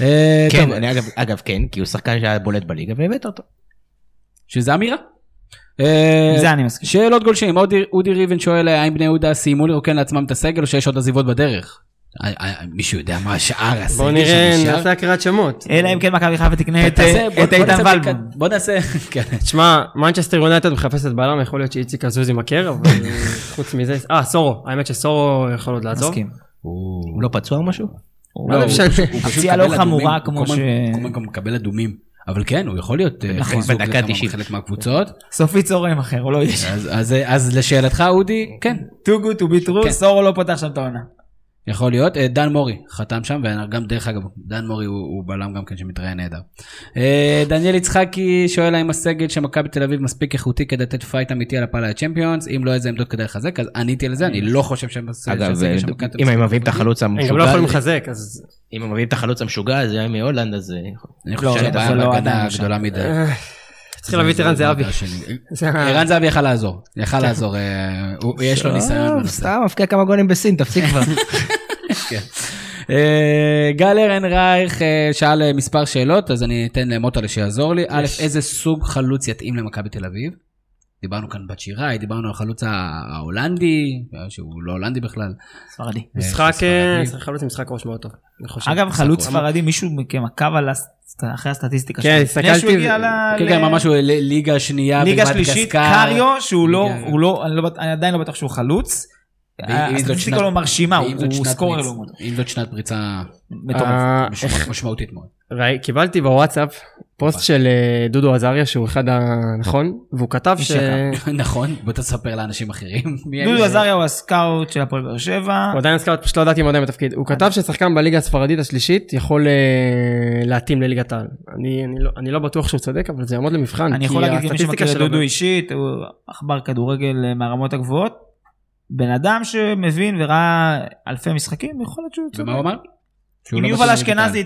אה, כן, אני אגב כן, כי הוא שחקן שהיה בולט בליגה והבאת אותו. שזה אמירה. אה, זה אני מסכים. שאלות גולשים, אודי- אודי ריבן שואל האם בני יהודה סיימו לרוקן לעצמם את הסגל או שיש עוד עזיבות בדרך? אה, אה, מישהו יודע מה השאר הסגל בואו נראה? נעשה הקראת שמות. אלא אם כן מכבי חיפה תקנה את בוא- בוא איתן נעשה ולבו. בדיקת- בוא נעשה, <laughs> כן. תשמע, מנצ'סטר יונייטד מחפשת בלם, יכול להיות שאיציק עזוז מכיר, אבל חוץ מזה, אה, סורו, האמת שסורו יכול עוד לעזוב. מסכים. הוא לא פצוע או משהו? הוא לא, לא- הוא. הוא הפציעה לא אדומים, חמורה הוא כמו ש- הזמן גם מקבל אדומים. אבל כן, הוא יכול להיות אה, נכון, זוג בדקה לכמה- 90. חלק מהקבוצות. סופי צורם אחר, הוא לא יש. אז- אז- לשאלתך, אודי, כן, too good to be כן. true, סורו לא פותח שם את העונה. יכול להיות. אה, דן מורי חתם שם, וגם דרך אגב, דן מורי הוא הוא בלם גם כן שמתראיין נהדר. אה, דניאל יצחקי שואל האם הסגל של מכבי תל אביב מספיק איכותי כדי לתת פייט אמיתי על העפלה לצ'מפיונס, אם לא איזה עמדות כדי לחזק, אז עניתי על זה, אני לא חושב שהם אגב, שהסגל של מכבי תל אם אביב הם מביאים את. החלוץ הם גם לא המשוגע, יכולים לחזק, אז... אם הם מביאים את החלוץ המשוגע הזה מהולנד, אז... אה, אני לא, חושב זה שהבעיה לא בהגנה. גדולה מדי. אה, צריך להביא את ערן זה זהבי. ערן זהבי יכל לעזור, יכל לעזור, אה, הוא- יש לו ניסיון טוב, בנושא. סתם מבקיע כמה גולים בסין, תפסיק כבר. <laughs> אה, גל ארנרייך אה, שאל אה, מספר שאלות, אז אני אתן למוטלה שיעזור לי. א', איזה סוג חלוץ יתאים למכבי תל אביב? דיברנו כאן בצ'יראי, דיברנו על החלוץ ההולנדי, שהוא לא הולנדי בכלל. ספרדי. משחק, חלוץ משחק ראש מאוד טוב. אגב, חלוץ ספרדי. מישהו מכם עקב על הס- אחרי הסטטיסטיקה כן, שלו. לפני שהוא הסתכלתי הגיע ו- ל- כן, כן, ממש הוא ליגה שנייה ליגה. שלישית, קריו, שהוא לא, לא, אני לא אני עדיין לא בטוח שהוא חלוץ. זאת הסטטיסטיקה לא מרשימה, הוא סקורר פריצה- לעומת. אם זאת שנת פריצה. אה, איך- משמעותית מאוד. קיבלתי בוואטסאפ פוסט של אה, דודו עזריה שהוא אחד הנכון והוא כתב ש... <laughs> נכון, בוא תספר לאנשים אחרים. דודו? עזריה הוא הסקאוט של הפועל באר שבע. הוא עדיין סקאוט, פשוט לא ידעתי אם הוא עדיין בתפקיד. הוא כתב ששחקן בליגה הספרדית השלישית יכול אה, להתאים לליגת העל. אני, אני, לא, אני לא בטוח שהוא צודק, אבל זה יעמוד למבחן. אני יכול להגיד כמי שמכיר את שלו דודו אישית, הוא עכבר כדורגל אה, מהרמות הגבוהות. בן אדם שמבין וראה אלפי משחקים, יכול להיות שהוא. ומה הוא אמר? אם לא יובל אשכנזי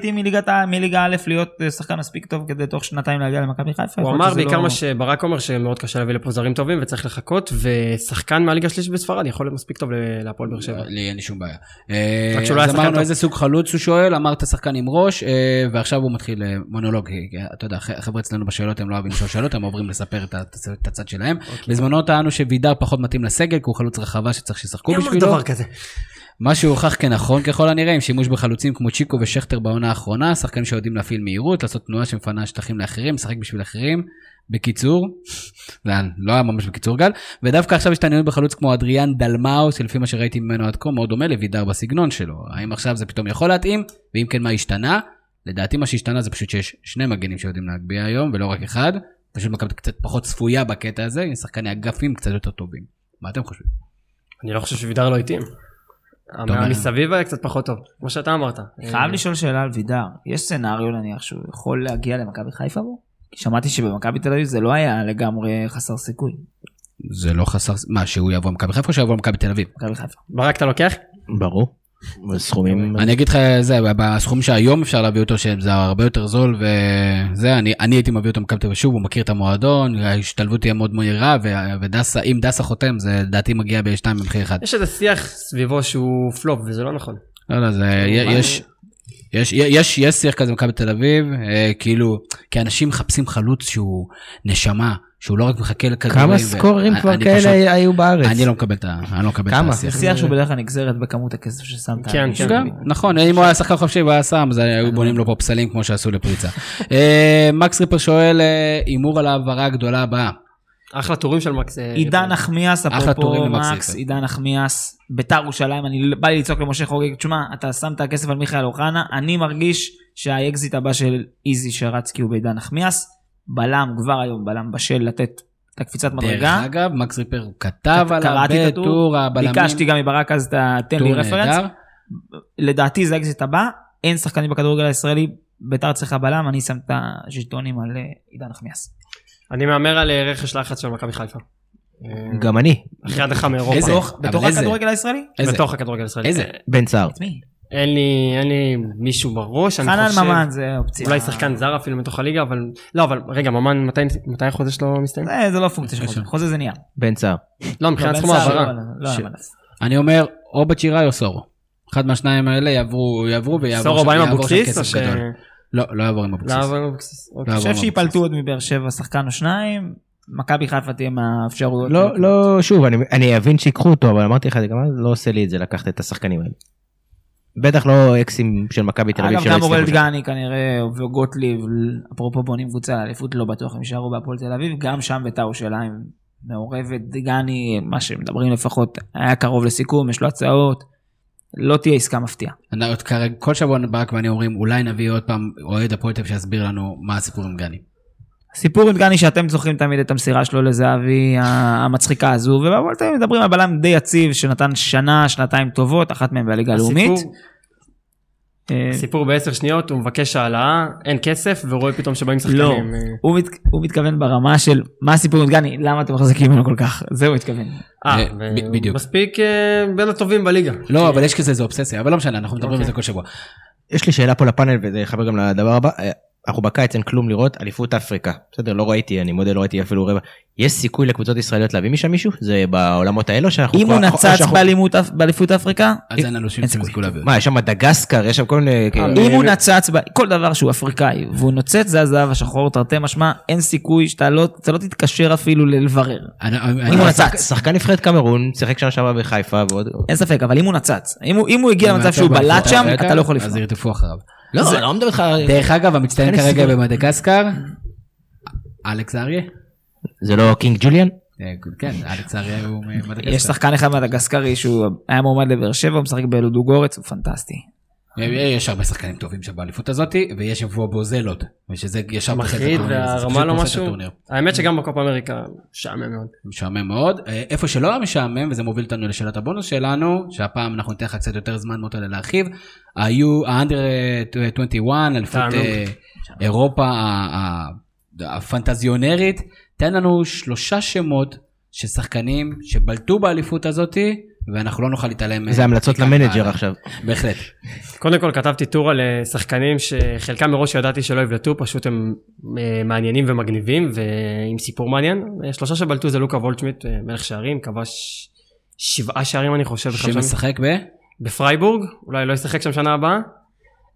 ה- מליגה א' להיות אה, שחקן מספיק טוב כדי תוך שנתיים להגיע למכבי חיפה. הוא אמר בעיקר לא- מה שברק אומר שמאוד קשה להביא לפה זרים טובים וצריך לחכות ושחקן מהליגה השלישית בספרד יכול להיות מספיק טוב להפועל באר שבע. לי אין לי שום בעיה. אה, רק שהוא לא היה אז אמרנו. איזה סוג חלוץ הוא שואל, אמרת שחקן עם ראש, אה, ועכשיו הוא מתחיל מונולוג. אתה יודע, ח- חבר'ה אצלנו בשאלות הם לא אוהבים לשאול שאלות, הם עוברים לספר את הצד שלהם. אוקיי. בזמנו טענו שווידר פחות מתאים לסגל, כי הוא חלוץ רחבה שצריך שישחקו בשבילו. מה שהוכח כנכון ככל הנראה עם שימוש בחלוצים כמו צ'יקו ושכטר בעונה האחרונה, שחקנים שיודעים להפעיל מהירות, לעשות תנועה שמפנה שטחים לאחרים, לשחק בשביל אחרים. בקיצור, <laughs> זה לא היה ממש בקיצור גל, ודווקא עכשיו יש התעניינות בחלוץ כמו אדריאן דלמאו, שלפי מה שראיתי ממנו עד כה מאוד דומה לוידר בסגנון שלו. האם עכשיו זה פתאום יכול להתאים, ואם כן מה השתנה? לדעתי מה שהשתנה זה פשוט שיש שני מגנים שיודעים להגביה היום, ולא רק אחד. פשוט מכבי קצת פחות צפויה בקטע הזה, עם שחקני אגפים קצת יותר טובים. מה אתם חושבים? אני לא חושב שווידר לא התאים. המסביב מסביב היה קצת פחות טוב, כמו שאתה אמרת. חייב לשאול שאלה על וידר. יש סצנריו נניח שהוא יכול להגיע למכבי חיפה בו? כי שמעתי שבמכבי תל אביב זה לא היה לגמרי חסר סיכוי. זה לא חסר, מה, שהוא יבוא למכבי חיפה או שיבוא למכבי תל אביב? מכבי חיפה. ברק אתה לוקח? ברור. סכומים אני אגיד לך זה בסכום שהיום אפשר להביא אותו שזה הרבה יותר זול וזה אני אני הייתי מביא אותו מכבי תל אביב שוב הוא מכיר את המועדון ההשתלבות תהיה מאוד מהירה ודסה אם דסה חותם זה לדעתי מגיע בשתיים במחיר אחד. יש איזה שיח סביבו שהוא פלופ וזה לא נכון. לא לא זה יש. יש, יש, יש שיח כזה במכבי תל אביב, אה, כאילו, כי אנשים מחפשים חלוץ שהוא נשמה, שהוא לא רק מחכה לכדורים. כמה סקוררים אני- כבר כאלה פשוט- היו בארץ? אני לא מקבל את לא מקבל את כמה? השיח. זה שיח שהוא בדרך כלל נגזרת בכמות הכסף ששמת. כן. כן. גם, נכון, אם הוא היה שחקן חופשי והיה שם, אז היו בונים לו פה פסלים כמו שעשו לפריצה. אה, מקס ריפר שואל, אה, הימור על ההעברה הגדולה הבאה. אחלה טורים של מקס. אה, עידן נחמיאס, אחלה אפרופו מקס. עידן נחמיאס, ביתר ירושלים, אני בא לי לצעוק למשה חוגג, תשמע, אתה שם את הכסף על מיכאל אוחנה, אני מרגיש שהאקזיט הבא של איזי שרצקי הוא בעידן נחמיאס, בלם כבר היום, בלם בשל לתת את הקפיצת דרך מדרגה. אגב, מקס ריפר כתב קראתי את בטור הבלמים. ביקשתי גם מברק אז, תן לי טור רפרנס. לדעתי זה האקזיט הבא, אין שחקנים בכדורגל הישראלי, ביתר צריכה בלם, אני שם את הז'יטונים על אה, עידן נחמיאס. אני מהמר על אה, רכש לחץ של מכבי חיפה. אה, גם אני. אחרי הדחה מאירופה. איזה? בתוך-? הכדורגל הישראלי? איזה? בתוך הכדורגל הישראלי. איזה? אה, בן סער. אין לי, אין לי מישהו בראש, אני חנן חושב. ממן זה אופציה. אולי שחקן זר אפילו מתוך הליגה, אבל... לא, אבל רגע, ממן, מתי, מתי החוזה שלו מסתיים? זה, זה לא פונקציה של חוזה, חוזה זה נייר. בן סער. לא, מבחינת לא, סכום העברה. לא, לא. אני אומר, או בצ'יראי או סורו. אחד מהשניים האלה יעברו, יעברו ויעבור סורו בא עם אבוקסיס או ש... לא, לא יעבור עם אבוקסיס. לא, אבל אבוקסיס. אוקיי. לא אני יעבור חושב עם שיפלטו אבוקסיס. עוד מבאר שבע שחקן או שניים, מכבי חיפה תהיה מהאפשרויות. לא, לא, שוב, אני- אני אבין שיקחו אותו, אבל אמרתי לך, זה גם לא עושה לי את זה לקחת את השחקנים האלה. בטח לא אקסים של מכבי תל אביב אגב, גם אורל. דגני כנראה וגוטליב, אפרופו בונים קבוצה לאליפות, לא בטוח הם יישארו בהפועל תל אביב, גם שם בית"ר ירושלים מעורבת, דגני, מה שמדברים לפחות, היה קרוב לסיכום, יש לו הצעות, לא תהיה עסקה מפתיעה. כל שבוע ברק ואני אומרים, אולי נביא עוד פעם אוהד הפועל שיסביר לנו מה הסיפור עם גני. הסיפור עם דגני שאתם זוכרים תמיד את המסירה שלו לזהבי המצחיקה הזו, אביב מדברים על בלם די יציב שנתן שנה, שנתיים טובות, אחת מהן בליגה הלאומית. הסיפור- סיפור בעשר שניות, הוא מבקש העלאה, אין כסף, ורואה פתאום שבאים לא, שחקנים. אה, הוא, מת, הוא מתכוון ברמה של מה הסיפור עם דגני, למה אתם מחזיקים ממנו כל כך, זה הוא מתכוון. אה, אה, בדיוק. מספיק אה, בין הטובים בליגה. לא, אבל יש כזה איזה אובססיה, אבל לא משנה, אנחנו מדברים על אוקיי. זה כל שבוע. יש לי שאלה פה לפאנל וזה יחבר גם לדבר הבא. אה, אנחנו בקיץ אין כלום לראות, אליפות אפריקה. בסדר, לא ראיתי, אני מודה, לא ראיתי אפילו רבע. יש סיכוי לקבוצות ישראליות להביא משם מישהו? זה בעולמות האלו שאנחנו... אם הוא נצץ באליפות אפריקה, אז אין לנו שום סיכוי. להעביר. מה, יש שם מדגסקר, יש שם כל מיני... אם הוא נצץ, כל דבר שהוא אפריקאי, והוא נוצץ זה הזהב השחור, תרתי משמע, אין סיכוי שאתה לא, אתה לא תתקשר אפילו לברר. אם הוא נצץ. שחקן נבחרת קמרון, שיחק שנה שעברה בחיפה ועוד... אין ספק, אבל אם הוא נצץ, אם הוא, הגיע למצב הוא שהוא בלט שם, אתה לא יכול אז לפנות. ירדפו אחריו. לא, אני לא מדבר איתך... דרך אגב, המצטיין כרגע. במדגסקר, אלכס אריה. זה לא קינג ג'וליאן? אה, כן, אלכס אריה הוא ממדגסקר. יש שחקן אחד מדגסקרי שהוא היה מועמד לבאר שבע, הוא משחק בלודוגורץ, הוא פנטסטי. אה, יש הרבה שחקנים טובים שם באליפות הזאתי, ויש בובוזלות, ושזה ישר מחריד והרמה לא משהו. האמת שגם בקופה אמריקה משעמם מאוד. משעמם מאוד. אה, איפה שלא היה משעמם, וזה מוביל אותנו לשאלת הבונוס שלנו, שהפעם אנחנו ניתן לך קצת יותר זמן מוטה להרחיב, היו האנדר 21, אליפות תענוג. אה, אירופה ה- ה- הפנטזיונרית, תן לנו שלושה שמות של שחקנים שבלטו באליפות הזאתי, ואנחנו לא נוכל להתעלם. זה המלצות ל manager. עכשיו. בהחלט. קודם כל כתבתי טור על אה, שחקנים שחלקם מראש ידעתי שלא יבלטו, פשוט הם אה, מעניינים ומגניבים ועם סיפור מעניין. אה, שלושה שבלטו זה לוקה וולטשמיט, מלך שערים, כבש שבעה שערים אני חושב. שמשחק ב... בפרייבורג, אולי לא ישחק שם שנה הבאה.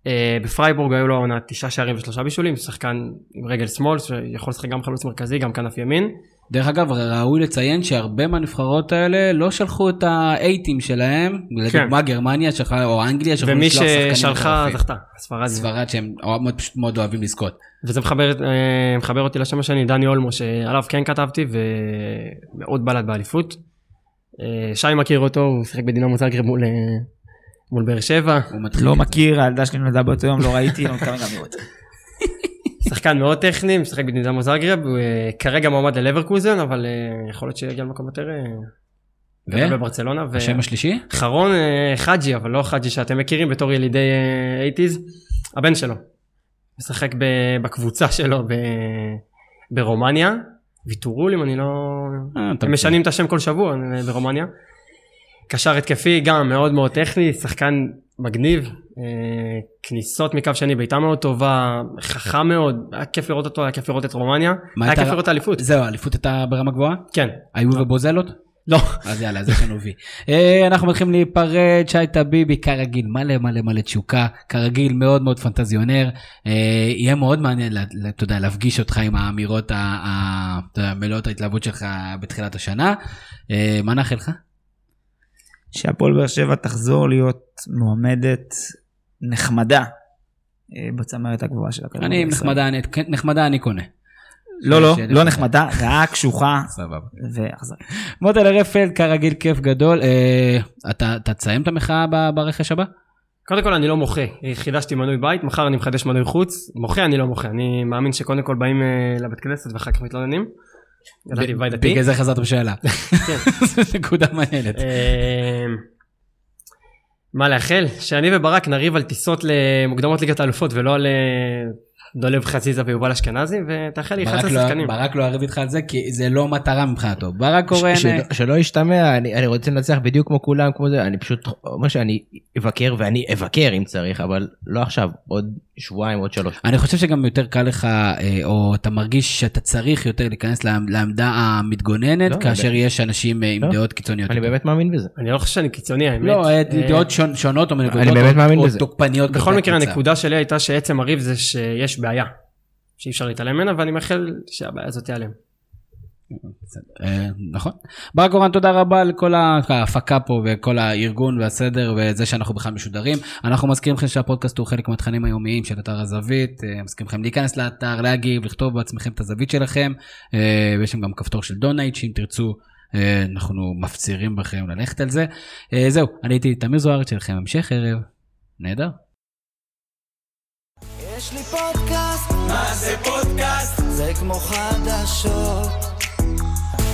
אה, בפרייבורג היו לו העונה תשעה שערים ושלושה בישולים, שחקן עם רגל שמאל שיכול לשחק גם חלוץ מרכזי, גם כנף ימין. דרך אגב, ראוי לציין שהרבה מהנבחרות האלה לא שלחו את האייטים שלהם, לדוגמה גרמניה שלחה, או אנגליה שלחו ומי לשלוח שחקנים ששלחה. זכתה, ספרד. ספרד שהם מאוד- פשוט מאוד אוהבים לזכות. וזה מחבר, אה, מחבר אותי לשם השני, דני אולמו, שעליו כן כתבתי, ומאוד בלט באליפות. אה, שי מכיר אותו, הוא שיחק בדינמו זאגרב מול, אה, מול באר שבע. הוא מתחיל לא. מכיר, הילדה שלי נולדה באותו יום, לא ראיתי, לא מתכוון גם לראות. שחקן מאוד טכני, משחק בדינמו זאגרב, הוא אה, כרגע מועמד ללברקוזן, אבל אה, יכול להיות שיגיע למקום יותר... אה, ו? בברצלונה. ו- השם השלישי? חרון חאג'י, אבל לא חאג'י שאתם מכירים בתור ילידי אה, 80's, הבן שלו. משחק בקבוצה שלו ב- ברומניה, ויטורול אם אני לא... הם משנים את השם כל שבוע ברומניה. קשר התקפי גם מאוד מאוד טכני, שחקן מגניב, אה, כניסות מקו שני, בעיטה מאוד טובה, חכם מאוד, היה כיף לראות אותו, היה כיף לראות את רומניה, היה כיף לראות את האליפות. זהו, האליפות הייתה ברמה גבוהה? כן, היו ובוזלות? לא, אז יאללה, אז יש לנו וי. אה, אנחנו מתחילים להיפרד, שי טביבי, כרגיל, מלא מלא מלא תשוקה, כרגיל מאוד מאוד פנטזיונר. אה, יהיה מאוד מעניין, אתה יודע, להפגיש אותך עם האמירות ה- ה- אתה יודע, מלאות ההתלהבות שלך בתחילת השנה. מה נאחל לך? שהפועל באר שבע תחזור להיות מועמדת נחמדה אה, בצמרת הגבוהה של הכדורגל. אני. נחמדה, אני- כן, נחמדה אני קונה. לא, לא, לא נחמדה. רעה, קשוחה סבבה. ואכזרית. מוטל רפלד, כרגיל כיף גדול. אה, אתה תסיים את המחאה ברכש הבא? קודם כל אני לא מוחה, חידשתי מנוי בית, מחר אני מחדש מנוי חוץ, מוחה אני לא מוחה, אני מאמין שקודם כל באים אה, לבית כנסת ואחר כך מתלוננים. בבית דתי. בגלל זה חזרת בשאלה. כן. <laughs> זו נקודה מעניינת. אה, מה לאחל? שאני וברק נריב על טיסות למוקדמות ליגת האלופות ולא על אה, דולב חזיזה ויובל אשכנזי ותאחל לי ברק 11 לא- שחקנים. ברק לא יריב איתך על זה כי זה לא מטרה מבחינתו. ברק קורן, שלא- ישתמע, אני אני רוצה לנצח בדיוק כמו כולם, כמו זה, אני פשוט אומר שאני אבקר ואני אבקר אם צריך, אבל לא עכשיו, עוד שבועיים, עוד שלוש. אני חושב שגם יותר קל לך, אה, או אתה מרגיש שאתה צריך יותר להיכנס לעמ- לעמדה המתגוננת, לא, כאשר אני- יש אנשים אה, עם לא. דעות קיצוניות. אני יותר. באמת מאמין בזה. אני לא חושב שאני קיצוני האמת. לא, אה, דעות שונ- שונות או מנקודות, אני באמת או- מאמין או בזה. תוקפניות. בכל מקרה. הנקודה שלי הייתה שעצם הריב זה שיש בעיה. שאי אפשר להתעלם ממנה ואני מאחל שהבעיה הזאת תיעלם. אה, נכון. ברק קורן תודה רבה לכל ההפקה פה וכל הארגון והסדר וזה שאנחנו בכלל משודרים. אנחנו מזכירים לכם שהפודקאסט הוא חלק מהתכנים היומיים של אתר הזווית. אה, מזכירים לכם להיכנס לאתר, להגיב, לכתוב בעצמכם את הזווית שלכם. אה, ויש שם גם כפתור של donate שאם תרצו אנחנו מפצירים בכם ללכת על זה. זהו, אני הייתי תמיר זוארץ שלכם המשך ערב. נהדר. יש לי פודקאסט, מה זה פודקאסט? זה כמו חדשות.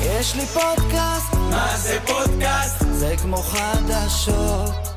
יש לי פודקאסט, מה זה פודקאסט? זה כמו חדשות.